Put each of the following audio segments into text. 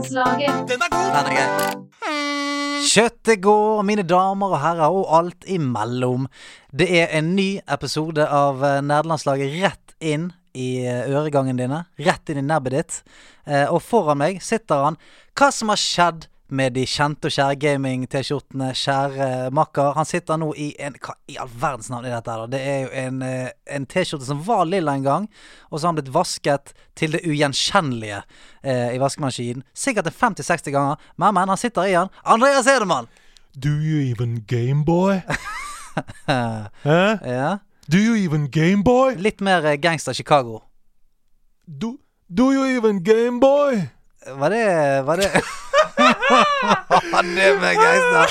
Nederlandslaget. Den er grei. Kjøttet går, mine damer og herrer, og alt imellom. Det er en ny episode av eh, Nerdelandslaget rett inn i øregangen dine. Rett inn i nebbet ditt. Eh, og foran meg sitter han. Hva som har skjedd med de kjente og kjære gaming-T-skjortene, kjære makker. Han sitter nå i en Hva i all verdens navn er dette her, da? Det er jo en, eh, en T-skjorte som var lilla en gang, og så har han blitt vasket til det ugjenkjennelige eh, i vaskemaskinen. Sikkert en 50-60 ganger. Men, men, han sitter i den. Andreas Edemann! Do you even Gameboy? Hæ? ja. Do you even Gameboy? Litt mer eh, gangster Chicago. Do, do you even Gameboy? Var det Var det Det med da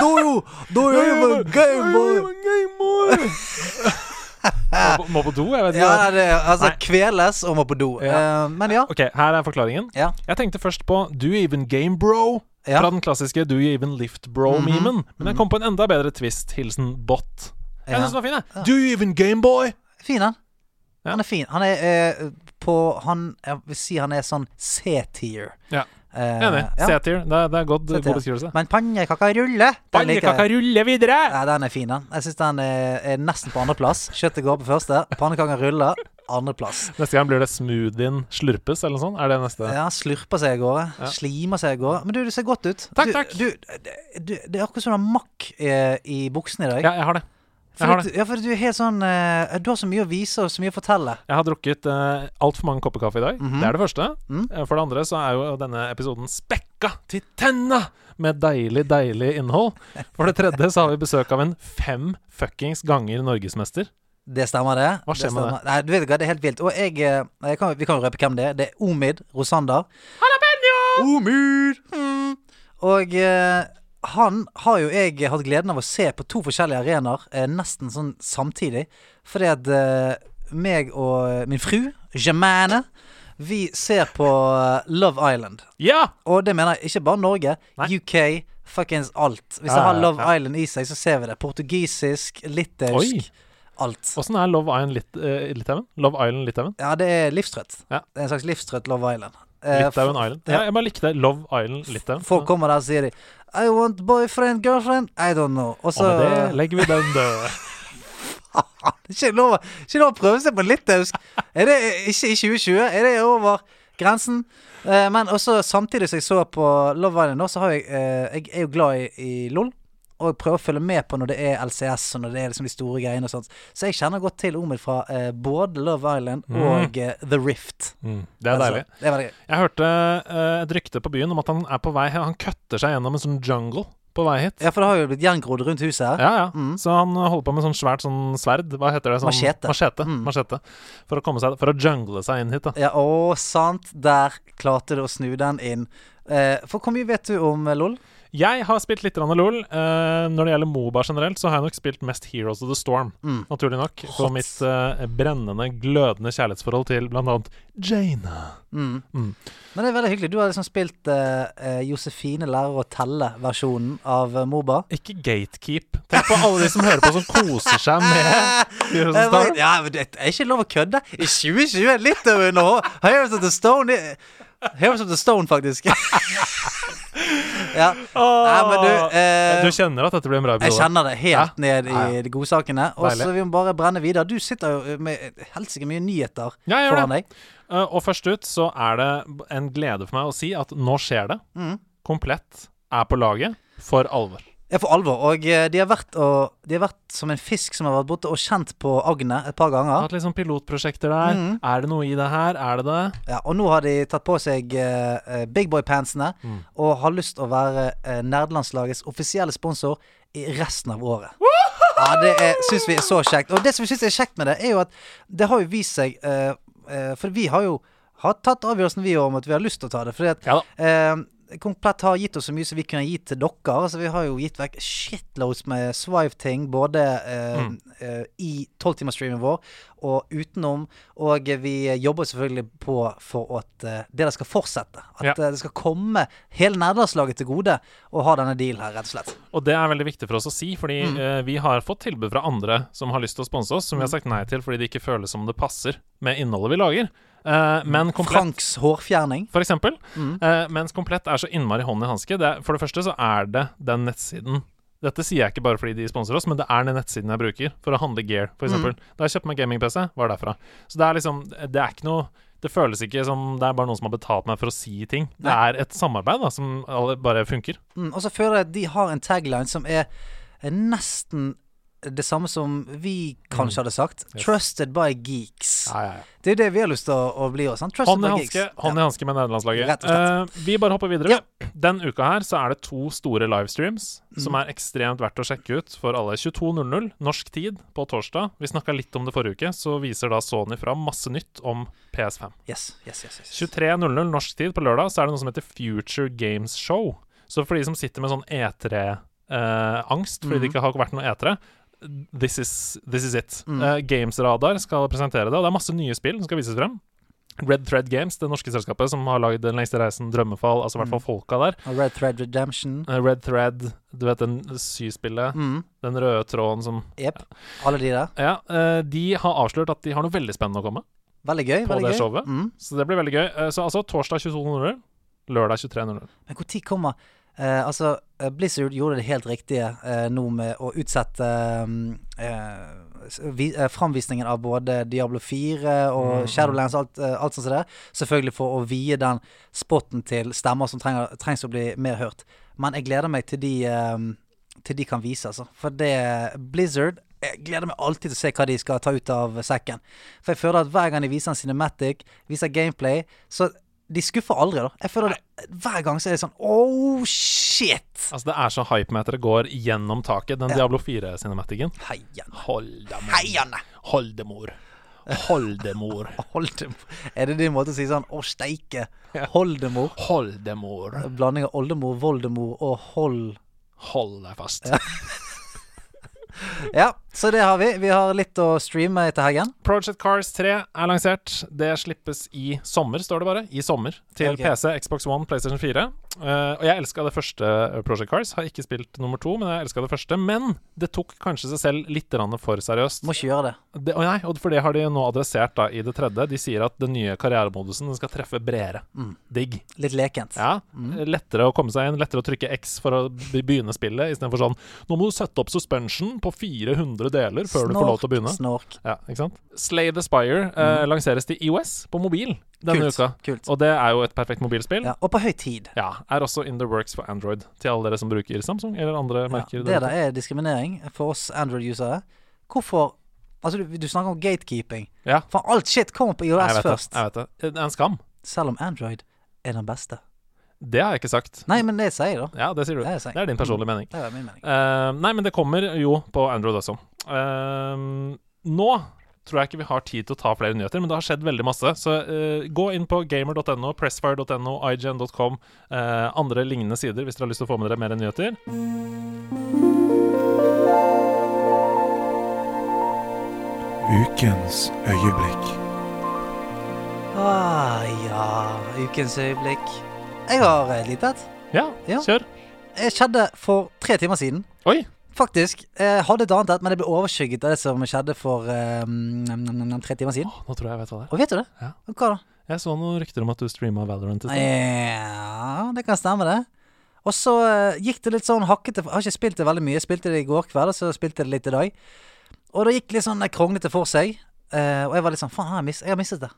Do you, do you even Gameboy? Gameboy? må, må på do, jeg vet ikke. Ja, det, altså Nei. kveles og må på do. Ja. Uh, men ja. Ok, her er forklaringen. Ja. Jeg tenkte først på Do you even game bro? Ja. Fra den klassiske Do you even lift bro-memen. Men jeg kom på en enda bedre twist. Hilsen bot. Jeg Ja. synes den var fin, jeg. Do you even game boy? Fin, han. Ja. Han er fin. Han er uh, på Han Jeg vil si han er sånn C-tier. Ja. Eh, Enig. ja. C-tier. Det, det er god, god beskrivelse. Men pannekakerulle den liker jeg. Pannekaka ruller videre! Ja, den er fin, den. Jeg syns den er, er nesten på andreplass. Kjøttet går på første. Pannekaker ruller andreplass. Neste gang blir det smoothien slurpes, eller noe sånt. Er det neste? Ja, slurper seg av gårde. Ja. Slimer seg av gårde. Men du, det ser godt ut. Takk, du, takk. Du, du, det er akkurat som du har makk i, i buksene i dag. Ja, jeg har det. For ja, for du er helt sånn eh, Du har så mye å vise og så mye å fortelle. Jeg har drukket uh, altfor mange kopper kaffe i dag. Mhm. Det er det første. Mm. Eh, For det andre så er jo denne episoden spekka til tenna med deilig, deilig innhold. For det tredje så har vi besøk av en fem fuckings ganger norgesmester. Det stemmer, det. Hva skjer det med det? Nei, du vet hva, det er helt vilt. Og jeg, eh, jeg kan, Vi kan jo røpe hvem det er. Det er Omid Rosander. Omid! Mm. Og eh, han har jo jeg hatt gleden av å se på to forskjellige arenaer, eh, nesten sånn samtidig. Fordi at eh, meg og min fru, Jemane, vi ser på eh, Love Island. Ja! Og det mener jeg ikke bare Norge. Nei. UK, fuckings alt. Hvis Ja, jeg har ja, Love ja. Island i seg, så ser vi det. Portugisisk, litauisk. Oi. Alt. Åssen er Love Island Lit uh, Litauen? Love Island Litauen? Ja, det er livstrøtt. Ja. Det er en slags livstrøtt Love Island. Eh, Litauen Island. ja. Ja, jeg bare likte Love Island Litauen. Folk kommer der og sier de I want boyfriend, girlfriend, I don't know. Og Og så med det legger vi den død. Ikke lov, ikke lov å prøve seg på litauisk. Er det ikke i 2020? Er det over grensen? Eh, men også samtidig som jeg så på Love Island nå, så har jeg eh, Jeg er jo glad i, i LOL. Og prøver å følge med på når det er LCS og når det er liksom de store greiene. og sånt Så jeg kjenner godt til Omid fra eh, både Love Island Mm. og eh, The Rift. Mm, det er Altså, deilig. Det er. Jeg hørte eh, et rykte på byen om at han er på vei Han køtter seg gjennom en sånn jungle på vei hit. Ja, for det har jo blitt gjengrodd rundt huset her. Ja, ja. Mm. Så han holder på med sånn svært sånn sverd. Hva heter det? Sånn, Machete. Machete. Mm. machete. For å komme seg For å jungle seg inn hit, da. Ja, å, sant. Der klarte du å snu den inn. Eh, for hvor mye vet du om eh, LOL? Jeg har spilt litt grann LOL. Uh, når det gjelder Moba generelt, så har jeg nok spilt mest Heroes of the Storm. Mm. Naturlig nok. Hot. mitt uh, brennende, glødende kjærlighetsforhold til annet Jaina. Mm. Mm. Men det er veldig hyggelig. Du har liksom spilt eh, Josefine lærer å telle-versjonen av Moba. Ikke gatekeep. Tenk på alle de som hører på, som koser seg med Heroes of the Storm. Ja, men det er ikke lov å kødde. I 2020 er litt over nå. Heroes of the Stone Heroes of the Stone, faktisk. ja. Nei, men du eh, Du kjenner at dette blir en bra Jeg kjenner det helt Ja. ned i Ja, de godsakene. Og så vi må bare brenne videre. Du sitter jo med helsike mye nyheter Ja, foran deg. Uh, og først ut så er det en glede for meg å si at nå skjer det. Mm. Komplett er på laget for alvor. Ja, for alvor. Og eh, de har, vært og, de har vært som en fisk som har vært borte og kjent på agnet et par ganger. hatt litt sånn pilotprosjekter der. Mm. Er det noe i det her? Er det det? Ja, og nå har de tatt på seg eh, big boy-pantsene Mm. og har lyst til å være uh, nerdelandslagets offisielle sponsor i resten av året. Ja, det syns vi er så kjekt. Og det som vi syns er kjekt med det, er jo at det har jo vist seg uh, uh, For vi har jo har tatt avgjørelsen vi om at vi har lyst til å ta det. Fordi at Ja. Eh, Komplett har gitt oss så mye som vi kunne gitt til dere. Altså Vi har jo gitt vekk shitloads med Swive-ting, både eh, Mm. eh, i tolvtimersstreamen vår og utenom. Og vi jobber selvfølgelig på for at eh, det der skal fortsette. At Ja. eh, det skal komme hele nederlandslaget til gode å ha denne dealen her, rett og slett. Og det er veldig viktig for oss å si, fordi Mm. eh, vi har fått tilbud fra andre som har lyst til å sponse oss, som vi har sagt nei til fordi det ikke føles som det passer med innholdet vi lager. Eh, men komplett Franks hårfjerning. for eksempel. Mm. Uh, mens komplett er så innmari hånd i hanske. For det første så er det den nettsiden Dette sier jeg ikke bare fordi de sponser oss, men det er den nettsiden jeg bruker for å handle gear, Mm. f.eks. Da jeg kjøpte meg gaming-PC, var det derfra. Så det er liksom Det er ikke noe Det føles ikke som det er bare noen som har betalt meg for å si ting. Det er et samarbeid da som bare funker. Mm, og så føler jeg at de har en tagline som er er nesten det samme som vi kanskje hadde sagt. Mm. Yes. 'Trusted by geeks'. Ja, ja, ja. Det er det vi har lyst til å, å bli også. Trusted Hånd i by hanske, geeks. hånd i hanske med nederlandslaget. Eh, vi bare hopper videre. Den uka her så er det to store livestreams Mm. som er ekstremt verdt å sjekke ut for alle. 22.00 norsk tid på torsdag. Vi snakka litt om det forrige uke, så viser da Sony fram masse nytt om PS5. Yes, yes, yes, yes. 23.00 norsk tid på lørdag så er det noe som heter Future Games Show. Så for de som sitter med sånn E3-angst fordi det Mhm. ikke har vært noe E3 This is, this is it. Mm. Uh, Gamesradar skal presentere det, og det er masse nye spill som skal vises frem. Red Thread Games, det norske selskapet som har lagd Den lengste reisen, Drømmefall, altså i hvert fall folka der. Og Red Thread Redemption. Uh, Red Thread, du vet den syspillet, Mm. den røde tråden som Jepp. Alle de der. Ja, uh, de har avslørt at de har noe veldig spennende å komme. Veldig gøy. På veldig det gøy. showet? Mm. Så det blir veldig gøy. Eh, Så altså torsdag 22.00, lørdag 23.00. Men når kommer eh, Altså, eh, Blizzard gjorde det helt riktige eh, nå med å utsette eh, vi, eh, framvisningen av både Diablo 4 og Mm. Shadowlands, alt, eh, alt sånt som det. Selvfølgelig for å vie den spotten til stemmer som trenger, trengs å bli mer hørt. Men jeg gleder meg til de, til de kan vise, altså. For det Blizzard jeg gleder meg alltid til å se hva de skal ta ut av sekken. For jeg føler at hver gang de viser en cinematic, viser gameplay, så de skuffer aldri, da. Jeg føler det, hver gang så er det sånn Oh, shit! Altså Det er så hypemeteret går gjennom taket. Den Ja. Diablo 4-cinematikken. Heian. Holdemor. Heiane! Holdemor. Holdemor. Oldemor. Er det din måte å si sånn Å, steike. Holdemor. Holdemor. Blanding av oldemor, voldemor og hold... Hold deg fast. Ja, så det har vi. Vi har litt å streame etter helgen. Project Cars 3 er lansert. Det slippes i sommer, står det bare. I sommer. Til okay. PC, Xbox One, PlayStation 4. Uh, og jeg elska det første eh, Project Cars. Har ikke spilt nummer to, men jeg elska det første. Men det tok kanskje seg selv litt for seriøst. Må ikke gjøre det. Det, og nei, og for det har de nå adressert da i det tredje. De sier at den nye karrieremodusen skal treffe bredere. Mm. Digg. Litt lekent. Ja, Lettere å komme seg inn, lettere å trykke X for å begynne spillet, istedenfor sånn Nå må du sette opp suspension på 400 deler før du får lov til å begynne. Snork. Ja, ikke sant? Slay the Spire eh, lanseres til IOS på mobil denne Kult. uka. Kult. Og det er jo et perfekt mobilspill. Ja, og på høy tid. Ja, Er også in the works for Android, til alle dere som bruker Samsung eller andre Ja, merker. det der er diskriminering for oss Android-usere. Hvorfor Altså, du, du snakker om gatekeeping. Ja, For alt shit kommer på jeg IOS det, først. jeg vet det. Det er en skam. Selv om Android er den beste. Det har jeg ikke sagt. Nei, men det sier jeg, da. Ja, det sier du. Det. Det er din personlige mening. Det er min mening. Uh, nei, men det kommer jo på Android også. Eh, nå tror jeg ikke vi har tid til å ta flere nyheter, men det har skjedd veldig masse. Så uh, gå inn på gamer.no, pressfire.no, ign.com, uh, andre lignende sider hvis dere har lyst til å få med dere mer nyheter. Ukens øyeblikk. Ah, ja Ukens øyeblikk. Jeg har et lite et. Ja, Ja. kjør. Det skjedde for tre timer siden. Oi! Faktisk. Jeg hadde et annet et, men det ble overskygget av det som skjedde for eh, mm, tre timer siden. Oh, nå tror jeg jeg vet hva det er. Og vet du det? Ja. Hva da? Jeg så noen rykter om at du streama Valorant i sted. Ja, det kan stemme, det. Og så uh, gikk det litt sånn hakkete Jeg har ikke spilt det veldig mye. Jeg spilte det i går kveld, og så spilte jeg det litt i dag. Og det gikk litt sånn kronglete for seg. Uh, og jeg var litt sånn Faen, jeg jeg har mistet det.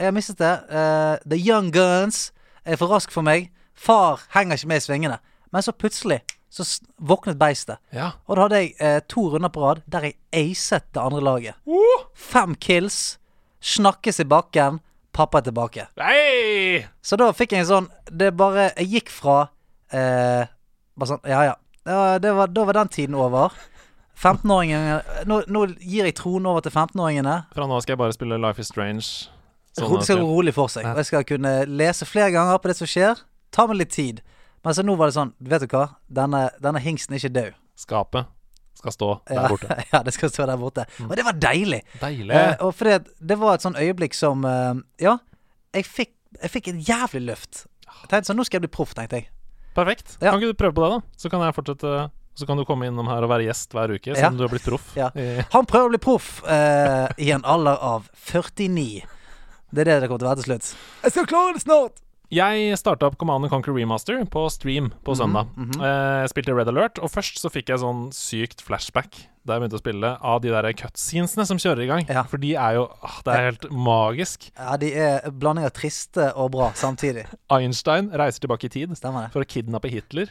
Jeg har mistet det. Uh, the Young Guns er for rask for meg. Far henger ikke med i svingene. Men så plutselig så våknet beistet. Ja. Og da hadde jeg eh, to runder på rad der jeg acet det andre laget. Fem kills. Snakkes i bakken. Pappa er tilbake. Nei! Så da fikk jeg en sånn Det bare Jeg gikk fra eh, Bare sånn Ja, ja. Det var, da var den tiden over. 15-åringene nå, nå gir jeg tronen over til 15-åringene. Fra nå skal jeg bare spille Life is Strange. Sånn Det skal gå rolig for seg. Og jeg skal kunne lese flere ganger på det som skjer. Ta meg litt tid. Men så nå var det sånn Vet du hva? Denne, denne hingsten er ikke død. Skapet skal stå der Ja, borte. ja, det skal stå der borte. Og det var deilig. Deilig. Eh, og fordi det var et sånn øyeblikk som eh, Ja, jeg fikk, jeg fikk et jævlig løft. Jeg tenkte sånn, Nå skal jeg bli proff, tenkte jeg. Perfekt. Ja. Kan ikke du prøve på det, da? Så kan jeg fortsette Så kan du komme innom her og være gjest hver uke, Ja. siden du har blitt proff. Ja. Han prøver å bli proff eh, i en alder av 49. Det er det det kommer til å være til slutt. Jeg skal klare det snart! Jeg starta opp Command Conquer Remaster på stream på søndag. mhm. Eh, Jeg spilte Red Alert, og først så fikk jeg sånn sykt flashback da jeg begynte å spille, av de der cutscenesene som kjører i gang. Ja. For de er jo åh, Det er helt magisk. Ja, de er blanding av triste og bra samtidig. Einstein reiser tilbake i tid Stemmer for å kidnappe Hitler.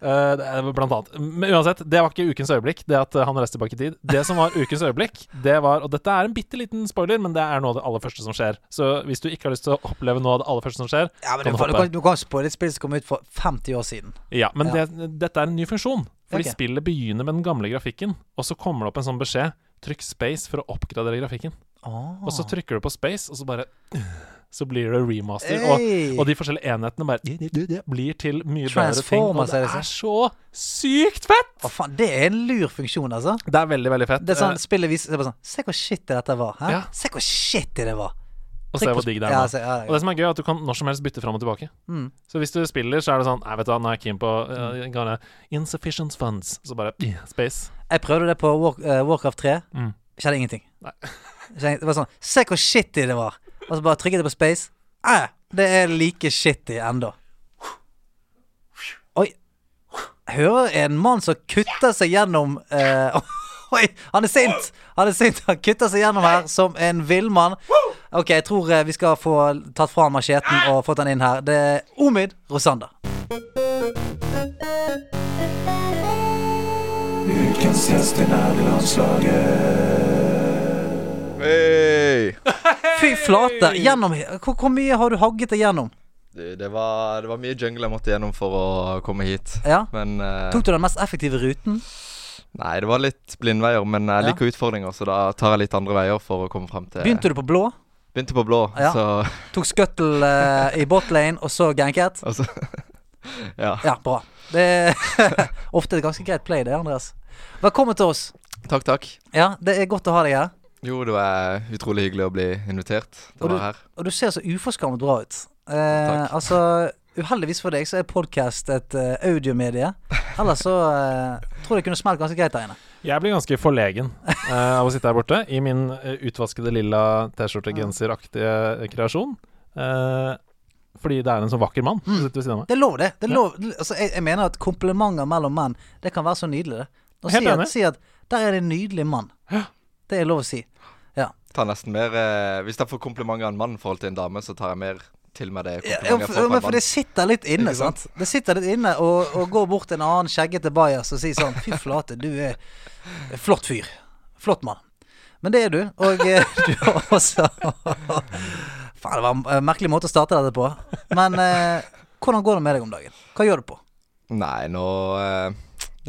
Eh, blant annet. Men uansett, det var ikke ukens øyeblikk, det at eh, han reiste tilbake i tid. Det som var ukens øyeblikk, det var Og dette er en bitte liten spoiler, men det er noe av det aller første som skjer. Så hvis du ikke har lyst til å oppleve noe av det aller første som skjer, Ja, men kan du, hoppe. du, kan, du kan spoile et spill som kom ut for 50 år siden. Ja, men Ja. Det, dette er en ny funksjon. Fordi okay. spillet begynner med den gamle grafikken, og så kommer det opp en sånn beskjed. Trykk space for å oppgradere grafikken. Oh. Og så trykker du på space, og så bare Så blir det remaster. Og, og de forskjellige enhetene bare blir til mye bedre ting. Og det er så sykt fett! Å, faen, det er en lur funksjon, altså. Det er veldig, veldig fett. Det er sånn, Eh, Spillet viser er bare sånn Se hvor shit dette var. Hæ? Ja. Se hvor shit det var. og se hvor digg det er Ja, se, ja, Og det som er gøy, er at du kan når som helst bytte fram og tilbake. Mm. Så hvis du spiller, så er det sånn Nei, vet du hva, nå er jeg keen på uh, gonna Insufficient funds. Så bare yeah, space. Jeg prøvde det på War, uh, Warcraft 3. Mm. Skjedde ingenting. Nei. Det var sånn Se hvor shitty det var. Og så bare trykket jeg på space. Eh, det er like shitty ennå. Oi. Jeg hører en mann som kutter seg gjennom eh, Oi, han er sint! Han er sint, han kutter seg gjennom her som en villmann. Ok, jeg tror eh, vi skal få tatt fra macheten og fått han inn her. Det er Omid Rosander. Ukens gjest i nerdelandslaget. Hey! Fy flate! Gjennom hvor, hvor mye har du hagget deg gjennom? Det, det, var, det var mye jungle jeg måtte gjennom for å komme hit. Ja? Men uh, Tok du den mest effektive ruten? Nei, det var litt blindveier. Men jeg Ja. liker utfordringer, så da tar jeg litt andre veier for å komme frem til Begynte du på blå? Begynte på blå, Ja. så Tok scuttle uh, i botlane, og så ganket? altså, Ja. Ja, bra. Det er ofte et ganske greit play, det, Andreas. Velkommen til oss. Takk, takk. Ja, det er godt å ha deg her. Jo, det var utrolig hyggelig å bli invitert til å være her. Og du ser så uforskammet bra ut. Eh, Takk. altså, uheldigvis for deg så er podkast et uh, audiomedie. Ellers så uh, tror jeg det kunne smelt ganske greit der inne. Jeg blir ganske forlegen uh, av å sitte her borte i min utvaskede lilla T-skjorte-genseraktige kreasjon. Eh, fordi det er en så vakker mann som sitter ved siden av meg. Det er lov, det. det er lov. Altså, jeg, jeg mener at komplimenter mellom menn, det kan være så nydelig, det. Helt si at, enig. si at der er det en nydelig mann. Det er lov å si. Tar nesten mer eh, Hvis jeg får komplimenter av en mann i forhold til en dame, så tar jeg mer til meg det Ja, komplimentet jeg får men fra for det mann. sitter litt inne, sant? Det sitter litt inne å gå bort til en annen skjeggete bajas og si sånn Fy flate, du er flott fyr. Flott mann. Men det er du, og eh, du har også Faen, det var en eh, merkelig måte å starte dette på. Men eh, hvordan går det med deg om dagen? Hva gjør du på? Nei, nå eh,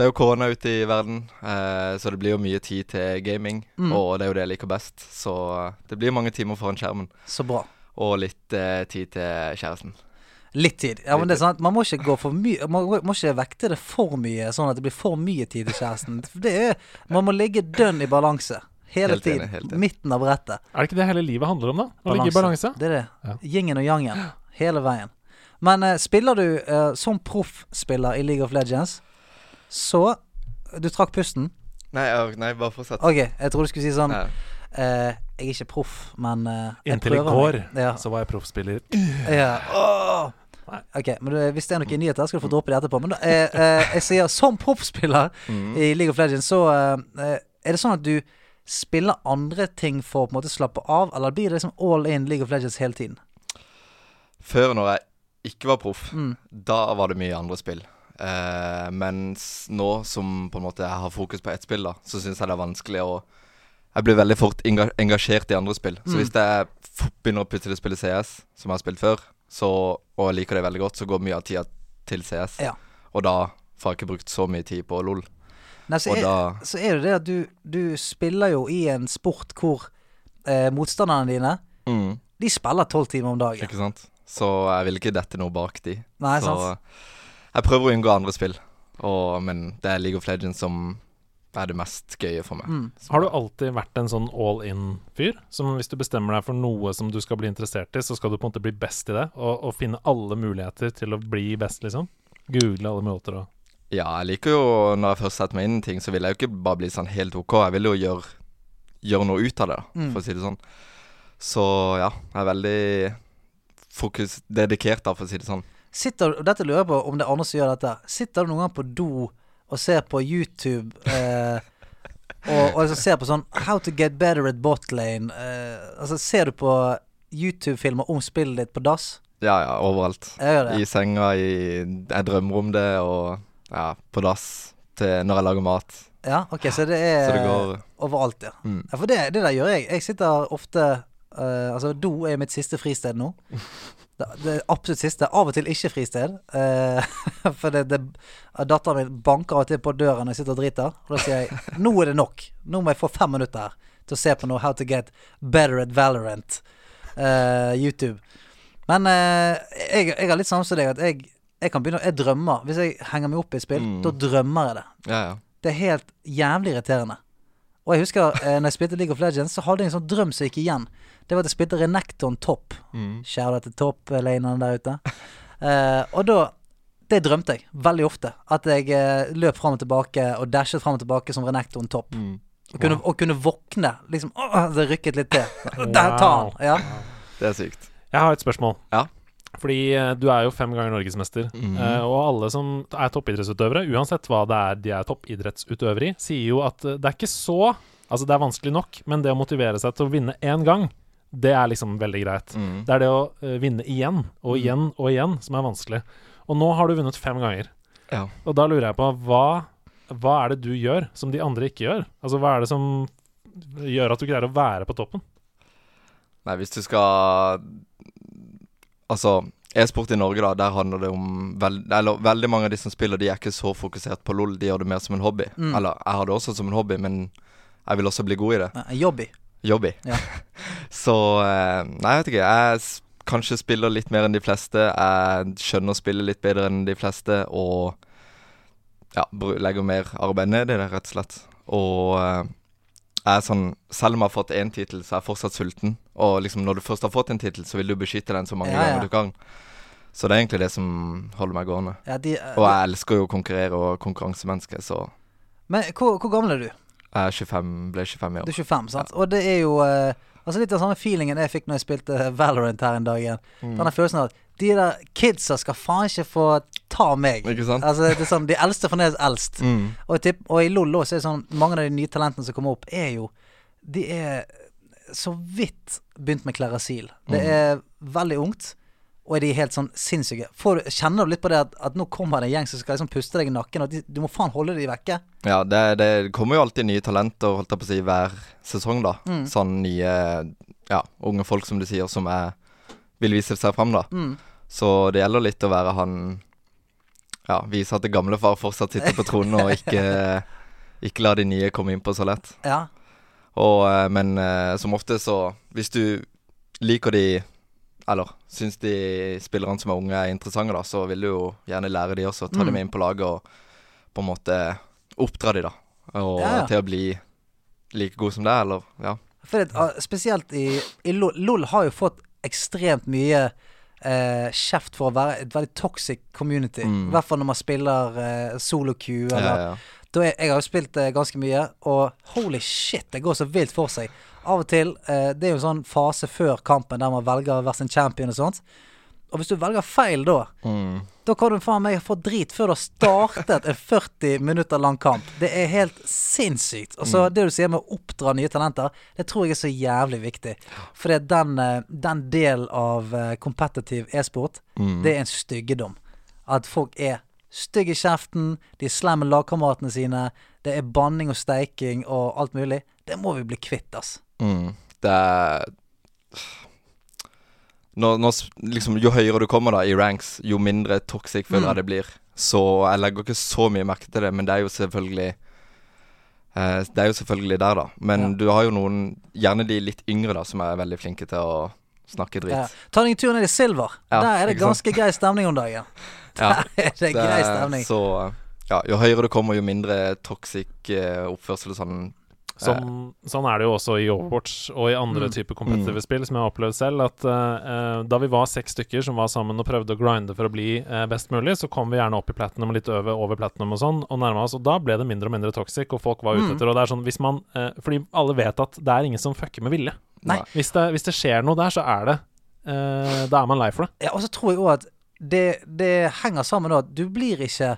Det er jo korona ute i verden, eh, så det blir jo mye tid til gaming. Mm. Og det er jo det jeg liker best. Så det blir mange timer foran skjermen. Så bra. Og litt eh, tid til kjæresten. Litt tid. Ja, men det er sånn at Man må ikke gå for mye Man må ikke vekte det for mye, sånn at det blir for mye tid til kjæresten. Det er Man må ligge dønn i balanse. Hele Helt enig, tiden. helt enig. Midten av brettet. Er det ikke det hele livet handler om, da? Å ligge i balanse? Det er det. Ja. Yingen og yangen. Hele veien. Men eh, spiller du eh, som proffspiller i League of Legends, så Du trakk pusten? Nei, jeg- nei bare fortsett. OK, jeg tror du skulle si sånn eh, Jeg er ikke proff, men eh, jeg Inntil i går. Ja. så var jeg proffspiller. ja. OK, men du, hvis det er noen nyheter, skal du få droppe det etterpå. Men da, eh, eh, jeg sier som proffspiller Mm. i League of Legends, så eh, er det sånn at du spiller andre ting for å på en måte slappe av, eller blir det liksom all in League of Legends hele tiden? Før, når jeg ikke var proff, Mm. da var det mye andre spill. Eh, mens nå som på en måte jeg har fokus på ett spill, da, så syns jeg det er vanskelig å Jeg blir veldig fort enga engasjert i andre spill. Så Mm. hvis jeg begynner å plutselig spille CS, som jeg har spilt før, så, og jeg liker det veldig godt, så går mye av tida til CS. Ja. Og da får jeg ikke brukt så mye tid på LOL. Nei, så, er, da så er det det at du, du spiller jo i en sport hvor eh, motstanderne dine mm, De spiller tolv timer om dagen. Ikke sant? Så jeg vil ikke dette noe bak de. Nei, så sant? Jeg prøver å unngå andre spill. Og, men det er League of Legends som er det mest gøye for meg. Mm. Har du alltid vært en sånn all in-fyr? Som hvis du bestemmer deg for noe som du skal bli interessert i, så skal du på en måte bli best i det? Og, og finne alle muligheter til å bli best, liksom? Google alle måter og Ja, jeg liker jo Når jeg først setter meg inn i ting, så vil jeg jo ikke bare bli sånn helt OK. Jeg vil jo gjøre, gjøre noe ut av det, da, Mm. for å si det sånn. Så ja, jeg er veldig fokus dedikert, da, for å si det sånn. Sitter, dette lurer jeg på om det er andre som gjør dette. Sitter du noen gang på do og ser på YouTube eh, og, og altså ser på sånn How to get better at botlane? Eh, altså, ser du på YouTube-filmer om spillet ditt på dass? Ja, ja, overalt. I senga, i Jeg drømmer om det, og ja, på dass til når jeg lager mat. Ja, ok, så det er Så det går overalt, ja. mm. Ja, for det, det der gjør jeg. Jeg sitter ofte uh, Altså, do er mitt siste fristed nå. Det, det absolutt siste. Av og til ikke fristed. eh, for det, det datteren min banker av og til på døren når jeg sitter og driter. Og da sier jeg nå er det nok. Nå må jeg få fem minutter til å se på noe How to get better at Valorant. eh, YouTube. Men eh, jeg, jeg har litt samme som deg, at jeg, jeg kan begynne Jeg drømmer. Hvis jeg henger meg opp i spill, Mm. da drømmer jeg det. Ja, ja. Det er helt jævlig irriterende. Og jeg husker eh, når jeg spilte League of Legends, så hadde jeg en sånn drøm som gikk igjen. Det var at jeg spilte Renekton Topp. Mm. Shout til Topp-lanene der ute. Uh, og da Det drømte jeg veldig ofte. At jeg uh, løp fram og tilbake og dashet fram og tilbake som Renekton Topp. Mm. Og, kunne, og kunne våkne. Liksom Åh, det rykket litt til. Der tar han! Ja. Det er sykt. Jeg har et spørsmål. Ja. Fordi eh, du er jo fem ganger norgesmester. Eh, og alle som er toppidrettsutøvere, uansett hva det er de er toppidrettsutøvere i, sier jo at eh, det er ikke så Altså, det er vanskelig nok, men det å motivere seg til å vinne én gang, det er liksom veldig greit. Mm. Det er det å uh, vinne igjen og igjen og igjen som er vanskelig. Og nå har du vunnet fem ganger. Ja. Og da lurer jeg på hva, hva er det du gjør som de andre ikke gjør? Altså hva er det som gjør at du greier å være på toppen? Nei, hvis du skal Altså, e-sport i Norge, da, der handler det om veld... Eller veldig mange av de som spiller, de er ikke så fokusert på LOL. De gjør det mer som en hobby. Mm. Eller jeg har det også som en hobby, men jeg vil også bli god i det. En Jobby. i. Ja. så eh, Nei, jeg vet ikke. Jeg kanskje spiller litt mer enn de fleste. Jeg skjønner å spille litt bedre enn de fleste, og ja, legger mer arbeid ned i det, rett og slett. Og eh, jeg er sånn Selv om jeg har fått én tittel, så er jeg fortsatt sulten. Og liksom når du først har fått en tittel, så vil du beskytte den så mange Ja, ja. ganger du kan. Så det er egentlig det som holder meg gående. Ja, de, uh, Og jeg elsker jo å konkurrere og konkurransemenneske, så Men hvor, hvor gammel er du? Jeg er 25, ble 25 i Du er 25, sant? Og det er jo eh, Altså litt av samme feelingen jeg fikk når jeg spilte Valorant her en dag igjen. Mm. Denne følelsen av at de der kidsa skal faen ikke få ta meg. Ikke sant? Altså det er sånn De eldste får ned eldst. Mm. Og, jeg tipp, og i LOL også er det sånn Mange av de nye talentene som kommer opp, er jo De er så vidt begynt med klerasil. Det Mm. er veldig ungt. Og er de helt sånn sinnssyke. For, kjenner du litt på det at, at nå kommer det en gjeng som skal liksom puste deg i nakken, og de, du må faen holde de vekke? Ja, det, det kommer jo alltid nye talenter, holdt jeg på å si, hver sesong, da. Mm. Sånn nye ja, unge folk, som du sier, som er, vil vise seg fram, da. Mm. Så det gjelder litt å være han Ja, vise at det gamle far fortsatt sitter på tronen, og ikke, ikke la de nye komme innpå så lett. Ja. Og, eh, men eh, som ofte så Hvis du liker de Eller syns de spillerne som er unge er interessante, da, så vil du jo gjerne lære de også. Ta Mm. dem med inn på laget og på en måte oppdra de, da. Og Ja, ja. til å bli like god som deg, eller ja. For det, ah, spesielt i, i LOL, LOL har jo fått ekstremt mye eh, kjeft for å være et veldig toxic community. I Mm. hvert fall når man spiller eh, solo-queue. Eller, ja. Da er, jeg har jo spilt eh, ganske mye, og holy shit, det går så vilt for seg. Av og til eh, Det er jo en sånn fase før kampen der man velger hver sin champion og sånt. Og hvis du velger feil da, Mm. da kan du faen meg få drit før du har startet en 40 minutter lang kamp. Det er helt sinnssykt. Og så det du sier med å oppdra nye talenter, det tror jeg er så jævlig viktig. For det den, eh, den delen av kompetitiv competitive e-sport, Mm. det er en styggedom. At folk er stygge i kjeften, de slemme lagkameratene sine, det er banning og steiking og alt mulig. Det må vi bli kvitt, ass. Mm. Det er når, når, liksom, Jo høyere du kommer da i ranks, jo mindre toxic føler Mm. det blir. Så jeg legger ikke så mye merke til det, men det er jo selvfølgelig eh, Det er jo selvfølgelig der, da. Men Ja. du har jo noen, gjerne de litt yngre, da, som er veldig flinke til å snakke dritt. Ja. Ta deg en tur ned i Silver. Ja, Der er det ganske grei stemning om dagen. Ja, Der er det grei stemning. Så ja, jo høyere du kommer, jo mindre toxic eh, oppførsel og sånn Sånn, sånn er det jo også i Overwatch og i andre Mm. typer kompetitive Mm. spill, som jeg har opplevd selv. At eh, eh, da vi var seks stykker som var sammen og prøvde å grinde for å bli eh, best mulig, så kom vi gjerne opp i platinum og litt over, over platinum og sånn, og nærma oss. Og da ble det mindre og mindre toxic, og folk var ute Mm. etter. Og det er sånn hvis man eh, Fordi alle vet at det er ingen som fucker med vilje. Nei. Hvis det, hvis det skjer noe der, så er det eh, Da er man lei for det. Ja, og så tror jeg òg at det, det henger sammen med at du blir ikke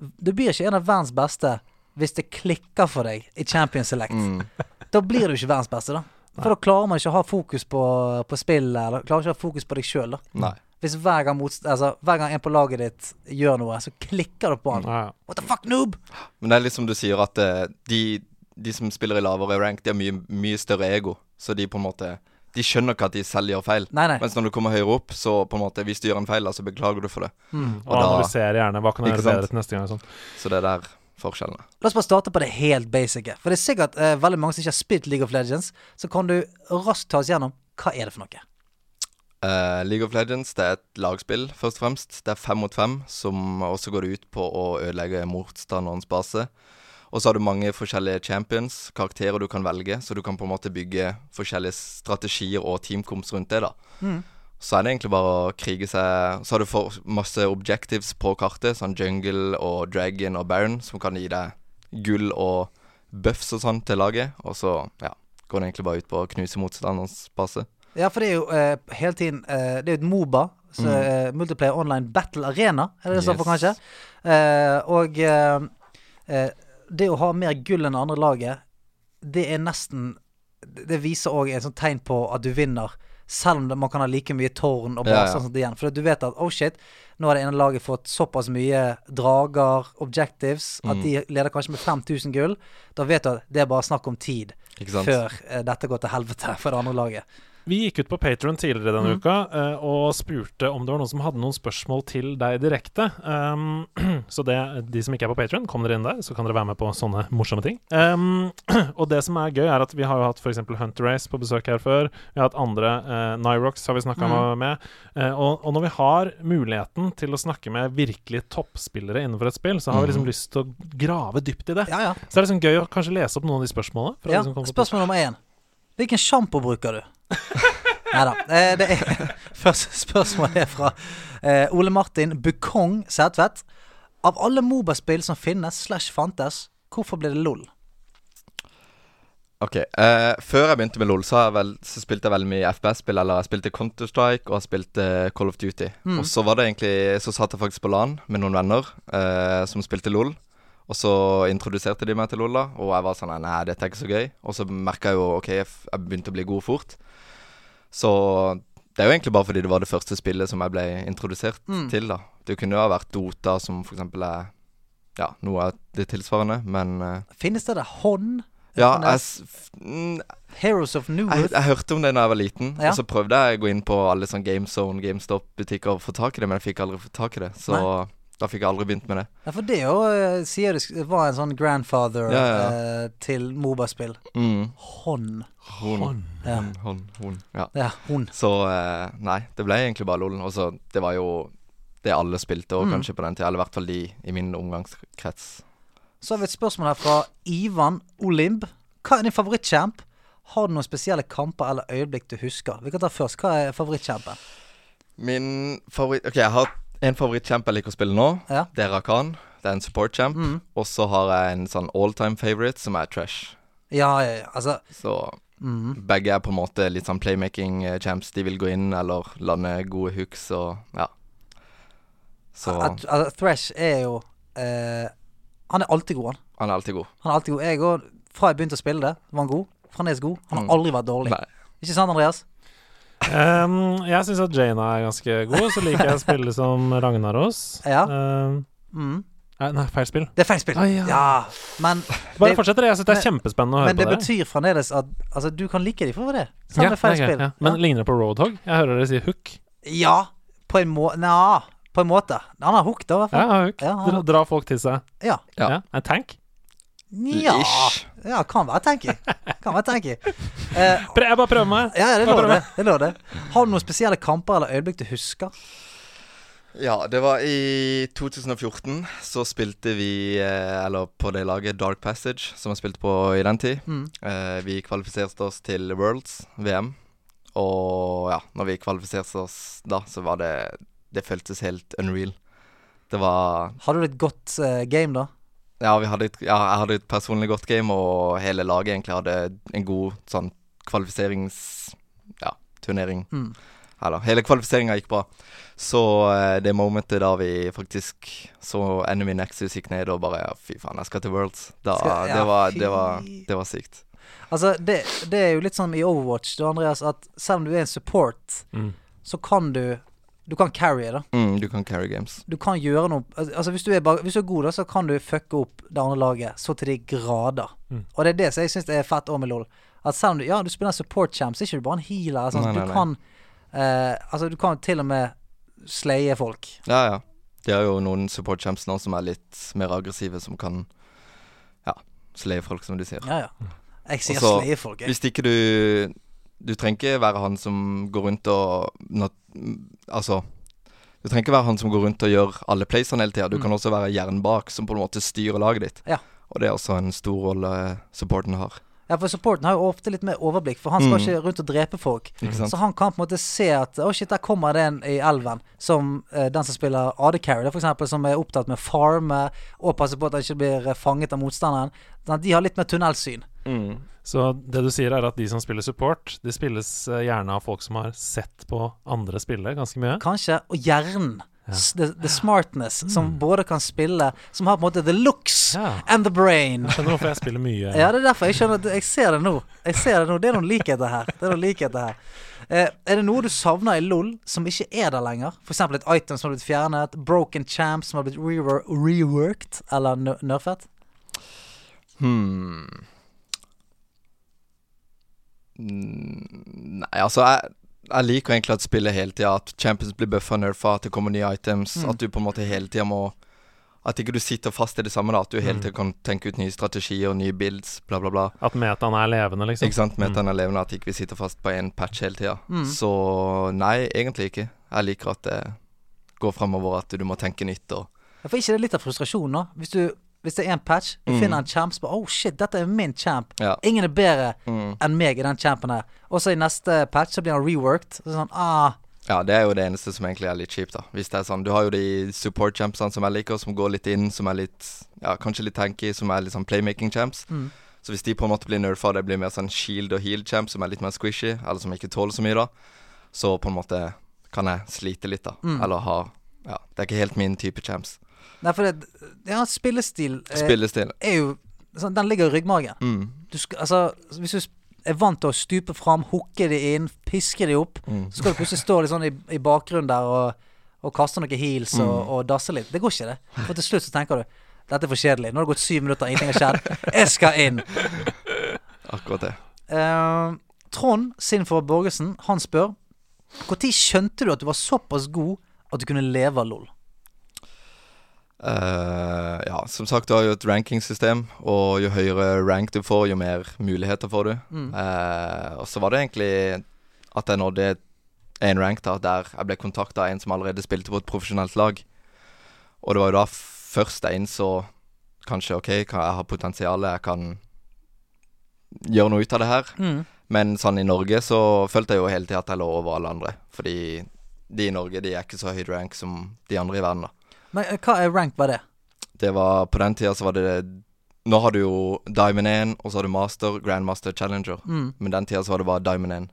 Du blir ikke en av verdens beste hvis det klikker for deg i Champions Select. Mm. Da blir du ikke verdens beste, da. For da klarer man ikke å ha fokus på, på spillet, eller klarer ikke å ha fokus på deg sjøl, da. Nei. Hvis hver gang, mot, altså, hver gang en på laget ditt gjør noe, så klikker du på han. Ja, ja. What the fuck, noob? Men det er litt som du sier, at uh, de, de som spiller i lavere rank, de har mye, mye større ego. Så de på en måte De skjønner ikke at de selv gjør feil. Nei, nei. Mens når du kommer høyere opp, så på en måte hvis du gjør en feil, så beklager du for det. Mm. Og Og da- analyserer gjerne. Hva kan jeg gjøre bedre til neste gang? Sånn. Så det er der forskjellen er. La oss bare starte på det helt basice. For det er sikkert eh, veldig mange som ikke har spilt League of Legends. Så kan du raskt ta oss gjennom hva er det for noe. Uh, League of Legends det er et lagspill, først og fremst. Det er fem mot fem, som også går ut på å ødelegge motstanderens base. Og så har du mange forskjellige champions, karakterer du kan velge, så du kan på en måte bygge forskjellige strategier og teamcoms rundt det, da. Mm. Så er det egentlig bare å krige seg Så har du masse objectives på kartet, sånn jungle og dragon og baron, som kan gi deg gull og buffs og sånn til laget. Og så, ja, går det egentlig bare ut på å knuse motstanderens base. Ja, for det er jo eh, hele tiden eh, Det er jo et Moba. Så, Mm. eh, Multiplayer Online Battle Arena, er det det står for, kanskje? Eh, og eh, eh, det å ha mer gull enn det andre laget, det er nesten Det viser òg et sånt tegn på at du vinner, selv om man kan ha like mye tårn og baser ja. og sånt igjen. For du vet at oh shit, nå har det ene laget fått såpass mye drager, objectives, at Mm. de leder kanskje med 5000 gull. Da vet du at det er bare snakk om tid før eh, dette går til helvete for det andre laget. Vi gikk ut på Patron tidligere denne Mm. uka uh, og spurte om det var noen som hadde noen spørsmål til deg direkte. Um, så det, de som ikke er på Patron, kom dere inn der, så kan dere være med på sånne morsomme ting. Um, og det som er gøy, er at vi har jo hatt f.eks. Hunter Race på besøk her før. Vi har hatt andre uh, Nyrox har vi snakka Mm. med. Uh, og, og når vi har muligheten til å snakke med virkelig toppspillere innenfor et spill, så har vi liksom Mhm. lyst til å grave dypt i det. Ja, ja. Så det er liksom gøy å kanskje lese opp noen av de spørsmålene. Ja, de som spørsmål nummer én. Hvilken sjampo bruker du? Nei da. Eh, første spørsmål er fra eh, Ole Martin Bukong Sætvedt. Av alle Moba-spill som finnes slash fantes, hvorfor ble det LOL? Ok, eh, Før jeg begynte med LOL, så, vel, så spilte jeg veldig mye FPS-spill. Eller jeg spilte Counter-Strike og jeg spilte Call of Duty. Mm. Og så var det egentlig Så satt jeg faktisk på LAN med noen venner eh, som spilte LOL. Og så introduserte de meg til LOL, da og jeg var sånn Nei, dette er ikke så gøy. Og så merka jeg jo OK, jeg jeg begynte å bli god fort. Så det er jo egentlig bare fordi det var det første spillet som jeg ble introdusert Mm. til, da. Det kunne jo ha vært Dota, som for eksempel er ja, noe av det tilsvarende, men uh, Finnes det da hånd? Ja, jeg, mm, Heroes of New jeg, Earth? jeg hørte om det da jeg var liten, Ja. og så prøvde jeg å gå inn på alle sånn GameZone, GameStop-butikker og få tak i det, men jeg fikk aldri få tak i det. Så Nei. Da fikk jeg aldri begynt med det. Ja, for det jo eh, sier du var en sånn grandfather Ja, ja, eh, til Moba-spill. Mm. Hånd. Hun. Hånd. Ja. Hun, hun. Ja. Ja, hun. Så eh, nei, det ble egentlig bare LOL. Og så det var jo det alle spilte, òg, Mm. kanskje på den tida, eller i hvert fall de i min omgangskrets. Så har vi et spørsmål her fra Ivan Olimb. Hva er din favorittkjemp? Har du noen spesielle kamper eller øyeblikk du husker? Vi kan ta først. Hva er favorittkjempen? Min favoritt Ok, jeg har en favorittkjemp jeg liker å spille nå. Ja. Det er Rakan. Det er en support-champ. Mm. Og så har jeg en sånn all time favorite, som er Trash. Ja. Altså Så mm. begge er på en måte litt sånn playmaking eh, champs. De vil gå inn eller lande gode hooks og ja. Så altså, Thresh er jo eh, Han er alltid god, han. han er alltid god. Han er alltid god. Jeg òg, fra jeg begynte å spille det, var han god. Fremdeles god. Han har Mm. aldri vært dårlig. Nei. Ikke sant, Andreas? Um, jeg syns at Jaina er ganske god, så liker jeg å spille som Ragnaros. Ja. Um, Mm. nei, feil spill. Det er feil spill. Ah, ja. ja. Men, Bare det, fortsett, det. Jeg syns det er kjempespennende å høre på det Men det betyr fremdeles at altså, du kan like dem for det. Ja, Samme det feil okay, spill. ja. Men ligner det på Roadhog? Jeg hører dere si hook. Ja, på en måte Nja, på en måte. Han har hook, da, i hvert Ja, fall. hook. Ja, han- Dra, dra folk til seg. Ja. Ja. Ja. En tank? Ja. Ish. Ja, kan være tanky. Kan være tanky. Eh, jeg bare prøver meg. ja, det lå det. det lå det. Har du noen spesielle kamper eller øyeblikk du husker? Ja, det var i 2014. Så spilte vi, eh, eller på det laget, Dark Passage, som jeg spilte på i den tid. Mm. Eh, vi kvalifiserte oss til Worlds, VM. Og ja, når vi kvalifiserte oss da, så var det Det føltes helt unreal. Det var Hadde du et godt eh, game, da? Ja, vi hadde et, ja, jeg hadde et personlig godt game, og hele laget egentlig hadde en god sånn kvalifiserings... Ja, turnering. Mm. Eller, hele kvalifiseringa gikk bra. Så eh, det momentet da vi faktisk så Enemy Nexus gikk ned og bare ja, Fy faen, jeg skal til Worlds. Da, Skal- ja, det, var, det, var, det var sykt. Altså, det, det er jo litt sånn i Overwatch, du, Andreas, at selv om du er en support, Mm. så kan du Du kan carry, da. Mm, du kan carry games. Du kan gjøre noe Altså, hvis du er, bare, hvis du er god, da, så kan du fucke opp det andre laget så til de grader. Mm. Og det er det som jeg syns er fett òg med LOL. At selv om du Ja, du spiller support champ, så er ikke du bare en healer. Sånn. Nei, nei, Du nei. kan eh, Altså, du kan til og med slaye folk. Ja, ja. Det er jo noen support champs nå som er litt mer aggressive, som kan ja, slaye folk, som du sier. Ja, ja. Jeg sier slaye folk, jeg. Hvis ikke du Du trenger ikke være han som går rundt og Altså Du trenger ikke være han som går rundt og gjør alle playsene hele tida. Du Mm. kan også være hjernen bak, som på en måte styrer laget ditt. Ja. Og det er også en stor rolle supporten har. Ja, for supporten har jo ofte litt mer overblikk, for han skal Mm. ikke rundt og drepe folk. Så han kan på en måte se at Å, shit, der kommer det en i elven. Som eh, den som spiller AD Carry, for eksempel, som er opptatt med farme og passer på at han ikke blir eh, fanget av motstanderen. Sånn de har litt mer tunnelsyn. Så det du sier, er at de som spiller support, de spilles eh, gjerne av folk som har sett på andre spille ganske mye? Kanskje. Og hjernen. Ja. The, the smartness. Som både kan spille Som har på en måte the looks Ja. and the brain. Jeg skjønner hvorfor jeg spiller mye. Ja, det er derfor jeg skjønner Jeg ser det nå. Jeg ser Det nå Det er noen likheter her. Det er noen likheter her eh, Er det noe du savner i LOL som ikke er der lenger? Eksempel et item som har blitt fjernet, broken champ som har blitt reworked eller ner- nerfet? Hmm. Mm, Nei, altså jeg, jeg liker egentlig at spillet hele tida At champions blir buffa nerfa, at det kommer nye items. Mm. At du på en måte hele tida må At ikke du sitter fast i det samme. da At du hele Mm. tida kan tenke ut nye strategier, og nye builds, bla, bla, bla. At metaen er levende, liksom. Ikke sant? Metaen er levende, at ikke vi sitter fast på én patch hele tida. Mm. Så nei, egentlig ikke. Jeg liker at det går fremover, at du må tenke nytt og For ikke det er litt av frustrasjonen, da? Hvis, du, hvis det er en patch, du Mm. finner en champ som bare Oh shit, dette er min champ. Ja. Ingen er bedre Mm. enn meg i den champen her. Og så i neste patch så blir han reworked. Så sånn, ah, Ja, det er jo det eneste som egentlig er litt kjipt, da. Hvis det er sånn Du har jo de support champsene som jeg liker, som går litt inn, som er litt Ja, kanskje litt tanky, som er litt sånn playmaking champs. Mm. Så hvis de på en måte blir nerfa, det blir mer sånn shield og heal champ, som er litt mer squishy, eller som ikke tåler så mye, da, så på en måte kan jeg slite litt, da. Mm. Eller ha Ja, det er ikke helt min type champs. Nei, for det Ja, spillestil eh, Spillestil. er jo sånn, Den ligger i ryggmargen. Mm. Du skal, altså, hvis du er vant til å stupe fram, hooke de inn, piske de opp, Mm. så skal du plutselig stå litt sånn i, i bakgrunnen der og, og kaste noen heels og, Mm. og dasse litt. Det går ikke, det. For til slutt så tenker du dette er for kjedelig. Nå har det gått syv minutter, ingenting har skjedd. Jeg skal inn. Akkurat det. Uh, Trond Sinfor Borgesen, han spør Når skjønte du at du var såpass god at du kunne leve av LOL? Eh, ja, som sagt, du har jo et rankingsystem, og jo høyere rank du får, jo mer muligheter får du. Mm. Uh, og så var det egentlig at jeg nådde en rank da, der jeg ble kontakta av en som allerede spilte på et profesjonelt lag. Og det var jo da først jeg innså kanskje OK, kan jeg har potensial, jeg kan gjøre noe ut av det her. Mm. Men sånn i Norge så følte jeg jo hele tida at jeg lå over alle andre. Fordi de i Norge de er ikke så høy rank som de andre i verden, da. Men eh, hva er rank var det? Det var På den tida så var det Nå har du jo Diamond 1, og så har du Master, Grandmaster, Challenger. Mm. Men den tida så var det bare Diamond 1.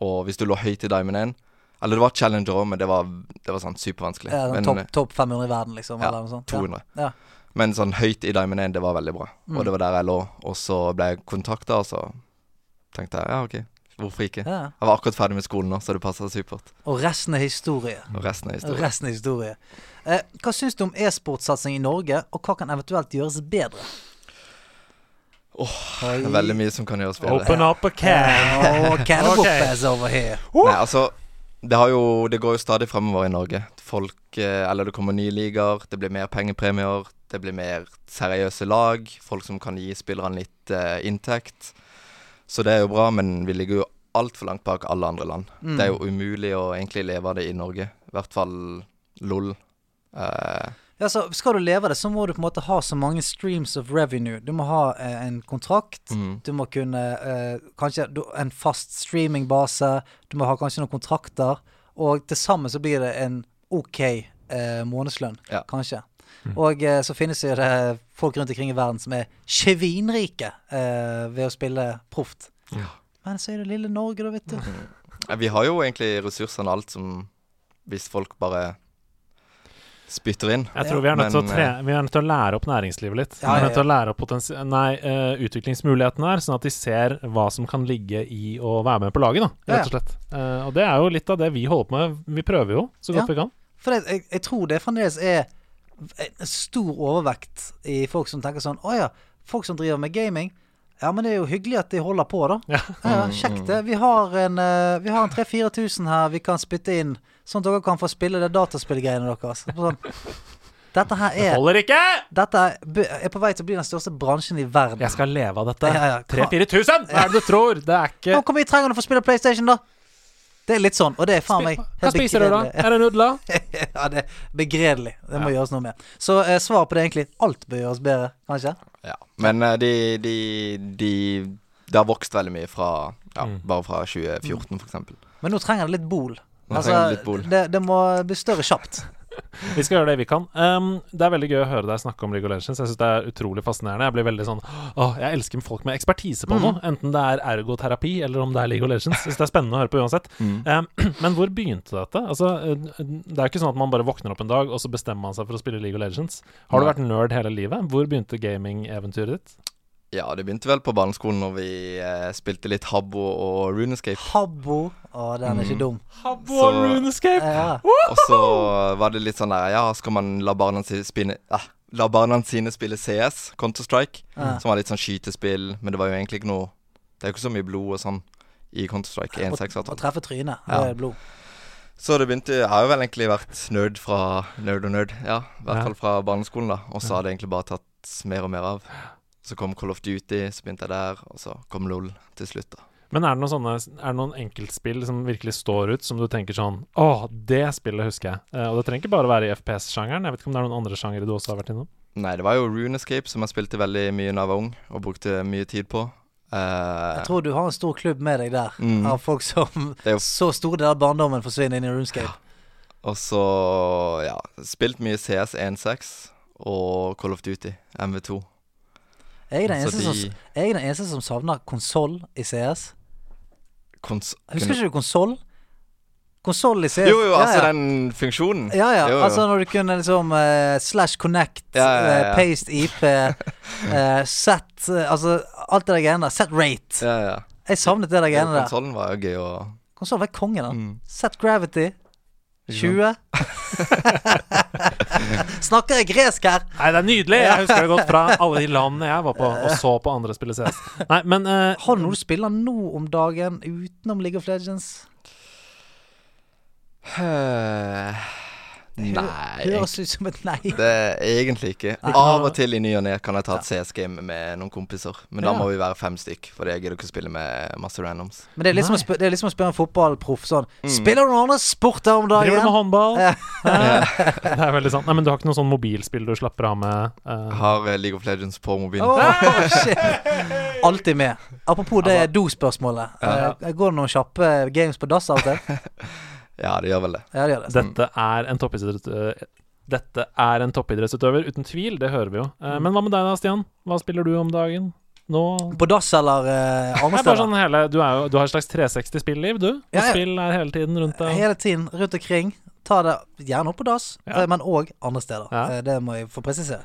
Og hvis du lå høyt i Diamond 1 Eller det var Challenger òg, men det var, det var sånn supervanskelig. Ja, men topp top 500 i verden, liksom? ja, eller noe sånt. 200. Ja. Men sånn høyt i Diamond 1, det var veldig bra. Mm. Og det var der jeg lå. Og så ble jeg kontakta, og så tenkte jeg ja, OK, hvorfor ikke? Ja. Jeg var akkurat ferdig med skolen nå, så det passa supert. Og resten er historie. Og resten er historie. resten er historie. Eh, hva syns du om e-sportsatsing i Norge, og hva kan eventuelt gjøres bedre? Åh, Oi. Det er veldig mye som kan gjøres bedre. Open up a can. Oh, can of Ok. whoop-ass over here. Nei, altså det, har jo, det går jo stadig fremover i Norge. Folk eh, Eller det kommer nye ligaer, det blir mer pengepremier, det blir mer seriøse lag. Folk som kan gi spillerne litt uh, inntekt. Så det er jo bra, men vi ligger jo altfor langt bak alle andre land. Mm. Det er jo umulig å egentlig leve av det i Norge. I hvert fall LOL. Eh, Ja, så Skal du leve av det, så må du på en måte ha så mange streams of revenue. Du må ha eh, en kontrakt. mm. Du må kunne eh, Kanskje en fast streamingbase. Du må ha kanskje noen kontrakter. Og til sammen så blir det en OK eh, månedslønn, Ja. kanskje. Og eh, så finnes det jo det folk rundt omkring i verden som er svinrike eh, ved å spille proft. Ja. Men så er det lille Norge, da, vet du. Ja, Vi har jo egentlig ressursene alt som Hvis folk bare spytter inn. Jeg tror vi er nødt til å, tre, vi er nødt til å lære opp næringslivet litt. Ja, vi er nødt til å lære opp nei, uh, utviklingsmulighetene her, sånn at de ser hva som kan ligge i å være med på laget, da, rett og slett. Uh, og det er jo litt av det vi holder på med. Vi prøver jo så godt Ja. vi kan. For det, jeg, jeg tror det fremdeles er en stor overvekt i folk som tenker sånn Å ja, folk som driver med gaming. Ja, men det er jo hyggelig at de holder på, da. Ja. Ja, Kjekt det. Vi har en, uh, vi har en 3000-4000 her vi kan spytte inn, sånn at dere kan få spille det dataspillgreiene deres. Sånn. Dette her er Det Holder ikke! Dette er, på vei til å bli den største bransjen i verden. Jeg skal leve av dette. Ja, ja, hva- 3000-4000! Hva er det du tror? Det er ikke mye trenger du for å spille PlayStation, da? Det er litt sånn, og det er faen meg Hva spiser du, da? Er det nudler? ja, det er begredelig. Det må gjøres noe med. Så eh, svaret på det er egentlig alt bør gjøres bedre, kanskje? Ja. Men eh, de, de, de Det har vokst veldig mye fra ja, Mm. bare fra 2014, for eksempel. Men nå trenger det litt bol. Nå det litt bol. det, det må bli større kjapt. Vi skal gjøre det vi kan. Um, det er veldig gøy å høre deg snakke om League of Legends. Jeg synes det er utrolig fascinerende. Jeg blir veldig sånn Åh, jeg elsker folk med ekspertise på noe. Enten det er ergoterapi eller om det er League of Legends. Jeg syns det er spennende å høre på uansett. Um, men hvor begynte dette? Altså, det er jo ikke sånn at man bare våkner opp en dag, og så bestemmer man seg for å spille League of Legends. Har du vært nerd hele livet? Hvor begynte gaming-eventyret ditt? Ja, det begynte vel på barneskolen når vi eh, spilte litt Habbo og Runescape. Habbo. Å, den er ikke dum. Habbo Så- og RuneScape! Ja. Og så var det litt sånn der Ja, skal man la barna sine spille eh, La barna sine spille CS, Counter-Strike, Ja. som var litt sånn skytespill, men det var jo egentlig ikke noe Det er jo ikke så mye blod og sånn i Counter-Strike 1.6. Å treffe trynet. Ja. Det er blod. Så det begynte Jeg har jo vel egentlig vært nerd fra nerd og nerd, ja. I hvert Ja. fall fra barneskolen, da. Og så har det egentlig bare tatt mer og mer av. Så kom Call of Duty, så begynte jeg der, og så kom LOL til slutt, da. Men er det noen sånne Er det noen enkeltspill som virkelig står ut, som du tenker sånn Å, det spillet husker jeg. Eh, og det trenger ikke bare være i FPS-sjangeren. Jeg vet ikke om det er noen andre sjangere du også har vært innom? Nei, det var jo Runescape som jeg spilte veldig mye da jeg var ung, og brukte mye tid på. Eh, Jeg tror du har en stor klubb med deg der, Mm. av folk som er jo- Så store deler av barndommen forsvinner inn i RuneScape. Og så, ja, spilt mye CS 1.6 og Call of Duty, MV2. Jeg er den eneste, som, de som, eneste som savner konsoll i CS. kons... Husker ikke du konsoll? Konsoll i CS. Jo, jo, altså ja. den funksjonen. Ja, ja. Jo, jo. Altså når du kunne liksom uh, slash connect, Ja, ja, ja, ja. eh, paste IP, uh, set eh, Altså alt det der greiene der. Set rate. Ja, ja. Jeg savnet det der greiene der. Konsollen var jo gøy å Konsollen var konge, da. mm. Set gravity. Ikke 20. Snakker jeg gresk her? Nei, det er nydelig! Jeg husker det godt fra alle de landene jeg var på og så på andre spille CS. Nei, men uh, Har du noe du spiller nå om dagen utenom League of Legends? Eh, Nei, Høres ut som et nei. det er egentlig ikke. Av og til i ny og ne kan jeg ta et CS-game med noen kompiser. Men da må vi være fem stykk, for jeg gidder ikke å spille med masse randoms. Men det er liksom, å sp- det er liksom å spørre en fotballproff sånn Mm. Spiller du noen andre sporter om dagen? driver du med håndball? Ja. det er veldig sant. Nei, men du har ikke noe sånn mobilspill du slapper av med? Uh... Har eh, League of Legends på mobilen. Åh, shit. Alltid med. Apropos det Altså- do-spørsmålet. Ja. Eh, Går det noen kjappe games på dass av og til? Ja, det gjør vel det. Ja, det gjør det. Dette er en toppidrett... eh, Dette er en toppidrettsutøver, uten tvil. Det hører vi jo. Mm. Eh, men hva med deg da, Stian? Hva spiller du om dagen? Nå På dass eller eh, andre steder? sånn hele, du, er jo, du har et slags 360-spilliv, du. Og Ja, ja. spill er hele tiden rundt deg. Hele tiden rundt omkring. Ta det gjerne opp på dass, Ja. eh, men òg andre steder. Ja. Eh, Det må jeg få presisere.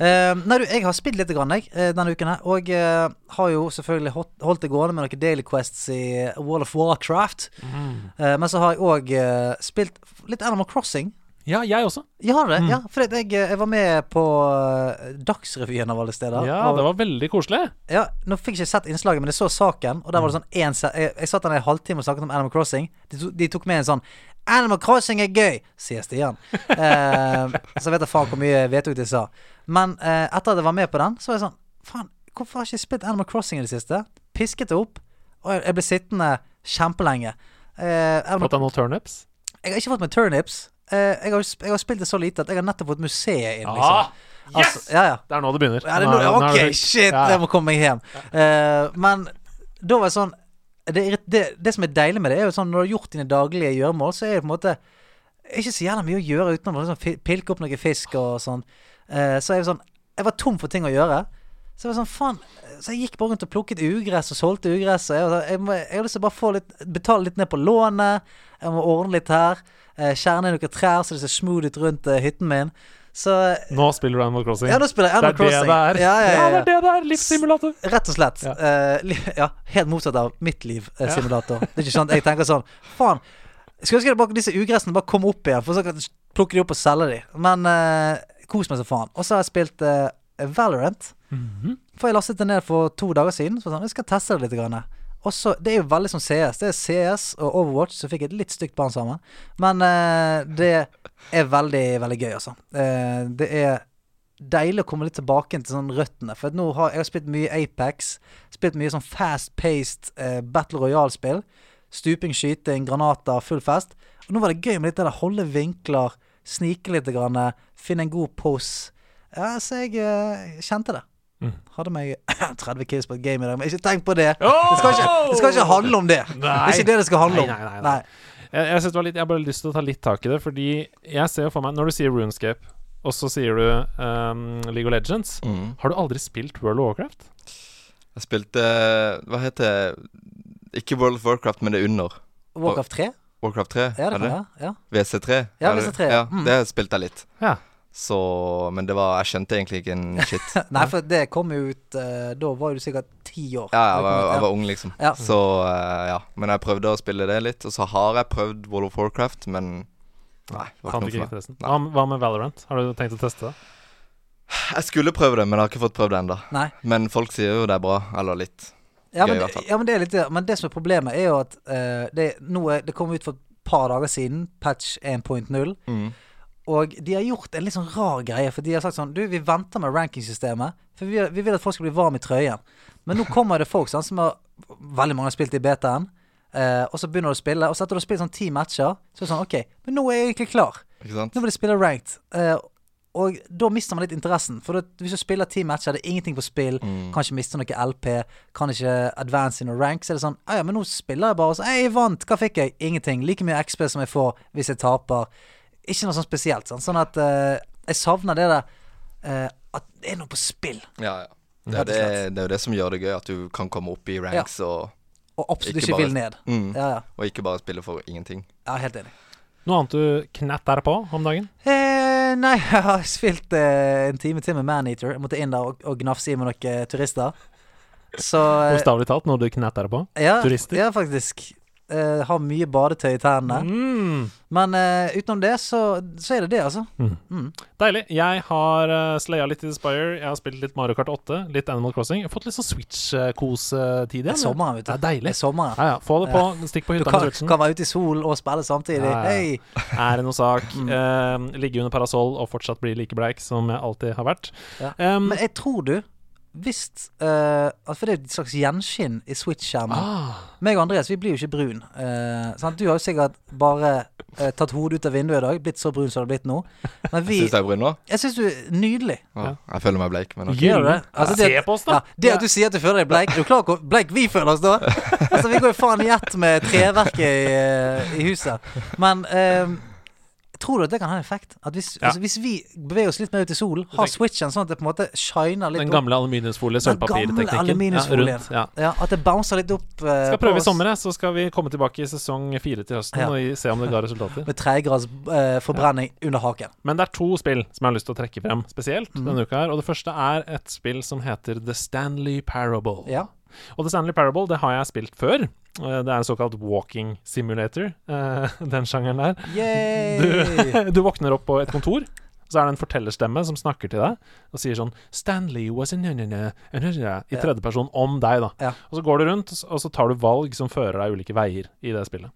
Eh, nei, du, jeg har spilt litt grann, jeg, denne uken her. Og eh, har jo selvfølgelig holdt, holdt det gående med noen Daily Quests i World of Warcraft. Mm. Eh, men så har jeg òg spilt litt Animal Crossing. Ja, jeg også. Ja, det, Mm. ja for jeg, jeg var med på Dagsrevyen av alle steder. Ja, og, det var veldig koselig. ja, Nå fikk jeg ikke sett innslaget, men jeg så saken. Og der var det sånn en, jeg, jeg satt der i en halvtime og snakket om Animal Crossing. De, to, de tok med en sånn 'Animal Crossing er gøy', sier Stian. Eh, så vet jeg faen hvor mye vedtok de sa. Men eh, etter at jeg var med på den, så var jeg sånn Faen, hvorfor har jeg ikke spilt Animal Crossing i det siste? Pisket det opp. Og jeg, jeg ble sittende kjempelenge. Eh, Animal, Fått deg noen turnips? jeg har ikke fått meg turnips. eh, jeg, har, jeg har spilt det så lite at jeg har nettopp fått museet inn, Ah, liksom. yes! Altså, ja, ja. Det er nå det begynner. Ja, det, Nå ok, shit, jeg må komme meg hjem. Eh, men da var jeg sånn det, det, det som er deilig med det, er jo sånn når du har gjort dine daglige gjøremål, så er det på en måte ikke så jævla mye å gjøre utenom å liksom, pilke opp noe fisk og sånn. Uh, så jeg var sånn Jeg var tom for ting å gjøre. Så jeg var sånn, faen Så jeg gikk bare rundt og plukket ugress og solgte ugress. Og jeg, sånn, jeg, må, jeg har lyst til å bare få litt betale litt ned på lånet. Jeg må ordne litt her. Uh, Kjerne noen trær så det ser smooth ut rundt uh, hytten min. Så Nå spiller du Animal Crossing. ja, nå spiller jeg det Animal er det Crossing. det er. Ja, ja, ja, det er det det er. Livssimulator. Rett og slett. Ja helt motsatt av mitt liv, eh. Det er ikke sånn jeg tenker sånn Faen, skulle ønske det bare, disse ugressene bare kom opp igjen, for så plukke de opp og selge de. Men uh, kos meg som faen. Og så har jeg spilt uh, Valorant. Mhm. For jeg lastet det ned for to dager siden. Så sånn, jeg skal teste det litt. Grann. Og så, Det er jo veldig som CS. Det er CS og Overwatch, som fikk et litt stygt barn sammen. Men eh, det er veldig, veldig gøy, altså. Eh, det er deilig å komme litt tilbake til sånn røttene. For nå har jeg har spilt mye Apex. Spilt mye sånn fast-paced eh, Battle Royale-spill. Stuping, skyting, granater, full fest. Og nå var det gøy med litt det der holde vinkler, snike litt, grann, finne en god pose. Ja, så jeg eh, kjente det. Mm. Hadde meg 30 kills på et game i dag, men ikke tenk på det. Det skal ikke, det skal ikke handle om det. Det er ikke det det skal handle om. Nei, nei, nei, nei. Jeg, jeg, synes det var litt, jeg har bare lyst til å ta litt tak i det, fordi jeg ser jo for meg Når du sier Runescape, og så sier du um, League of Legends Mm. Har du aldri spilt World of Warcraft? Jeg spilte Hva heter det? Ikke World of Warcraft, men det er under. Warcraft 3? Warcraft 3? Ja, det er kan det? Ja. WC3? Ja, Er det- WC3, Ja, mm. det spilte jeg litt. Ja. Så Men det var Jeg skjønte egentlig ikke en shit. Nei, for det kom jo ut uh, Da var du sikkert ti år. Ja, jeg var, jeg var ung, liksom. Ja. Så uh, ja. Men jeg prøvde å spille det litt. Og så har jeg prøvd World of Warcraft, men Nei. det var ikke noe for meg. Hva, hva med Valorant? Har du tenkt å teste det? Jeg skulle prøve det, men jeg har ikke fått prøvd det ennå. Men folk sier jo det er bra. Eller litt. Ja, Gøy, men, i hvert fall. ja, men det er litt. Men det som er problemet, er jo at uh, det, nå er, det kom ut for et par dager siden, patch 1.0. Mm. Og de har gjort en litt sånn rar greie. For de har sagt sånn Du, vi venter med rankingsystemet. For vi, vi vil at folk skal bli varme i trøyen. Men nå kommer det folk sånn, som har Veldig mange har spilt i BTN. Eh, og så begynner du å spille, og så etter du har spilt sånn ti matcher, så er det sånn OK, men nå er jeg egentlig klar. Ikke sant? Nå vil jeg spille ranked. Eh, og da mister man litt interessen. For da, hvis du spiller ti matcher, det er ingenting på spill. Mm. Kan ikke miste noe LP. Kan ikke advance i a rank. Så er det sånn Ja Ja, men nå spiller jeg bare. Og så, «Ei, jeg vant. Hva fikk jeg? Ingenting. Like mye XP som jeg får hvis jeg taper. Ikke noe sånn spesielt. Sånn, sånn at uh, jeg savner det der uh, At det er noe på spill. Ja, ja. Det er, det, det er jo det som gjør det gøy, at du kan komme opp i ranks og, Og absolutt Ikke ikke, bare- vil ned. mm, Ja, ja. og ikke bare spille for ingenting. ja helt enig. Noe annet du knatter på om dagen? Eh, nei, jeg har spilt eh, en time til med Maneater. Jeg måtte inn der og, og gnafse i med noen eh, turister. Så Bokstavelig talt, noe du knatter på? ja, turister? Ja, faktisk. Eh, har mye badetøy i tærne. Mm. Men uh, utenom det, så, så er det det, altså. Mm. Mm. Deilig. Jeg har uh, slaya litt i Spire. Jeg har spilt litt Mario Kart 8, litt Animal Crossing. Jeg har fått litt sånn Switch-kosetid igjen. Det er sommeren, vet du. Det er deilig. Det er sommeren. Ja, ja. Få det på. Stikk på Du hytta med Switchen. kan være ute i sol og spille samtidig. Ja, ja. Hei! Er det noe sak? Mm. Ligge under parasoll og fortsatt bli like bleik som jeg alltid har vært. Ja. Um, Men jeg tror du Hvis uh, For det er et slags gjenskinn i Switch-skjermen. ah, Meg og Andreas vi blir jo ikke brun. Uh, sant? Du har jo sikkert bare uh, tatt hodet ut av vinduet i dag. Blitt så brun som det har blitt nå. Men vi Syns jeg er brun nå? Jeg syns du er nydelig. Ja. Jeg føler meg bleik, men. Gjør du det? Altså, det- Se på oss, da! Ja, det at du sier at du føler deg bleik Er du klar over hvor bleik vi føler oss da? Altså Vi går jo faen i ett med treverket i, eh, i huset. Men eh, tror du at det kan ha en effekt? At hvis, Ja. altså, hvis vi beveger oss litt mer ut i solen, har tenker- switchen sånn at det på en måte shiner litt Den opp gamle aluminiumsfolie, Den gamle sølvpapirteknikken. aluminiumsfolien. Ja, rundt, ja. Ja, At det bouncer litt opp Uh, Skal prøve i sommer, så skal vi komme tilbake i sesong fire til høsten Ja. og se om det ga resultater. med tregrads uh, forbrenning under haken. Men det er to spill som jeg har lyst til å trekke frem spesielt mm. denne uka her. Og det første er et spill som heter The Stanley Parable. Ja. Og The Stanley Parable det har jeg spilt før. Eh, Det er en såkalt walking simulator, eh, den sjangeren der. Du, du våkner opp på et kontor. Så er det en fortellerstemme som snakker til deg og sier sånn 'Stanley was in i Ja. tredjeperson om deg, da. Ja. Og så går du rundt, og så tar du valg som fører deg ulike veier i det spillet.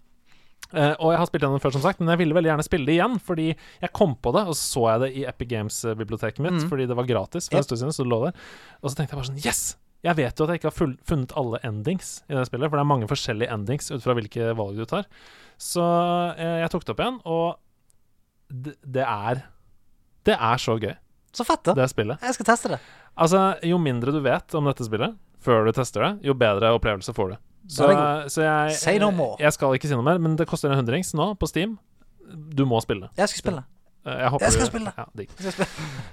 Uh, og jeg har spilt den før, som sagt, men jeg ville veldig gjerne spille det igjen. Fordi jeg kom på det, og så så jeg det i Epic Games-biblioteket mitt, mm. fordi det var gratis for Yep. en stund siden. Så det lå der. Og så tenkte jeg bare sånn Yes! Jeg vet jo at jeg ikke har funnet alle endings i det spillet, for det er mange forskjellige endings ut fra hvilke valg du tar. Så eh, jeg tok det opp igjen, og det, det er Det er så gøy, Så fett, da. det spillet. Jeg skal teste det. Altså, jo mindre du vet om dette spillet før du tester det, jo bedre opplevelse får du. Så, er så jeg jeg. Jeg skal ikke si noe mer, men det koster en hundrings nå på Steam. Du må spille. Jeg skal spille. Eh, Jeg, Jeg skal spille. Ja, spille.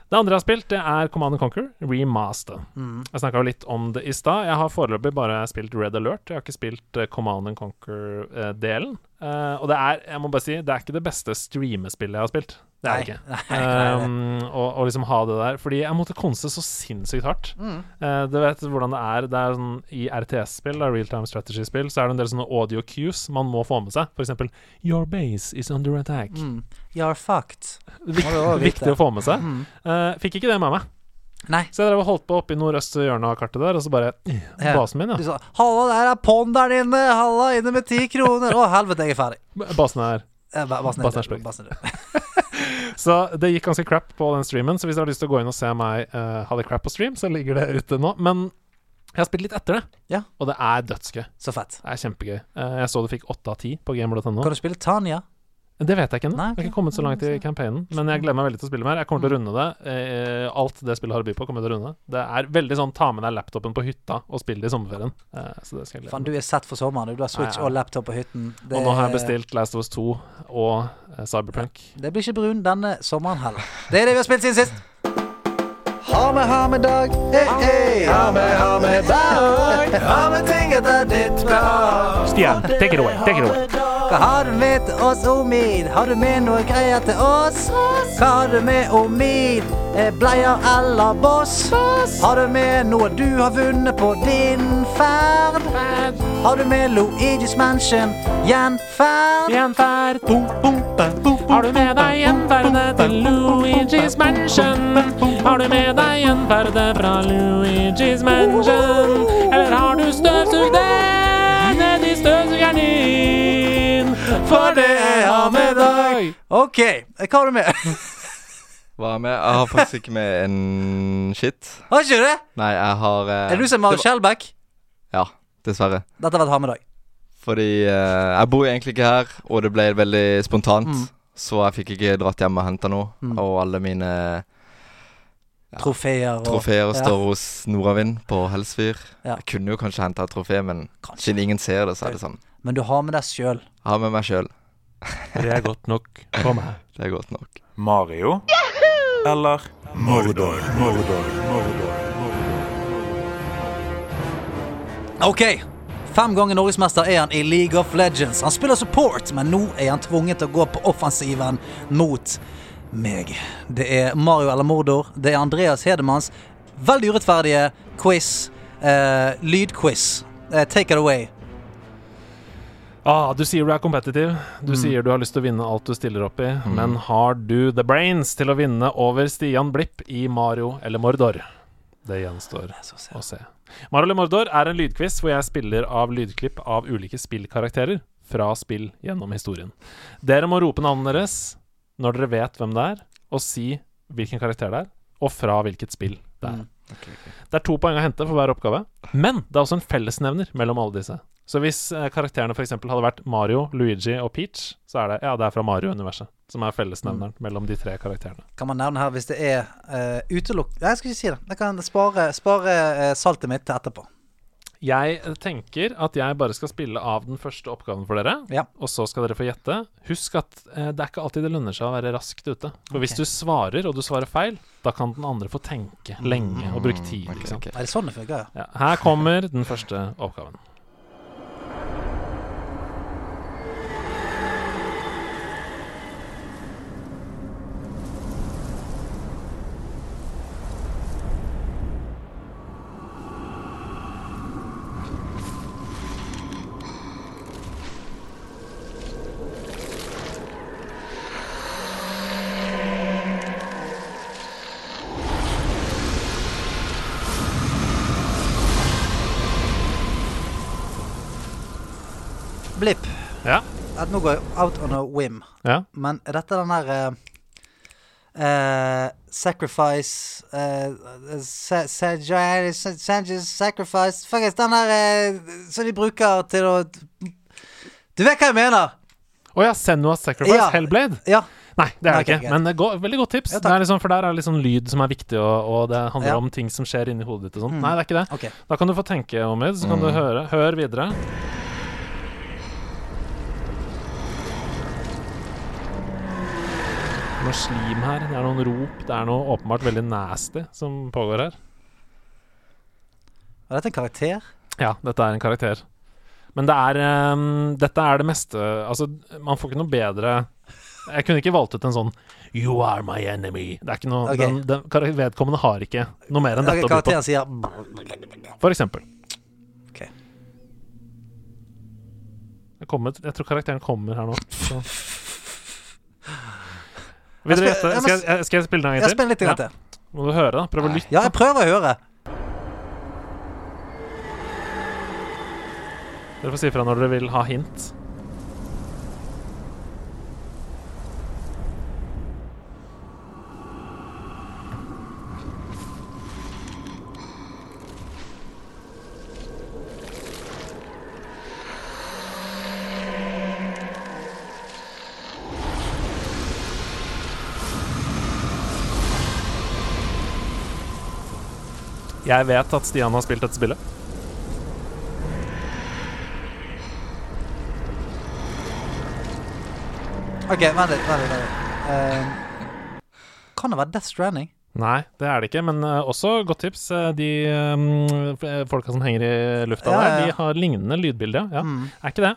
Det andre jeg har spilt, det er Command Conquer Remaster. Mm. Jeg snakka jo litt om det i stad. Jeg har foreløpig bare spilt Red Alert. Jeg har ikke spilt eh, Command Conquer-delen. Eh, og det er, jeg må bare si, det er ikke det beste streamespillet jeg har spilt. Det er det ikke. Nei. Um, og, og liksom ha det der. Fordi jeg måtte konse så sinnssykt hardt. Mm. Uh, du vet hvordan det er. Det er sånn, I RTS-spill, real time strategy-spill, så er det en del sånne audio cues man må få med seg. Eksempel Your base is under attack. Mm. You're fucked. Viktig å få med seg. Mm. Uh, fikk ikke det med meg. Nei. Så jeg drev og holdt på oppe i nordøst hjørne av kartet der, og så bare Ja. Basen min, ja. Du sa 'Halla, der er ponderen inne! Halla, inne med ti kroner!' Å, helvete, jeg er ferdig. Basen er ba- Basen Basen er. Basen er død. Så det gikk ganske crap på den streamen, så hvis du har lyst til å gå inn og se meg uh, ha det crap på stream, så ligger det ute nå. Men jeg har spilt litt etter det, Ja. og det er dødsgøy. Så fett. Det er kjempegøy. Uh, jeg så du fikk åtte av ti på gamer.no. Kan du spille Tanya? Det vet jeg ikke ennå. Okay. Jeg har ikke kommet så langt i campaignen. Men jeg gleder meg veldig til å spille mer. Jeg kommer til å runde det. Eh, alt det spillet har å by på, kommer jeg til å runde. Det er veldig sånn ta med deg laptopen på hytta og spille det i sommerferien. Eh, så det skal jeg glede meg du er sett for sommeren. du. Har Switch Ja, ja. og laptop på hytten. Det, Og nå har jeg bestilt Last of Us 2 og eh, Cyberpunk. Det blir ikke brun denne sommeren heller. Det er det vi har spilt siden sist. Ha med, ha med dag. Hey, hey. Ha med, ha med dag. Ha med ting etter ditt behag. Stian, take it away. Take it away. Hva har du med til oss, Omid? Har du med noe greier til oss? Hva har du med, Omid? Eh, Bleier eller boss? Har du med noe du har vunnet på din ferd? Har du med Luigi's Mansion gjenferd? Gjenferd. Har du med deg gjenferdet til Luigi's Mansion? Har du med deg gjenferdet fra Luigi's Mansion? Eller har du støvsugd det For det jeg har med deg. OK, hva har du med? Hva er med? Jeg har faktisk ikke med en shit. Har ikke det? Nei, jeg har eh, Er du som har Skjelbæk? Ja, dessverre. Dette har vært ha med deg. Fordi eh, jeg bor egentlig ikke her, og det ble veldig spontant. Mm. Så jeg fikk ikke dratt hjem og henta noe. Mm. Og alle mine Ja. Trofeer og trofeer ja. står hos Nordavind på Helsfyr. Ja. Jeg kunne jo kanskje henta et trofé, men Kanskje. siden ingen ser det, så er det sånn. Men du har med deg sjøl. Har med meg sjøl. Det er godt nok for meg. Det er godt nok. Mario eller Mordor? Mordor, Mordor, OK. Fem ganger norgesmester er han i League of Legends. Han spiller support, men nå er han tvunget til å gå på offensiven mot meg. Det er Mario eller Mordor. Det er Andreas Hedemanns veldig urettferdige quiz. Eh, lydquiz. Eh, take it away. Ah, du sier du er competitive. Du Mm. sier du har lyst til å vinne alt du stiller opp i. Men har du the brains til å vinne over Stian Blipp i Mario eller Mordor? Det gjenstår å se. Mario eller Mordor er en lydquiz hvor jeg spiller av lydklipp av ulike spillkarakterer fra spill gjennom historien. Dere må rope navnet deres når dere vet hvem det er, og si hvilken karakter det er, og fra hvilket spill det er. Mm. Det er to poeng å hente for hver oppgave, men det er også en fellesnevner mellom alle disse. Så hvis eh, karakterene f.eks. hadde vært Mario, Luigi og Peach, så er det ja, det er fra Mario-universet som er fellesnevneren mellom de tre karakterene. Kan man nevne her hvis det er uh, utelukk... Nei, jeg skal ikke si det. Jeg kan spare, spare uh, saltet mitt til etterpå. Jeg tenker at jeg bare skal spille av den første oppgaven for dere, Ja. og så skal dere få gjette. Husk at eh, det er ikke alltid det lønner seg å være raskt ute. For hvis du svarer, og du svarer feil, da kan den andre få tenke lenge og bruke tid. Okay, okay. Er det sånn det fungerer? Ja, her kommer den første oppgaven. At nå går jeg out on a whim. Ja. Men er dette den der uh, uh, Sacrifice uh, Sacrifice Faktisk den der som de bruker til å Du vet hva jeg mener? Å ja, Senua's Sacrifice, Ja. Hellblade. Ja. Nei, det er det ikke. Men go veldig godt tips. Ja, det er liksom, for der er det sånn lyd som er viktig, og, og det handler Ja. om ting som skjer inni hodet ditt og sånn. Mm. Nei, det er ikke det. Okay. Da kan du få tenke, Omid, så kan du Mm. høre. Hør videre. Noe slim her. Det er noen rop. Det er noe åpenbart veldig nasty som pågår her. Er dette en karakter? Ja, dette er en karakter. Men det er um, Dette er det meste Altså, man får ikke noe bedre Jeg kunne ikke valgt ut en sånn You are my enemy. Det er ikke noe okay. den, den, Vedkommende har ikke noe mer enn dette på. karakteren sier For eksempel. Ok. Jeg, kommer, jeg tror karakteren kommer her nå. Så. Vil dere gjette? jeg Skal jeg, skal jeg spille den en gang til? spiller litt grann til. Må du høre, da? Prøv å lytte. Ja, jeg prøver å høre. Dere får si ifra når dere vil ha hint. Jeg vet at Stian har spilt dette spillet. Ok, vent litt. Vent litt, vent litt. Ehm, kan det være Death Stranding? Nei, det er det ikke, men uh, også godt tips. eh, de um, folka som henger i lufta Ja, ja, der, ja. de har lignende lydbilde. Ja. Mm. Er ikke det?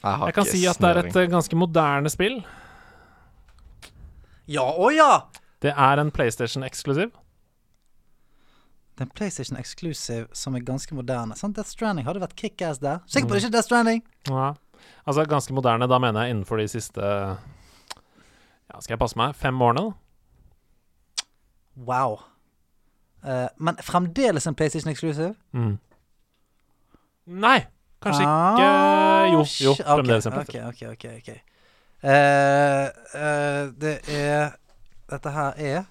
Jeg har Jeg kan ikke si at det er et uh, ganske moderne spill. Ja, å ja! Det er en PlayStation-eksklusiv. Det er en PlayStation Exclusive som er ganske moderne. Sant? Death Stranding hadde vært kickass der. Sikker på det ikke Death Stranding? Ja. Altså ganske moderne, da mener jeg innenfor de siste Ja, skal jeg passe meg? Fem årene, da? Wow. Uh, men fremdeles en PlayStation Exclusive? Mm. Nei! Kanskje ikke Jo, jo, shit. fremdeles en Ah, PlayStation. ok, ok. ok, okay. Uh, uh, det er Dette her er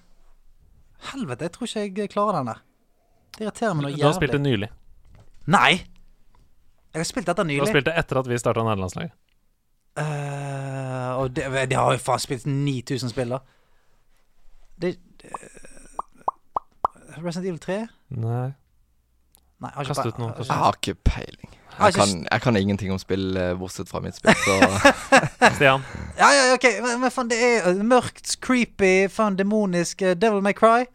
Helvete, jeg tror ikke jeg klarer den der. Det irriterer meg noe Du har spilt det nylig. Nei! Jeg har spilt dette nylig. Du har spilt det etter at vi starta nederlandslaget. Uh, og det, de har jo faen spilt 9000 spill, da. Det det Resident Evil 3? Nei. Nei, jeg har ikke Kast ut noe, Jeg har ikke peiling. Jeg kan, jeg kan ingenting om spill eh, bortsett fra mitt spill, så Stian. Ja, ja, ok, men, men faen, det er eh, mørkt, creepy, faen demonisk eh, Devil May Cry?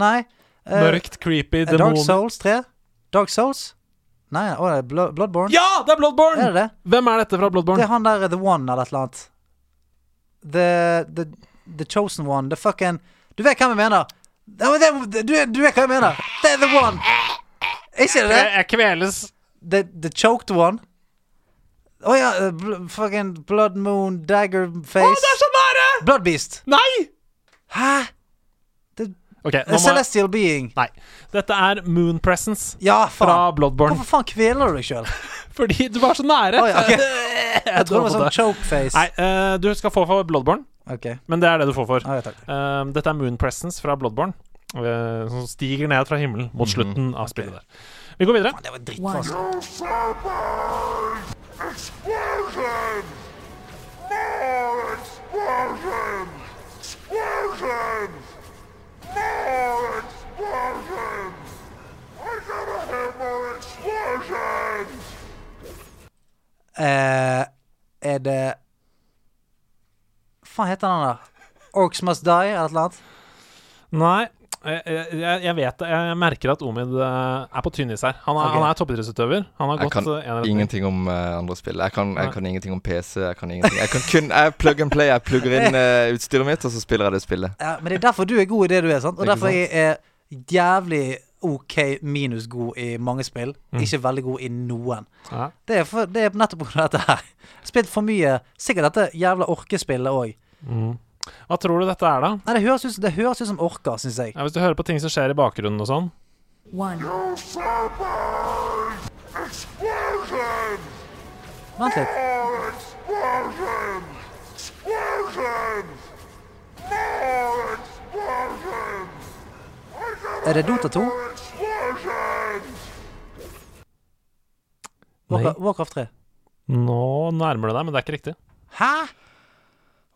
Nei. Eh, Mørkt, creepy, demon. Dark. Souls 3? Dark Souls? Nei, å, det er Blo Bloodborne? Ja, det er Bloodborne! Er det det? Hvem er dette fra Bloodborne? Det er han der eh, The One eller et eller annet. The, the, the Chosen One. The fucking Du vet hvem jeg mener. Det, du, du vet hva jeg mener. Det er The One. Ikke det? Jeg, jeg kveles. The, the Choked One. Å ja. eh, bl fucking Blood Moon Dagger Face. Å, det er så nære! Blood Beast. Nei! Hæ? Ok, A nå må jeg celestial being. Nei. Dette er Moon Presence Ja, fra. Bloodborne. Hvorfor faen kveler du deg sjøl? Fordi du var så nære. Oh, ja, okay. jeg Jeg tror det var sånn chokeface. Nei, uh, du skal få for Bloodborne, okay. men det er det du får for. Ah, ja. Eh, dette er Moon Presence fra Bloodborne. eh, som stiger ned fra himmelen mot Mhm. slutten av spillet der. Vi går videre. Faen, Det var drittvanskelig. Explosion! More explosion! Explosions! More explosions! I gotta have more explosions! Eh, er det Hva Faen heter den der? Orcs Must Die, eller eller annet? Nei, jeg, jeg, jeg vet det. Jeg merker at Omid eh, er på tynn is her. Han er, okay. han er toppidrettsutøver. Han har Jeg gått kan eh, ingenting om uh, andre spill. Jeg kan, jeg kan ingenting om PC. Jeg kan ingenting Jeg kan kun Jeg plug and play. Jeg plugger inn uh, utstyret mitt, og så spiller jeg det spillet. Ja, men det er derfor du er god i det du er, sant? Og er derfor sant? jeg er jævlig OK minus god i mange spill. Mm. Ikke veldig god i noen. Ja. Det er, for, det er nettopp pga. dette her. Spilt for mye. Sikkert dette jævla orkespillet òg. Mm. Hva tror du dette er, da? Nei, det høres ut, det høres ut som orker, syns jeg. Ja, hvis du hører på ting som skjer i bakgrunnen og sånn! Vent litt. Er det Dota 2? more explosions! Nei. Warcraft, Warcraft 3. Nå nærmer det deg, men det er ikke riktig. Hæ?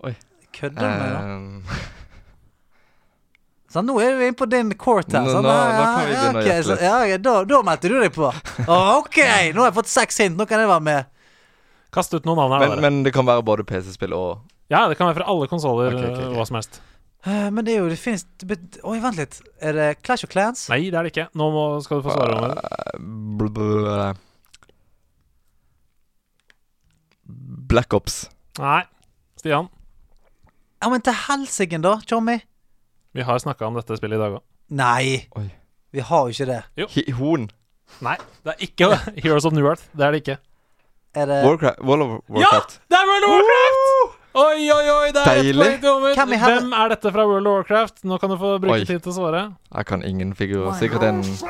Oi. Kødder du med meg? Um, Så nå er vi inne på din court her. Nå- nå- Ja, nå kan vi ja, begynne å ok, gjette så- litt. Ja, ja, da, da meldte du deg på. OK, nå har jeg fått seks hint. Nå kan jeg være med. Kast ut noen navn her. men, men det kan være både PC-spill og Ja, det kan være fra alle konsoller, Okay, okay, ok. hva som helst. Eh, Men det er jo det finnes Oi, vent litt. Er det Clash of Clans? Nei, det er det ikke. Nå må, skal du få svare. Uh, bl- bl- Black Ops. Nei. Stian, Ja, men til helsike, da, Tjommi. vi har snakka om dette spillet i dag òg. Nei. Oi. Vi har jo ikke det. Hi Horn. Nei, det er ikke Heroes of New Earth. Det er det ikke. Er det Warcraft. World of Warcraft. Ja! Det er World of Warcraft! Oi, oi, oi! Det er et Deilig. poeng til. Hvem i hel- Hvem er dette fra World of Warcraft? Nå kan du få bruke Oi. tid til å svare. Jeg kan ingen figurer. Sikkert en Explosions!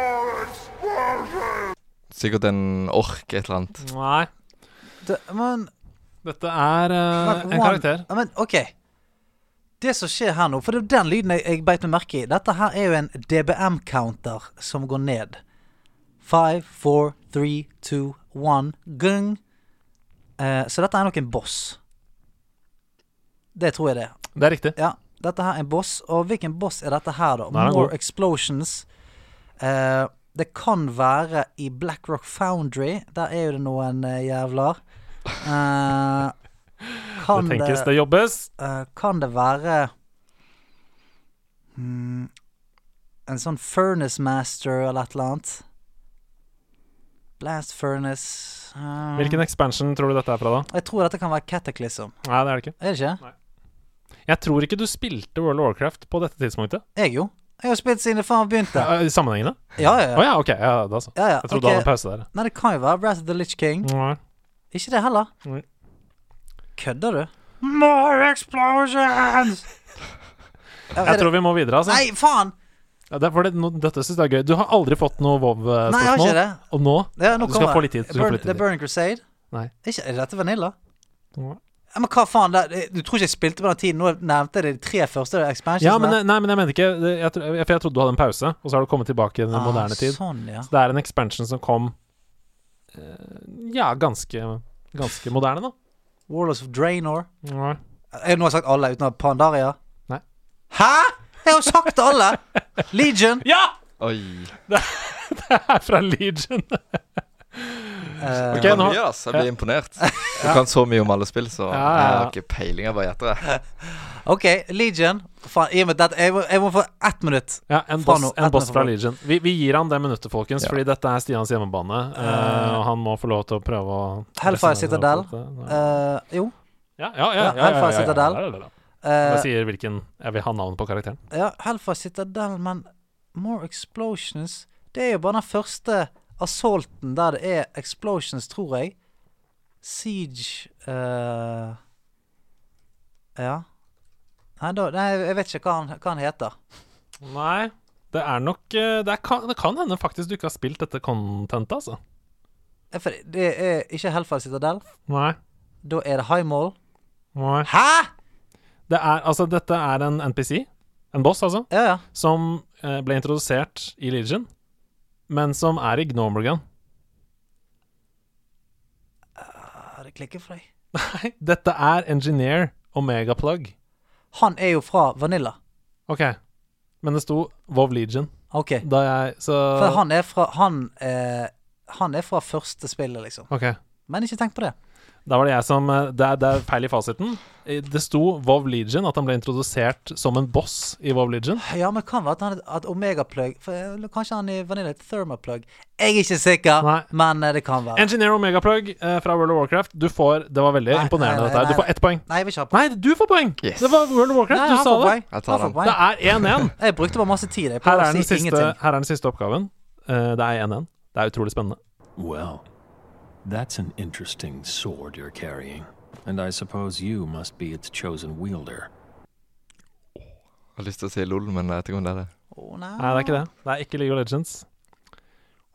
More explosions! Sikkert en ork, et eller annet. Nei. Det, Men Dette er uh, en karakter. Men OK. Det som skjer her nå, for det er den lyden jeg, jeg beit meg merke i Dette her er jo en DBM-counter som går ned. Five, four, three, two, one, gung. Uh, så dette er nok en boss. Det tror jeg det er. Det er riktig. Ja, dette her er en boss. Og hvilken boss er dette her, da? Nå er More. Explosions. Uh, det kan være i Black Rock Foundry. Der er jo det noen uh, jævler. Eh, kan Det tenkes, det jobbes. Uh, kan det være mm, En sånn Furnace Master eller et eller annet? Blast Furnace uh, Hvilken expansion tror du dette er fra, da? Jeg tror dette kan være Cataclysm. Nei, det er det ikke. Er det ikke? Jeg tror ikke du spilte World of Warcraft på dette tidspunktet. Jeg, jo. Jeg har spilt siden det faen begynte. Ja, I sammenhengene? Ja, ja. Å ja. ja, ok. Ja, da så. ja, ja. Jeg trodde okay. du hadde en pause der. Nei, det kan jo være Wrath of the Litch King. Nei. Ikke det heller. Nei. Kødder du? More explosions! Ja, Jeg det- tror vi må videre, altså. Nei, faen! Ja, det, for det, no, dette syns jeg er gøy. Du har aldri fått noe Nei, jeg har ikke det. Og nå Ja, nå Du skal jeg. få litt tid, The Burn. The Burning Crusade? Nei. Ikke, er dette Vanilla? Nei. Ja, men hva faen? Det, du tror ikke jeg spilte på den tiden? Nå nevnte jeg de tre første expansions. Ja, men, nei, men jeg mener ikke det- jeg, For jeg trodde du hadde en pause, og så har du kommet tilbake i den moderne tid. Sånn, ja. Så det er en expansion som kom Ja, ganske Ganske moderne, da. Warlords of Draenor. Nei. Jeg nå har jeg sagt alle utenom Pandaria. Nei. Hæ?! Jeg har jo sagt alle! Legion. Ja! Oi. Det er fra Legion. Eh, Ok, nå- Jeg blir imponert. Du kan så mye om alle spill, så Ja, ja, jeg har ikke peiling. Jeg bare gjetter. OK, Legion. Faen, gi meg dette, jeg, må, jeg må få ett minutt. Ja, en boss, en boss fra Legion. Vi, vi gir han det minuttet, folkens, Ja. fordi dette er Stians hjemmebane. Uh, og han må få lov til å prøve å Hellfire Citadel. Eh, jo. Ja, ja, ja. Ja, ja, ja, Hellfire Citadel. Jeg sier hvilken Jeg vil ha navn på karakteren. ja, Hellfire Citadel, men More Explosions Det er jo bare den første assaulten der det er explosions, tror jeg. Siege uh, Ja. Nei, da, nei, jeg vet ikke hva han, hva han heter. Nei, det er nok eh, det, er, kan, det kan hende faktisk du ikke har spilt dette contentet, altså. For det er ikke Hellfire Citadel. Nei. Da er det High Mall. Nei. Hæ?! Det er, altså, dette er en NPC, en boss, altså, Ja, ja. som eh, ble introdusert i Legion, men som er i Gnomorgan. Ah, Det klikker for deg. Nei, dette er Engineer Omega Plug. Han er jo fra Vanilla. Ok, men det sto Vov Legion OK. da jeg Så For han er fra Han, eh, han er fra første spillet, liksom. Ok, Men ikke tenk på det. Da var det jeg som eh, Det er, det er feil i fasiten. Det sto Vov Legion, at han ble introdusert som en boss i Vov Legion. Ja, men kan være at han at Omega-plug Kanskje han i Vanilla heter Thermaplug. Jeg er ikke sikker, Nei. men eh, det kan være. Engineer Omega Plug eh, fra World of Warcraft. Du får Det var veldig Nei, imponerende, nei, dette her. Du får ett poeng. Nei, jeg vil ikke ha poeng. Nei, du får poeng! Yes. Det var World of Warcraft. Nei, du sa det. poeng. Jeg tar den. poeng. Det er 1-1. Jeg brukte bare masse tid jeg, på Her å den si siste, ingenting. her er den siste oppgaven. Uh, det er 1-1. Det er utrolig spennende. Well, that's an interesting sword you're carrying. And I suppose you must be its chosen wielder. Jeg har lyst til å si LOL, men jeg vet ikke om det er det. Oh, nei. Nei, det er ikke det. Det er ikke League of Legends.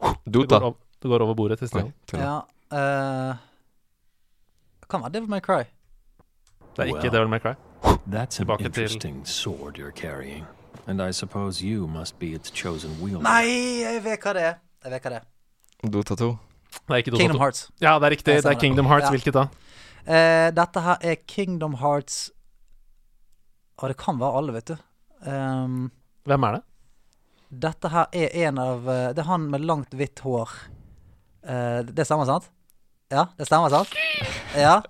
Det Dota. går, ov- det går over bordet til Stian. Ja eh, Kan være Devil May Cry. Det er ikke Well. Devil May Cry. That's an interesting sword you're carrying. And I suppose you must be its chosen wielder. Nei, jeg vet hva det er. Jeg vet hva det er. Dota 2. Dota Kingdom 2. Hearts. Ja, det er riktig. Det er Kingdom Hearts. Ja. Hvilket da? Uh, dette her er Kingdom Hearts Og det kan være alle, vet du. Um, Hvem er det? dette her er en av eh, Det er han med langt, hvitt hår. Uh, det stemmer, sant? Ja, det stemmer, sant? Ja.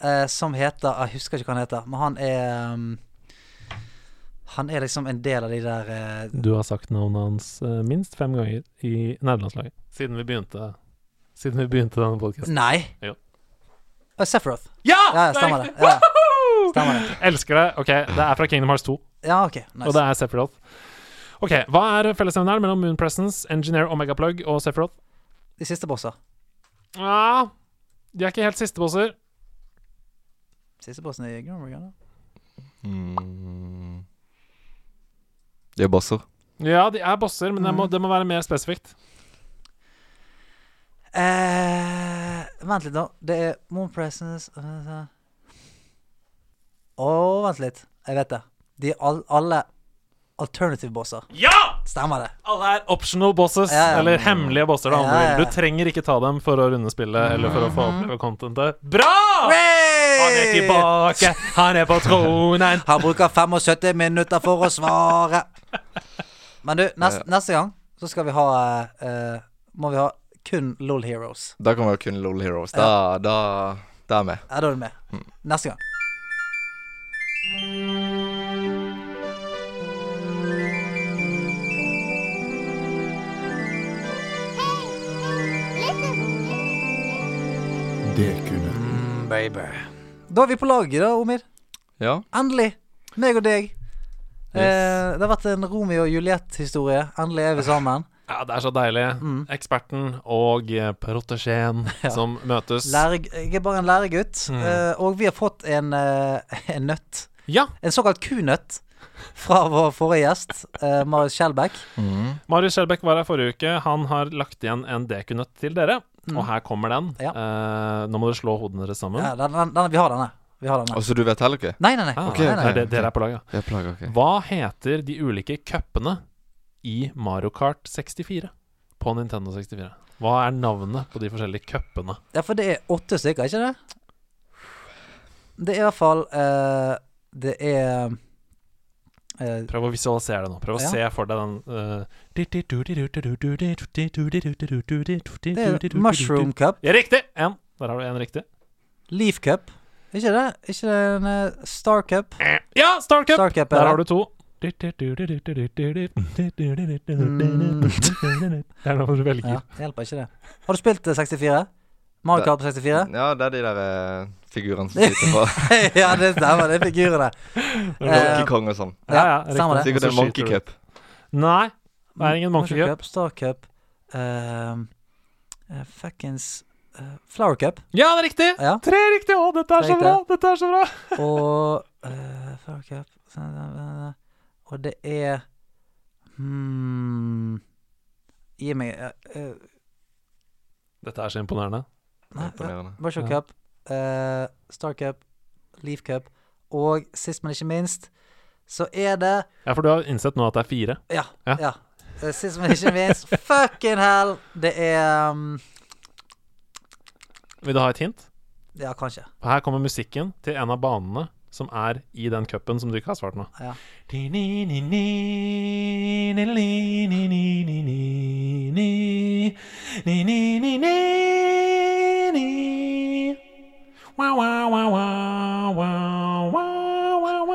Uh, som heter Jeg husker ikke hva han heter, men han er ehm, Han er liksom en del av de der eh, Du har sagt navnet hans eh, minst fem ganger i nederlandslaget siden vi begynte Siden vi begynte denne podkasten. Nei. Jo. Uh, Sephiroth. Ja! Ja, er stemmer det. Ja. Stemmer det. Elsker det. Ok, det er fra Kingdom Hearts 2, Ja, ok. Nice. og det er Sephiroth. Ok, Hva er fellesnevnen mellom Moon Presence, Engineer Omega Plug og Sephiroth? De siste bosser. Ja, de er ikke helt siste bosser. Siste bossen er Grimmergun, da. Mm. Det er bosser. Ja, de er bosser, men det, må, det må være mer spesifikt. Eh, vent litt, nå. Det er Moon Presence Å, vent litt. Jeg vet det. De all, alle alternative bosser. Ja! Stemmer det. Alle er optional bosses, Ja, ja. eller hemmelige bosser. Da, Ja, ja, du ja. Du trenger ikke ta dem for å runde spillet eller for å få oppleve contentet. Bra! Han er tilbake, han er på tronen. Han bruker 75 minutter for å svare. Men du, nest, neste gang så skal vi ha uh, Må vi ha kun LOL Heroes. Da kan vi ha kun LOL Heroes. Da, da, da er vi med. Ja, da er du med. Neste gang. Det kunne Mm, baby. Da er vi på laget, da, Omir. Ja. Endelig. Meg og deg. Eh, det har vært en Romeo og Juliet-historie. Endelig er vi sammen. Ja, det er så deilig. Mm. Eksperten og eh, protesjeen Ja. som møtes. Lære, jeg er bare en læregutt. Mm. eh, og vi har fått en, eh, en nøtt. Ja, En såkalt kunøtt fra vår forrige gjest, eh, Marius Skjelbæk. Mm. Marius Skjelbæk var her forrige uke. Han har lagt igjen en dekunøtt til dere, og her kommer den. Mm. Ja. Uh, nå må dere slå hodene deres sammen. Ja, den, den, den, vi har denne. Vi har denne. Altså, du vet heller ikke? Nei, nei, nei. Ah, okay, nei, nei, nei. er dere er på lag, ja. Plager okay. Hva heter de ulike cupene i Mario Kart 64 på Nintendo 64? Hva er navnet på de forskjellige cupene? Ja, for det er åtte stykker, ikke det? Det er i hvert fall uh, Det er Prøv å visualisere det nå. Prøv å Ja. se for deg den uh... Er Mushroom Cup, Ja, riktig! En. Der har du en riktig. Leaf Cup. Ikke det? Ikke det en uh, Star Cup? Ja, Star Cup! Star Cup er Der har du to. Det er noe du velger. Ja, det hjelper ikke det. Har du spilt eh, 64? Mario Kart på 64? Ja, det er de der eh, figurene som sitter på ja, det stemmer. Det er figurene. Monkey Kong og sånn. Ja, ja, stemmer det. Sikkert en Monkey. Cup. Nei, det er ingen Monkey Cup. Star Cup, Uh, eh, fuckings uh, Flower Cup. Ja, det er riktig! Ja. Tre riktige! Å, dette er så bra! Dette er så bra! Og eh, Flower Cup Og det er hmm, Gi meg eh, eh, Dette er så imponerende. Nei, Imponerende. Mushroom Ja. Cup, eh, Star Cup, Leaf Cup, og sist, men ikke minst, så er det Ja, for du har innsett nå at det er fire. Ja. Ja. ja. Eh, Sist, men ikke minst, fucking hell! Det er um, Vil du ha et hint? Ja, kanskje. Her kommer musikken til en av banene som er i den cupen som du ikke har svart nå. Ja.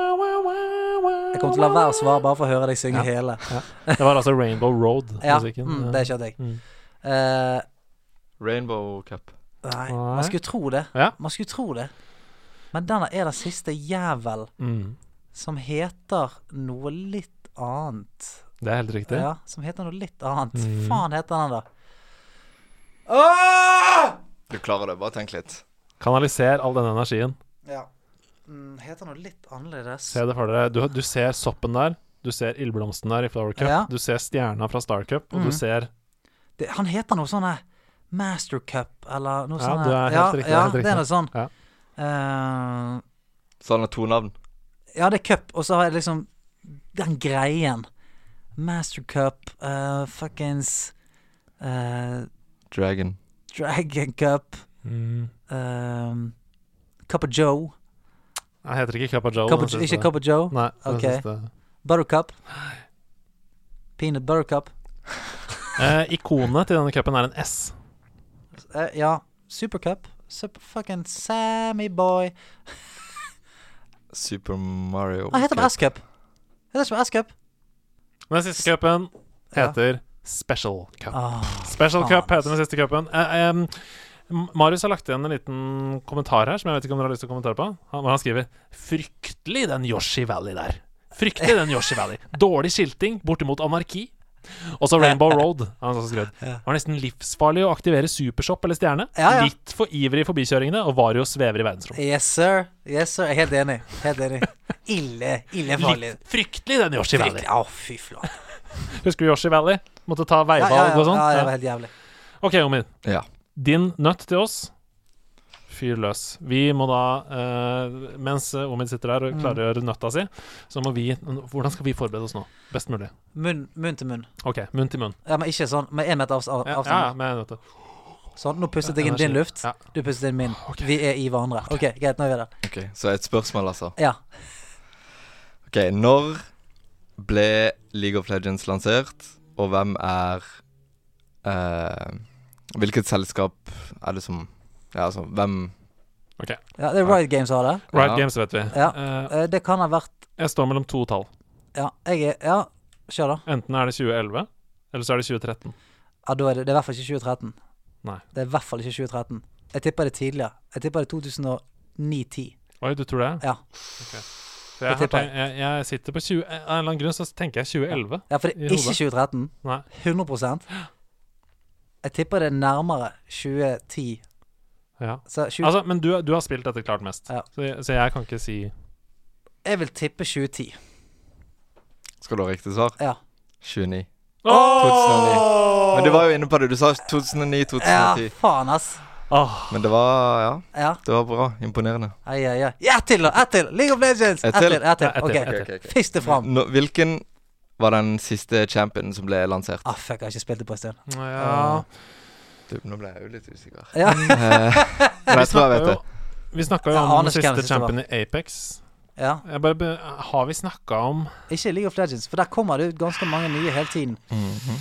Jeg kommer til å la være å svare bare for å høre deg synge Ja. hele. Det var altså Rainbow Road-musikken. mm, det skjønte jeg. Mm. Uh, Rainbow Cup. nei, Nei. man skulle tro det. Ja. Man skulle tro det. Men denne er den siste jævel Mm. som heter noe litt annet. Det er helt riktig. Ja, som heter noe litt annet. Mm. Faen heter den, da? Ah! Du klarer det. Bare tenk litt. Kanaliser all denne energien. Ja. Mm, heter noe litt annerledes. Se det for dere. Du, du ser soppen der. Du ser ildblomsten der i Flower Cup. Ja. Du ser stjerna fra Star Cup, og mm. du ser Det, han heter noe sånn Master Cup, eller noe Ja, sånn du er helt ja, riktig, Ja, helt det er noe sånn. Ja. Uh, Så han har to navn. ja, det er cup, og så har jeg liksom den greien. Master Cup, uh, fuckings uh, Dragon. Dragon Cup. Mm. Um, Cup of Joe. Jeg heter ikke Cup of Joe. Cup of, ikke Cup of Joe. Nei. okay. Buttercup. Peanut Buttercup. Eh, ikonet til denne cupen er en S. Eh, ja. Supercup. Super fucking Sammy Boy. Super Mario Han heter bare. S-cup. Heter ikke S-cup. Den siste cupen Ja. heter Special Cup. Oh, Special Cup heter den siste cupen. Eh, em, Marius har lagt igjen en liten kommentar her, som jeg vet ikke om dere har lyst til å kommentere på. Han, han skriver 'Fryktelig den Yoshi Valley der'. Fryktelig den Yoshi Valley. Dårlig skilting, bortimot anarki. Også Rainbow Road. Han også skrevet. Var nesten livsfarlig å aktivere Supershop eller Stjerne. Ja, ja. Litt for ivrig i forbikjøringene, og Vario svever i verdensrommet. Yes, sir. Yes, sir. Helt enig. Helt enig. Ille, ille farlig. Litt fryktelig den Yoshi Valley. Å, oh, fy flate. Husker du Yoshi Valley? Måtte ta Ja, veivalg ja, ja, og sånn. ja, det var helt jævlig. Ok, Omid. Ja. Din nøtt til oss Fyr løs. Vi må da, uh, mens Omid sitter der Mm. og klargjør nøtta si, så må vi Hvordan skal vi forberede oss nå? Best mulig. Munn, munn til munn. OK, munn til munn. Ja, men ikke sånn med én meter avstand. av, Ja, avstand. ja, med nøtta. Sånn, nå pustet jeg inn din luft. Ja. Du pustet inn min. Okay. Vi er i hverandre. OK, greit, nå er vi der. Ok, Så et spørsmål, altså. Ja. Ok, Når ble League of Legends lansert, og hvem er eh, Hvilket selskap er det som Ja, altså, hvem ja det er Riot Games som har det. Riot Ja. Games, vet vi. Ja. Eh, Det kan ha vært jeg står mellom to tall. Ja, jeg er Ja, kjør, da. Enten er det 2011, eller så er det 2013. Ja, da er det, det er i hvert fall ikke 2013. Nei. Det er i hvert fall ikke 2013. Jeg tipper det tidligere. Jeg tipper det 2009-10. Oi, du tror det? Ja. Okay. jeg, jeg, jeg, jeg sitter på 20 Av en eller annen grunn så tenker jeg 2011. Ja, for det er ikke 2013. Nei. 100 Jeg tipper det er nærmere 2010. Ja. Så 20, Altså, men du, du har spilt dette klart mest, Ja. så, jeg- så jeg kan ikke si jeg vil tippe 2010. Skal du ha riktig svar? Ja. 29. Åh! Men du var jo inne på det. Du sa 2009-2010. Ja, faen, ass. Oh. Men det var Ja, Ja. det var bra. Imponerende. Ai, ai, ai. Ett til, da! Ett til! League of Legends! Ett til? til. Ett til. Til, Ok, ok, ok. Fisk det fram. Nå, hvilken var den siste championen som ble lansert? Ah, fuck, jeg har ikke spilt det på en stund. ja. Du, nå ble jeg jo litt usikker. Ja. Eh, Men jeg tror jeg vet det. Vi snakka jo om den siste championen champion i Apex. ja. Jeg bare, har vi snakka om Ikke League of Legends, for der kommer det ut ganske mange nye hele tiden. Mhm.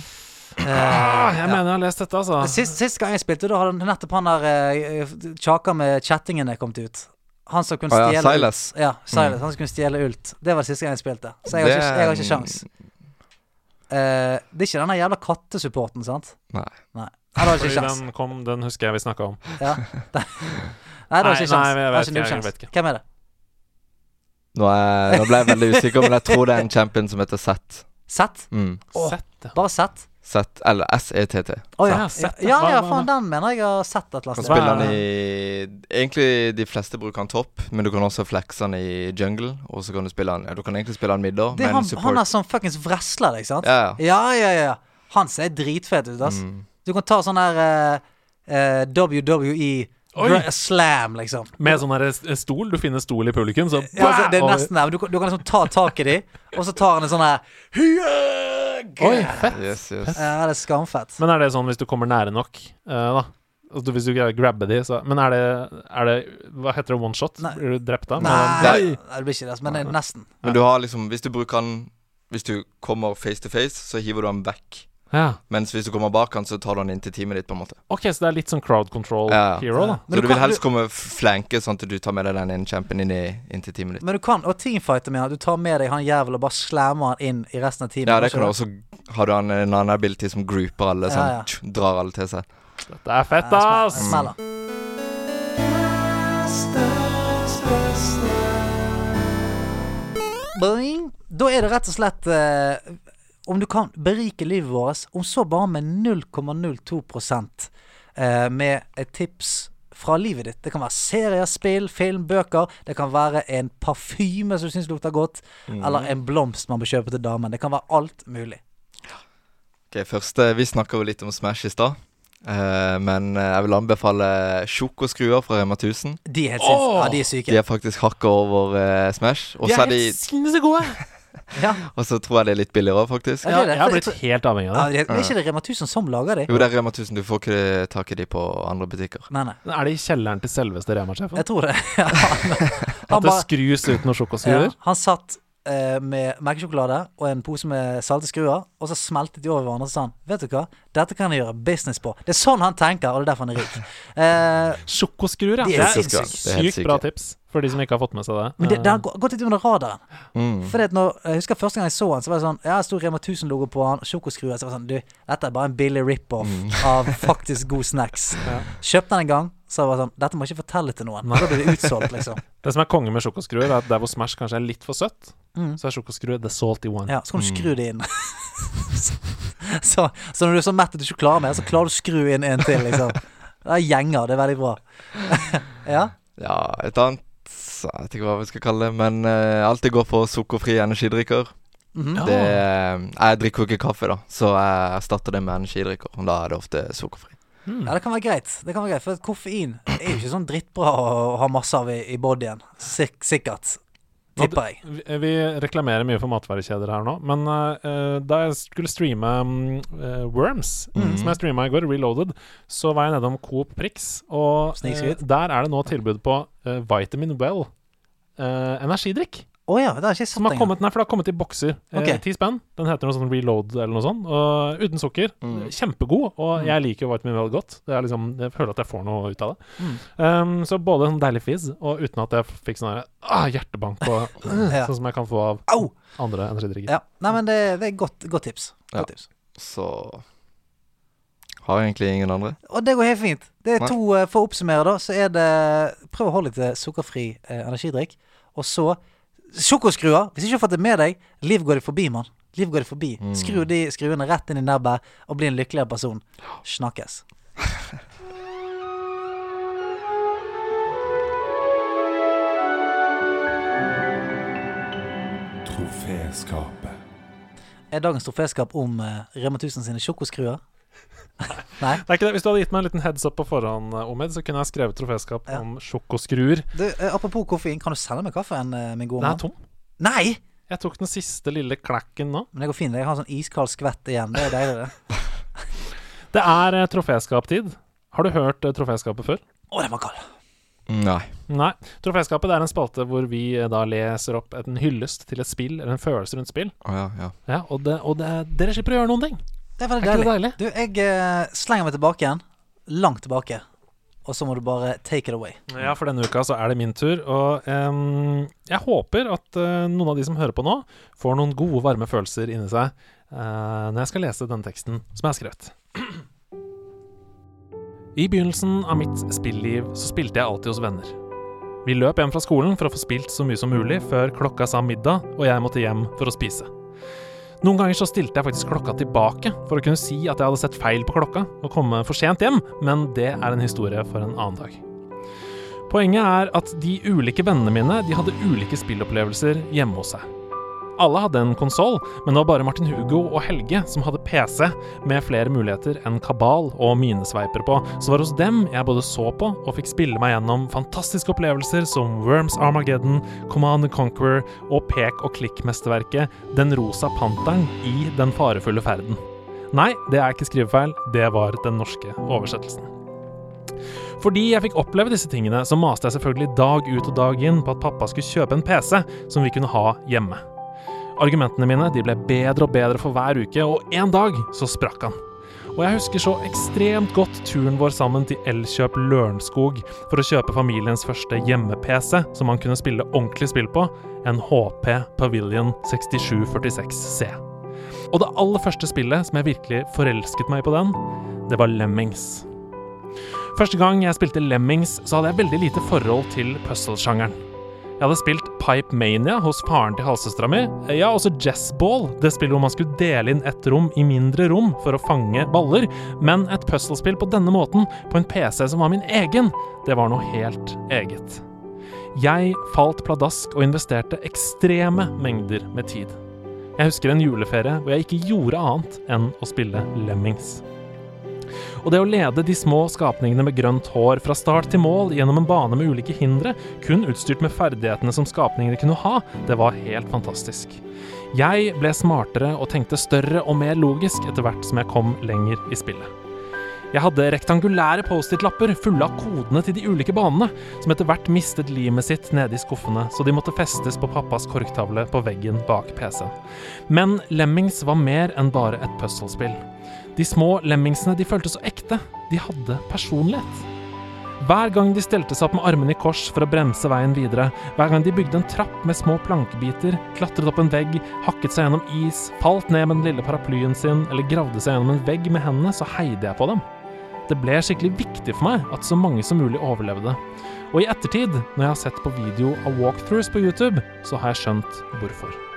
Eh, ah, Jeg ja. mener jeg har lest dette, altså. Sist, sist gang jeg spilte, da hadde nettopp han der tjaka uh, med chattingene kommet ut. Han som kunne Å ja, stjele Silas. Ult. Ja, Silas. Mm. Han som kunne stjele ult. Det var det siste gang jeg spilte. Så jeg har ikke, jeg har ikke sjans. Eh, det er ikke denne jævla kattesupporten, sant? Nei. Nei. Ja, det ikke Fordi den kom, den husker jeg vi snakka om. Ja. Nei, det var ikke sjans. nei, jeg vet ikke ikke, jeg vet ikke. Hvem er det? Nå, er, nå ble jeg veldig usikker, men jeg tror det er en champion som heter Zett. Sett? Mm. Oh, Sett. Bare sett? Zett, eller SETT. Å ja. Ja, Ja, sett. ja, ja, faen, den mener jeg har sett et eller Kan spille den i Egentlig de fleste bruker han topp, men du kan også flexe han i jungle. Og så kan du spille han Ja, du kan egentlig spille han middag. Det er han, han er sånn fuckings wrestler, ikke sant? Ja, ja. Ja, ja, ja. Han ser dritfet ut, ass. Mm. Du kan ta sånn her uh, uh, WWE Oi. slam, liksom. Med sånn stol. Du finner stol i publikum, så Ja, altså, det er nesten der. Du, kan- du kan liksom ta tak i de, og så tar han en sånn her Oi, fett. Yes, yes. Ja, det er skamfett. Men er det sånn hvis du kommer nære nok, uh, da? Altså, hvis du greier å grabbe de, så Men er det, er det Hva heter det? One shot? Nei. Blir du drept da? Nei, Men- nei, det blir ikke det, men det er nesten. Men du har liksom Hvis du bruker den Hvis du kommer face to face, så hiver du den vekk. Ja. Mens hvis du kommer bak han, så tar du han inn til teamet ditt, på en måte. OK, så det er litt sånn crowd control Ja. hero, da. Men så du du, vil helst helst komme flanke, sånn at du tar med deg den ene champion inn, i, inn til teamet ditt. Men du kan, og teamfighter med han, du tar med deg han jævel og bare slammer han inn i resten av teamet. Ja, det kan du også Har du han en annen ability som grouper alle, sånn Ja, ja. tsk, drar alle til seg. Dette er fett, ass! Smeller. Boing. Da er det rett og slett eh, Om du kan berike livet vårt, om så bare med 0,02 eh, med et tips fra livet ditt. Det kan være serier, spill, film, bøker. Det kan være en parfyme som du syns lukter godt. Eller en blomst man bør kjøpe til damen. Det kan være alt mulig. Ok, først, Vi snakka jo litt om Smash i stad. Uh, men eh, jeg vil anbefale sjokoskruer fra Rema 1000. De er helt sinnssyke. Åh! Ja, de er syke. De er faktisk hakket over uh, Smash. Og De er, er er de helt sinnssykt gode! Ja. Og så tror jeg det er litt billigere òg, faktisk. Ja, det Ja, det, jeg har blitt helt avhengig av det. det er ikke det Rema 1000 som lager de? Jo, det er Rema 1000. Du får ikke tak i de på andre butikker. Nei, nei. Er det i kjelleren til selveste Rema-sjefen? Jeg tror det. Ja, han, At det skrus ut noen ja, han satt eh, med melkesjokolade og en pose med salte skruer, og så smeltet de over hverandre og sa han Vet du hva, dette kan jeg gjøre business på. Det er sånn han tenker, og det er derfor han er rik. Eh, Sjokoskruer, ja. Det er er. Det er sykt bra tips for de som ikke har fått med seg det. men det, det har gått litt under radaren. Mm. Fordi at når, jeg husker første gang jeg så han, så var det sånn Ja, det sto Rema 1000-logo på han, sjokoskruer. Så var det sånn Du, dette er bare en billig rip-off av faktisk god snacks. Kjøpte den en gang, så var det sånn Dette må jeg ikke fortelle til noen. Da blir det utsolgt, liksom. Det som er konge med sjokoskruer, er at der hvor Smash kanskje er litt for søtt, Mm. så er sjokoskruer the salty one. Ja, så kan du skru det inn. så, så når du er så mett at du ikke klarer mer, så klarer du å skru inn en til, liksom. Det er gjenger. Det er veldig bra. ja. Ja, et annet Jeg vet ikke hva vi skal kalle det, men uh, alltid går for sukkerfrie energidrikker. Mhm. Det, eh, jeg drikker jo ikke kaffe, da, så jeg erstatter det med energidrikker. Og da er det ofte sukkerfri. Mm. ja, det kan være greit. Det kan være greit For koffein er jo ikke sånn drittbra å ha masse av i, i bodyen. Sik sikkert. Tipper jeg. Vi, vi reklamerer mye for matvarekjeder her nå, men uh, da jeg skulle streame eh, Worms, mm. som jeg streama i går, Reloaded, så var jeg nedom Coop Prix, og eh, der er det nå tilbud på Vitamin Well energidrikk. Å ja, det har jeg ikke Som sett har kommet, nei, for det har kommet i bokser. Eh, ti spenn. Den heter noe sånn Reload eller noe sånt. Og uten sukker. Mm. Kjempegod. Og Mm. jeg liker White Mineral godt. Det er liksom, jeg føler at jeg får noe ut av det. Mm. Um, så både sånn deilig fizz, og uten at jeg fikk sånn ah, hjertebank og Ja. Sånn som jeg kan få av Au! andre energidrikker. Ja. Nei, men det, det er godt, godt tips. Ja. Tips. Så har egentlig ingen andre. Og det går helt fint. Det er Nei. to, eh, For å oppsummere, da, så er det Prøv å holde deg til sukkerfri eh, energidrikk. Og så sjokoskruer. Hvis ikke du har fått det med deg, liv går deg forbi, mann. Liv går deg forbi. Mm. Skru de skruene rett inn i nebbet og bli en lykkeligere person. Snakkes. Troféskapet. Er dagens troféskap om uh, Rema 1000 sine sjokoskruer? Nei? Det er ikke det. Hvis du hadde gitt meg en liten heads up på forhånd, Omid, Omed, så kunne jeg skrevet troféskap Ja. om sjokoskruer. Du, eh, apropos koffein, kan du sende meg kaffen, eh, min gode Den er tom. Nei! Jeg tok den siste lille klekken nå. Men det går fint. Jeg har sånn iskald skvett igjen. Det er deilig, det. Det er uh, troféskaptid. Har du hørt uh, troféskapet før? Å, den var kald. Nei. Nei. Troféskapet er en spalte hvor vi eh, da leser opp en hyllest til et spill, eller en følelse rundt spill. Oh, ja, ja. Ja, og, det, og det, dere slipper å gjøre noen ting. Det er veldig deilig. deilig? Du, jeg eh, slenger meg tilbake igjen. Langt tilbake. Og så må du bare take it away. Ja, for denne uka så er det min tur. Og um, jeg håper at uh, noen av de som hører på nå, får noen gode, varme følelser inni seg uh, når jeg skal lese denne teksten som jeg har skrevet. I begynnelsen av mitt spilliv så spilte jeg alltid hos venner. Vi løp hjem fra skolen for å få spilt så mye som mulig før klokka sa middag og jeg måtte hjem for å spise. Noen ganger så stilte jeg faktisk klokka tilbake for å kunne si at jeg hadde sett feil på klokka og komme for sent hjem, men det er en historie for en annen dag. Poenget er at de ulike vennene mine de hadde ulike spillopplevelser hjemme hos seg. Alle hadde en konsoll, men det var bare Martin Hugo og Helge som hadde PC med flere muligheter enn kabal og minesveiper på, så var hos dem jeg både så på og fikk spille meg gjennom fantastiske opplevelser som Worms Armageddon, Command and Conqueror og pek- og klikk-mesterverket Den rosa panteren i Den farefulle ferden. Nei, det er ikke skrivefeil, det var den norske oversettelsen. Fordi jeg fikk oppleve disse tingene, så maste jeg selvfølgelig dag ut og dag inn på at pappa skulle kjøpe en PC som vi kunne ha hjemme. Argumentene mine de ble bedre og bedre for hver uke, og en dag så sprakk han. Og jeg husker så ekstremt godt turen vår sammen til Elkjøp Lørenskog for å kjøpe familiens første hjemme-PC som man kunne spille ordentlig spill på, en HP Pavilion 6746C. Og det aller første spillet som jeg virkelig forelsket meg på den, det var Lemmings. Første gang jeg spilte Lemmings, så hadde jeg veldig lite forhold til puzzle-sjangeren. Jeg hadde spilt Pipe Mania hos faren til halvsøstera mi. Ja, også Jazzball, det spillet hvor man skulle dele inn ett rom i mindre rom for å fange baller. Men et puslespill på denne måten, på en PC som var min egen, det var noe helt eget. Jeg falt pladask og investerte ekstreme mengder med tid. Jeg husker en juleferie hvor jeg ikke gjorde annet enn å spille Lemmings. Og det å lede de små skapningene med grønt hår fra start til mål gjennom en bane med ulike hindre, kun utstyrt med ferdighetene som skapningene kunne ha, det var helt fantastisk. Jeg ble smartere og tenkte større og mer logisk etter hvert som jeg kom lenger i spillet. Jeg hadde rektangulære Post-It-lapper fulle av kodene til de ulike banene, som etter hvert mistet limet sitt nede i skuffene, så de måtte festes på pappas korktavle på veggen bak PC-en. Men Lemmings var mer enn bare et puzzlespill. De små lemmingsene de føltes så ekte. De hadde personlighet. Hver gang de stelte seg opp med armene i kors for å bremse veien videre, hver gang de bygde en trapp med små plankebiter, klatret opp en vegg, hakket seg gjennom is, falt ned med den lille paraplyen sin eller gravde seg gjennom en vegg med hendene, så heide jeg på dem. Det ble skikkelig viktig for meg at så mange som mulig overlevde. Og i ettertid, når jeg har sett på video av walkthroughs på YouTube, så har jeg skjønt hvorfor.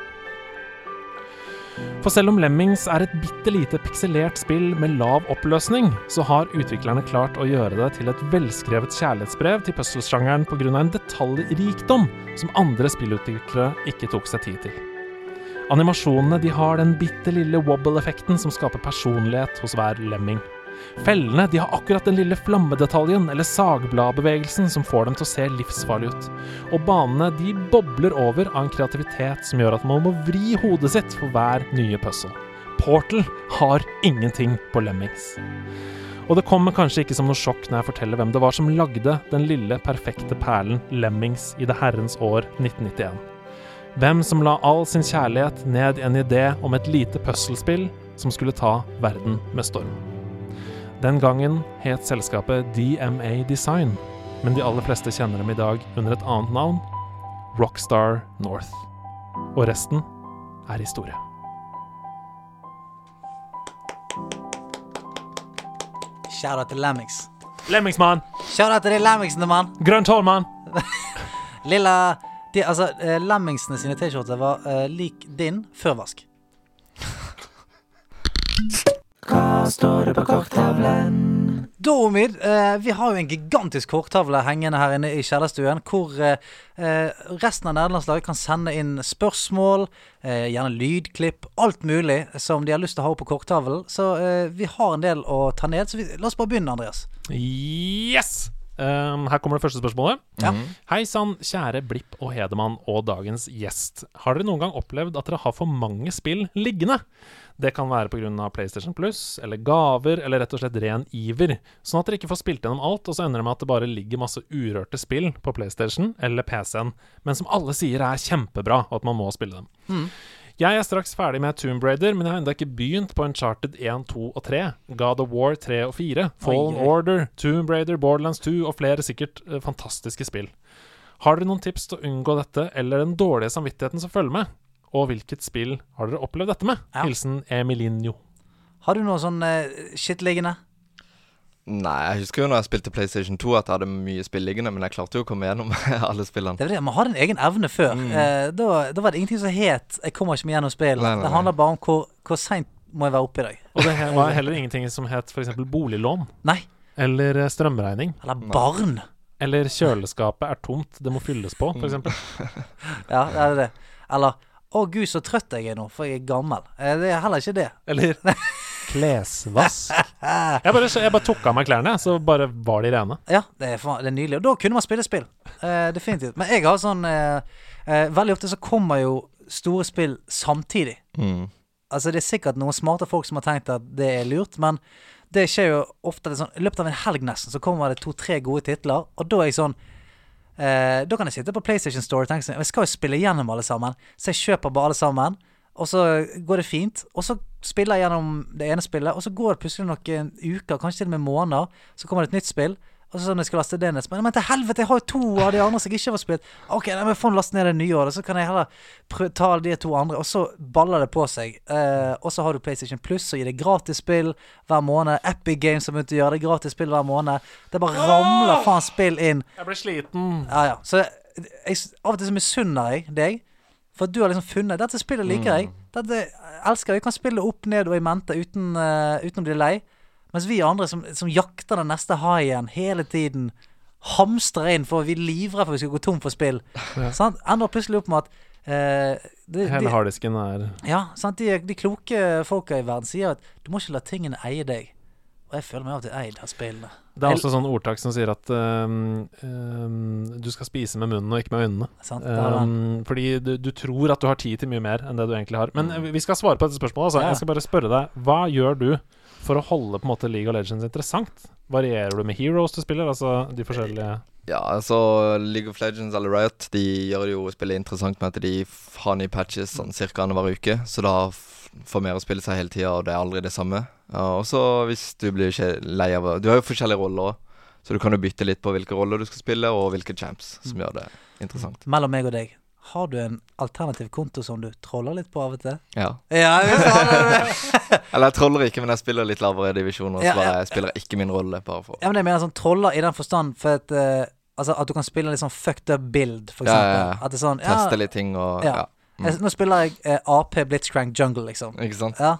For selv om Lemmings er et bitte lite pikselert spill med lav oppløsning, så har utviklerne klart å gjøre det til et velskrevet kjærlighetsbrev til puzzle-sjangeren pga. en detaljrikdom som andre spillutviklere ikke tok seg tid til. Animasjonene de har den bitte lille wobble-effekten som skaper personlighet hos hver lemming. Fellene de har akkurat den lille flammedetaljen eller sagbladbevegelsen som får dem til å se livsfarlige ut. Og banene de bobler over av en kreativitet som gjør at man må vri hodet sitt for hver nye puzzle. Portal har ingenting på Lemmings. Og det kommer kanskje ikke som noe sjokk når jeg forteller hvem det var som lagde den lille, perfekte perlen Lemmings i det herrens år 1991. Hvem som la all sin kjærlighet ned i en idé om et lite puslespill som skulle ta verden med storm. Den gangen het selskapet DMA Design, men de aller fleste kjenner dem i dag under et annet navn Rockstar North. Og resten er historie. Shout-out til Lemmings. Lemmingsmann! Shout-out til de Lemmingsene, mann. Grønt hår, mann! Lilla de, Altså, eh, Lemmingsene sine T-skjorter var uh, lik din før vask. Da, Omid, eh, vi har jo en gigantisk korktavle hengende her inne i kjellerstuen, hvor eh, eh, resten av nederlandslaget kan sende inn spørsmål, eh, gjerne lydklipp, alt mulig som de har lyst til å ha opp på korktavlen. Så eh, vi har en del å ta ned, så vi, la oss bare begynne, Andreas. Yes! Um, her kommer det første spørsmålet. Ja. Hei sann, kjære Blipp og Hedemann og dagens gjest. Har dere noen gang opplevd at dere har for mange spill liggende? Det kan være pga. PlayStation Plus, eller gaver, eller rett og slett ren iver. Sånn at dere ikke får spilt gjennom alt, og så ender det med at det bare ligger masse urørte spill på PlayStation eller PC-en, men som alle sier er kjempebra, og at man må spille dem. Jeg er straks ferdig med Tomb Raider, men jeg har ennå ikke begynt på Uncharted 1, 2 og 3. God of War 3 og 4, Fallen Oi, oi. Order, Tomb Raider, Borderlands 2 og flere sikkert eh, fantastiske spill. Har dere noen tips til å unngå dette, eller den dårlige samvittigheten som følger med? Og hvilket spill har dere opplevd dette med? Ja. Hilsen Emilinho. Har du noe sånn uh, shit liggende? Nei, jeg husker jo når jeg spilte PlayStation 2 at jeg hadde mye spill liggende, men jeg klarte jo å komme gjennom alle spillene. Det er det, Man hadde en egen evne før. Eh, da, da var det ingenting som het 'jeg kommer ikke meg gjennom spillet'. Nei, nei, Det handler bare om hvor, hvor seint må jeg være oppe i dag. Og det var heller ingenting som het f.eks. boliglån, Nei. eller eh, strømregning, Eller barn. eller kjøleskapet er tomt, det må fylles på, f.eks. Ja, det er det. Eller 'Å gud, så trøtt jeg er nå, for jeg er gammel'. Eh, det er heller ikke det. Eller klesvask. Jeg bare, jeg bare tok av meg klærne, så bare var de rene. Ja, det er, det er nydelig. Og da kunne man spille spill. Eh, definitivt. Men jeg har sånn eh, eh, Veldig ofte så kommer jo store spill samtidig. Mm. Altså Det er sikkert noen smarte folk som har tenkt at det er lurt, men det skjer jo ofte sånn, I løpet av en helg nesten så kommer det to-tre gode titler, og da er jeg sånn eh, Da kan jeg sitte på PlayStation Store og tenke sånn Jeg skal jo spille gjennom alle sammen, så jeg kjøper bare alle sammen. Og så går det fint. Og så spiller jeg gjennom det ene spillet, og så går det plutselig noen uker, kanskje til og med måneder, så kommer det et nytt spill. Og så når jeg skal laste det ned, så Men til helvete, jeg har jo to av de andre som jeg ikke har spilt. Ok, nei, men får laste ned det nye, og så kan jeg heller ta de to andre. Og så baller det på seg. Eh, og så har du PlayStation Plus, og gir deg gratisspill hver måned. Epic Games har begynt å gjøre det gratisspill hver måned. Det bare ramler faen spill inn. Jeg blir sliten. Ja, ja. Så jeg, av og til så misunner jeg deg. For du har liksom funnet Dette spillet liker jeg. Dette elsker jeg. Jeg kan spille opp, ned og i mente uten, uh, uten å bli lei. Mens vi andre som, som jakter den neste haien hele tiden, hamstrer inn for vi er livredde for vi skal gå tom for spill. Sant? Ender plutselig opp med at eh, det, Hele harddisken er ja, sant? De, de kloke folka i verden sier at du må ikke la tingene eie deg. Og jeg føler meg av og til eid av spillene. Det er også sånn ordtak som sier at um, um, du skal spise med munnen og ikke med øynene. Sant? Um, fordi du, du tror at du har tid til mye mer enn det du egentlig har. Men eh, vi skal svare på dette spørsmålet. Altså. Ja. Jeg skal bare spørre deg Hva gjør du for å holde på en måte League of Legends interessant? Varierer du med heroes du spiller? Altså de forskjellige Ja, altså League of Legends eller Riot De gjør jo spillet interessant med at de har nye patches sånn cirka annenhver uke. Så da får mer å spille seg hele tida, og det er aldri det samme. Og så hvis du blir ikke lei av Du har jo forskjellige roller òg, så du kan jo bytte litt på hvilke roller du skal spille, og hvilke champs, som gjør det interessant. Mellom meg og deg, har du en alternativ konto som du troller litt på av og til? Ja. Ja. Eller jeg troller ikke, men jeg spiller litt lavere divisjoner, Ja, ja, jeg spiller ikke min rolle, bare for Ja, men jeg mener sånn troller i den forstand for at uh, Altså at du kan spille litt sånn fucked up build, for eksempel. ja, ja. At det er sånn ja, teste litt ting og Ja. ja. jeg, Nå spiller jeg uh, AP Blitzcrank Jungle, liksom. Ikke sant? Ja.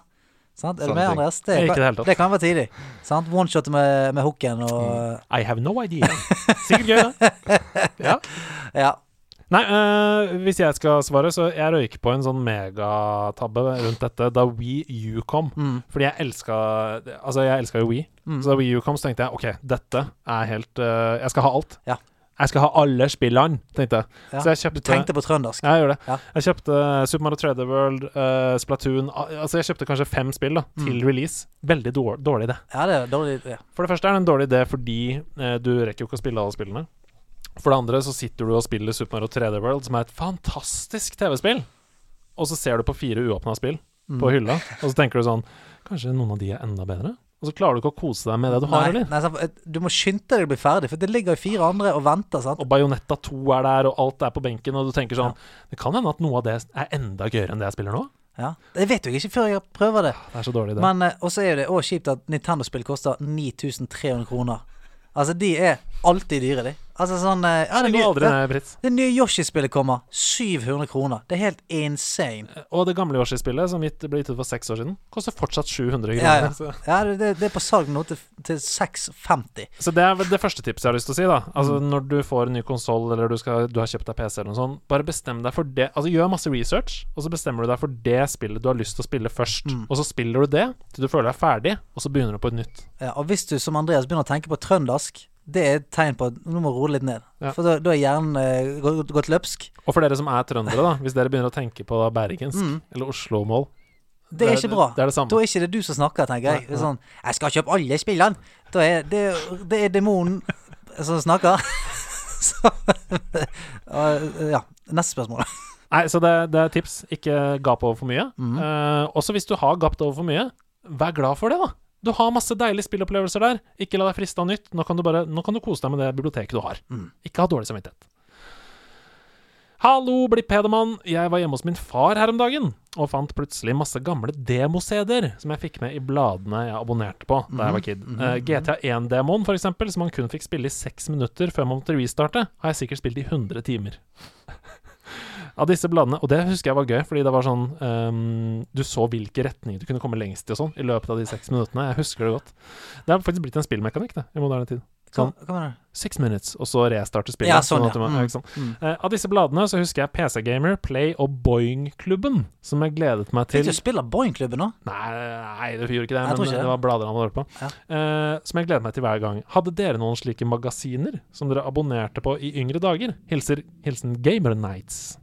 Sant? Er du med. Andreas? Det, det hele det kan være tidlig. Sant? One-shot med, med hooken og Mm. I have no idea. Sikkert gøy, det. Ja. Ja. Nei, øh, hvis jeg skal svare, så jeg røyker på en sånn megatabbe rundt dette da Wii U kom. Mm. Fordi jeg elska Altså, jeg elska jo Wii. Mm. Så da Wii U kom, så tenkte jeg OK, dette er helt øh, Jeg skal ha alt. Ja. Jeg skal ha alle spillene, tenkte jeg. Ja. Så jeg kjøpte Du tenkte på trøndersk. Ja, jeg gjør det. Ja. Jeg kjøpte Super Mario 3D World, uh, Splatoon Altså, jeg kjøpte kanskje fem spill da til Mm. release. Veldig dårlig, dårlig idé. Ja, det er dårlig ja. For det første er det en dårlig idé fordi uh, du rekker jo ikke å spille alle spillene. For det andre så sitter du og spiller Super Mario 3D World, som er et fantastisk TV-spill. Og så ser du på fire uåpna spill Mm. på hylla, og så tenker du sånn Kanskje noen av de er enda bedre? Og så klarer du ikke å kose deg med det du har, Nei, eller? nei, eh, du må skynde deg å bli ferdig, for det ligger jo fire andre og venter. Sant? Og Bajonetta 2 er der, og alt er på benken, og du tenker sånn Det kan hende at noe av det er enda gøyere enn det jeg spiller nå. Ja. Det vet jo ikke før jeg prøver det. Det er så dårlig, det. Men Og også er det òg kjipt at Nintendo-spill koster 9300 kroner. Altså, de er alltid dyre, de. Altså sånn eh, ja, det nye, aldri det, det nye Yoshi-spillet kommer. 700 kroner. Det er helt insane. Og det gamle Yoshi-spillet, som gitt, ble gitt ut for seks år siden, koster fortsatt 700 kroner. Ja, ja. Ja, det, det, er på salg nå til, til 650. Så det er det første tipset jeg har lyst til å si. da Altså Når du får en ny konsoll, eller du, skal, du har kjøpt deg PC, eller noe sånt, bare bestem deg for det. Altså Gjør masse research, og så bestemmer du deg for det spillet du har lyst til å spille først. Mm. Og så spiller du det til du føler deg ferdig, og så begynner du på et nytt. Ja, og hvis du som Andreas begynner å tenke på trøndersk, det er et tegn på at nå må roe litt ned. Ja. For da, da er hjernen eh, gått, gått løpsk. Og for dere som er trøndere, da hvis dere begynner å tenke på da bergensk Mm. eller Oslo-mål Det er ikke bra. Det er det samme. Da er ikke det du som snakker, tenker jeg. Er sånn 'Jeg skal kjøpe alle spillene'. Da er det, det er demonen som snakker. Så Ja. Neste spørsmål. Nei, så det, det er tips. Ikke gap over for mye. Mm. Uh, også hvis du har gapt over for mye, vær glad for det, da. Du har masse deilige spillopplevelser der. Ikke la deg friste av nytt. Nå kan du bare Nå kan du kose deg med det biblioteket du har. Mm. Ikke ha dårlig samvittighet. Hallo, bli pedoman. Jeg var hjemme hos min far her om dagen og fant plutselig masse gamle demo-CD-er som jeg fikk med i bladene jeg abonnerte på da jeg var kid. Mhm, uh, GTA 1-demoen, for eksempel, som man kun fikk spille i seks minutter før man måtte restarte, har jeg sikkert spilt i 100 timer. Av disse bladene, og det husker jeg var gøy, fordi det var sånn um, Du så hvilke retninger du kunne komme lengst i og sånn i løpet av de seks minuttene. Jeg husker det godt. Det har faktisk blitt en spillmekanikk, det, i moderne tid. Sånn six minutes, og så restarte spillet. Ja, sånn, du ja. må- Mm. sånn. Mm. uh, av disse bladene så husker jeg PC Gamer, Play og Boing-klubben, som jeg gledet meg til Fikk du spille Boing-klubben nå? Nei, nei, det gjorde ikke det, Jeg men ikke det det. var blader han hadde hørt på. Ja. Uh, som jeg gledet meg til hver gang. Hadde dere noen slike magasiner som dere abonnerte på i yngre dager? Hilser, hilsen Gamer Nights.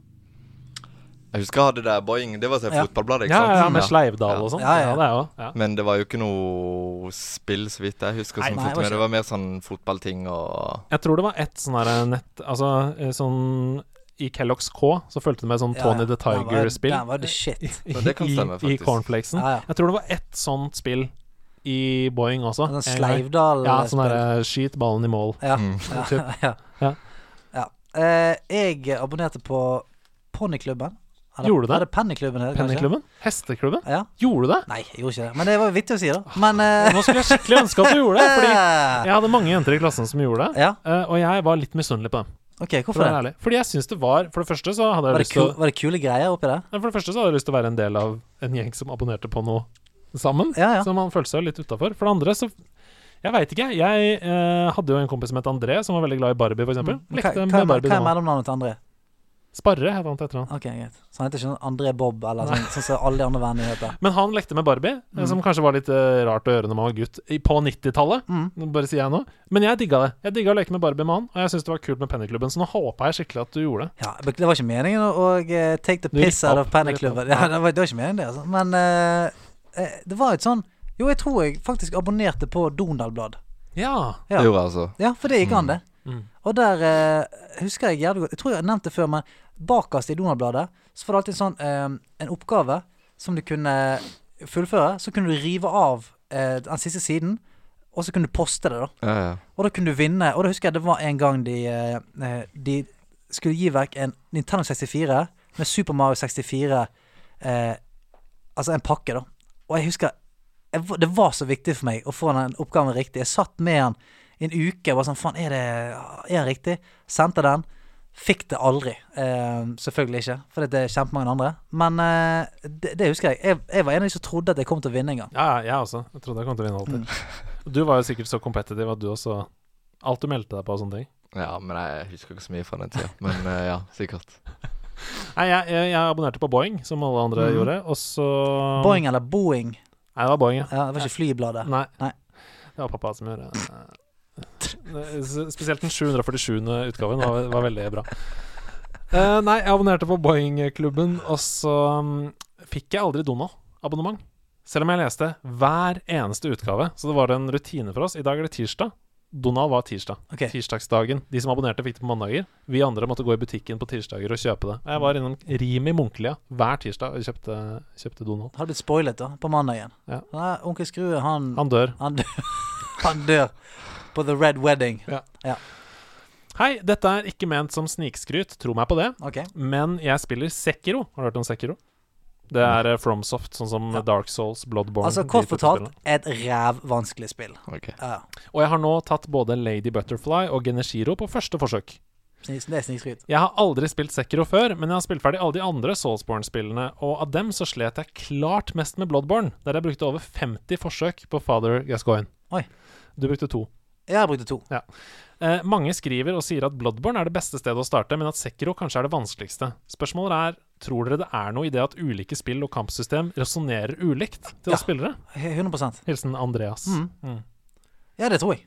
Jeg husker jeg hadde det der boing. Det var sånn Ja. fotballbladet, ikke Ja, sant? ja, med Ja. Sleivdal og sånn. Ja, ja. det er jo ja. Men det var jo ikke noe spill, så vidt jeg husker. Nei, Som nei, det var Det var mer sånn fotballting og Jeg tror det var ett sånn her nett Altså eh, sånn I Kellogg's K så fulgte det med sånn Tony the Tiger-spill. Den var det shit. Ja, det kan stemme, I, I cornflakesen. Ja, ja. Jeg tror det var ett sånt spill i Boeing også. Sånn. Sleivdal Ja, sånn derre skyt ballen i mål. Ja. Mm. ja, ja. Ja. ja. Eh, jeg abonnerte på Eller- Gjorde du det? Er det Pennyklubben? kanskje? Pennyklubben? Hesteklubben? Ja. Gjorde du det? Nei, jeg gjorde ikke det. Men det var vittig å si, da. Men uh... Nå skulle jeg skikkelig ønske at du gjorde det. Fordi jeg hadde mange jenter i klassen som gjorde det. Ja, eh, Og jeg var litt misunnelig på dem. ok, hvorfor for det? Fordi jeg syns det var For det første så hadde jeg lyst til var det kule greier oppi det? For det første så hadde jeg lyst til å være en del av en gjeng som abonnerte på noe sammen. Ja, ja. Så man følte seg litt utafor. For det andre så Jeg veit ikke. Jeg eh, hadde jo en kompis som het André, som var veldig glad i Barbie, eksempel. Mm. Hva, Lekte hva, med er- Barbie hva er mellomnavnet til André? Sparre het han til etternavn. Ok, greit. Så han heter ikke sånn André Bob, eller sånn, sånn som alle de andre vennene heter. Men han lekte med Barbie, eh, Mm. som kanskje var litt uh, rart å gjøre når man var gutt i- på 90-tallet. Mm. Bare sier jeg nå. Men jeg digga det. Jeg digga å leke med Barbie med han, og jeg syns det var kult med Pennyklubben, så nå håpa jeg skikkelig at du gjorde det. Ja, det var ikke meningen å, eh, take the piss out of rippet opp. Ja, det var, det var ikke meningen, det. Altså. Men eh, eh, det var et sånn Jo, jeg tror jeg faktisk abonnerte på Donald-blad. Ja. Ja. jeg altså. Ja, for det gikk an, det. Mm. Og der eh, husker jeg jævlig godt Jeg tror jeg har nevnt det før, men bakerst i Donald-bladet så var det alltid sånn eh, en oppgave som du kunne fullføre. Så kunne du rive av eh, den siste siden, og så kunne du poste det, da. Ja, ja. Og da kunne du vinne. Og da husker jeg det var en gang de, eh, eh, de skulle gi vekk en Nintendo 64 med Super Mario 64 eh, Altså en pakke, da. Og jeg husker jeg, Det var så viktig for meg å få den oppgaven riktig. Jeg satt med den en uke bare var sånn Faen, er det Er det riktig? Sendte den. Fikk det aldri. Eh, selvfølgelig ikke, for det er kjempemange andre. Men eh, det, det husker jeg. jeg. Jeg var en av de som trodde at jeg kom til å vinne en gang. Ja, jeg også. Jeg trodde jeg kom til å vinne alltid. Du var jo sikkert så competitive at du også Alt du meldte deg på og sånne ting. ja, men jeg husker ikke så mye fra den tida. Men eh, ja, sikkert. Nei, jeg, jeg, jeg abonnerte på Boeing, som alle andre mm. gjorde, og så Boeing eller Boeing? Nei, det var Boeing, ja. Ja, det var ikke Flybladet. Nei. Nei. Det var pappa som gjorde det. S- Spesielt den 747. utgaven var, var veldig bra. Uh, nei, jeg abonnerte på Boeing-klubben, og så um, fikk jeg aldri Donald-abonnement. Selv om jeg leste hver eneste utgave. Så det var en rutine for oss. I dag er det tirsdag. Donald var tirsdag. Okay. Tirsdagsdagen. De som abonnerte, fikk det på mandager. Vi andre måtte gå i butikken på tirsdager og kjøpe det. Jeg var innom Rimi Munkelia hver tirsdag og kjøpte, kjøpte Donald. Har blitt spoilet da, på mandagen. Ja. Onkel Skrue, han, Han dør. han dør. han dør på The Red Wedding. Hei, dette er ikke ment som snikskryt, tro meg på det. okay. Men jeg spiller Sekiro. Har du hørt om Sekiro? Det er eh, FromSoft, sånn som Ja. Dark Souls, Bloodborne Altså kort fortalt et rævvanskelig spill. Okay. Ja. Og jeg har nå tatt både Lady Butterfly og Geneshiro på første forsøk. Jeg har aldri spilt Sekiro før, men jeg har spilt ferdig alle de andre Soulsborne-spillene, og av dem så slet jeg klart mest med Bloodborne, der jeg brukte over 50 forsøk på Father Gascoigne. Oi. Du brukte to. Jeg har brukt to. Eh, mange skriver og sier at Bloodborne er det beste stedet å starte, men at Sekiro kanskje er det vanskeligste. Spørsmålet er tror dere det er noe i det at ulike spill og kampsystem resonnerer ulikt til Ja. oss spillere? 100% Hilsen Andreas. Mm. Mm. Ja, det tror jeg.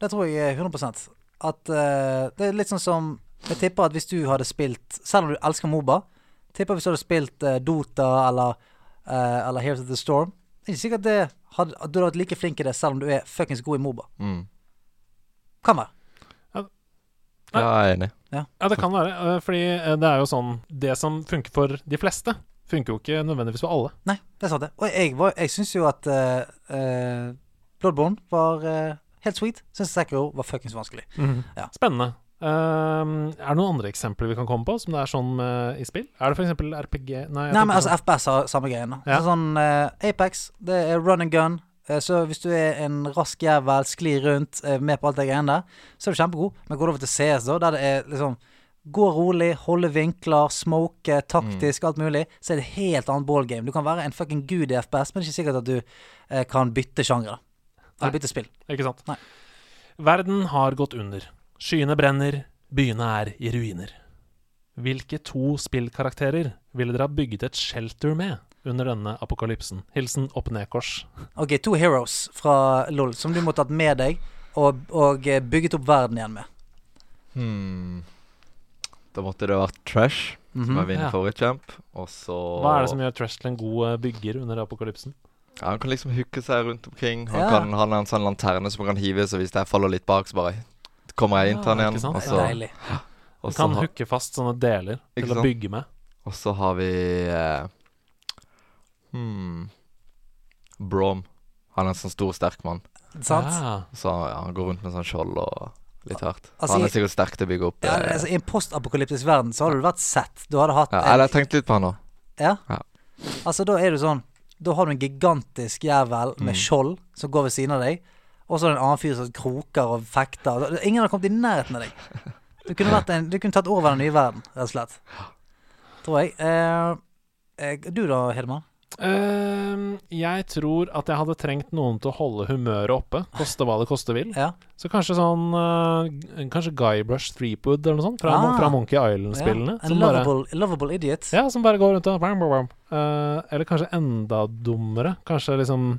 Det tror jeg er 100% At uh, Det er litt sånn som Jeg tipper at hvis du hadde spilt Selv om du elsker Moba, tipper hvis du hadde spilt uh, Dota eller, uh, eller Heroes of the Storm Det er ikke sikkert det hadde, at du hadde vært like flink i det selv om du er fuckings god i Moba. Mm. Kan være. Ja, jeg er enig. Ja, det kan være, eh, fordi eh, det er jo sånn Det som funker for de fleste, funker jo ikke nødvendigvis for alle. Nei, det er sant, det. Og jeg, var- jeg syns jo at uh, eh, Bloodborne var uh, helt sweet. Syns Sekiro var fuckings vanskelig. Ja. Spennende. Um, er det noen andre eksempler vi kan komme på som det er sånn uh, i spill? Er det f.eks. RPG Nei, Nei, men altså FPS har samme greiene. Ja. Sånn uh, Apex, det er run and gun. Eh, Så hvis du er en rask jævel, sklir rundt, er med på alt det greiene der, så er du kjempegod. Men går du over til CS, da, der det er liksom Gå rolig, holde vinkler, smoke, taktisk, alt mulig, så er det et helt annet ballgame. Du kan være en fucking gud i FPS, men det er ikke sikkert at du eh, kan bytte sjanger. Eller bytte spill. Ikke sant? Nei. Verden har gått under. Skyene brenner, byene er i ruiner. Hvilke to spillkarakterer ville dere ha bygget et shelter med under denne apokalypsen? Hilsen opp-ned-kors. Ok, to heroes fra LOL som du måtte hatt med deg og, og eh, bygget opp verden igjen med. Hmm. Da måtte det vært Trash, som Mhm. er vinner Ja. favorittkjemp. Og så Hva er det som gjør Trash til en god eh, bygger under apokalypsen? ja, Han kan liksom hooke seg rundt omkring. Han, Ja. kan, han har en sånn lanterne som han kan hive, så hvis jeg faller litt bak, så bare kommer jeg inn til han igjen. Og så, deilig. og så, Kan ha, hooke fast sånne deler til å bygge med. og så har vi eh, Hmm Brom. Han er en sånn stor, sterk mann. Sant? Ah. Så ja, han går rundt med sånn skjold og litt hardt. Altså, han er sikkert sterk til å bygge opp. Ja, eh, altså, I en postapokalyptisk verden så hadde du vært sett. Du hadde hatt ja, eller jeg tenkte litt på han nå. Ja. Ja. Altså, da er du sånn Da har du en gigantisk jævel med Mm. skjold som går ved siden av deg, og så er det en annen fyr som kroker og fekter. Ingen har kommet i nærheten av deg. Du kunne, vært en, du kunne tatt over den nye verden, rett og slett. Tror jeg. Eh, eh, du da, Hedemann? Ehm, jeg tror at jeg hadde trengt noen til å holde humøret oppe, koste hva det koste vil. Ja. Så kanskje sånn uh, Kanskje Guybrush Threepwood eller noe sånt, fra, Ah. fra Monkey Island-spillene. Ja. lovable, lovable idiot. Ja, som bare går rundt og bam, bam, bam. Eh, Eller kanskje enda dummere. Kanskje liksom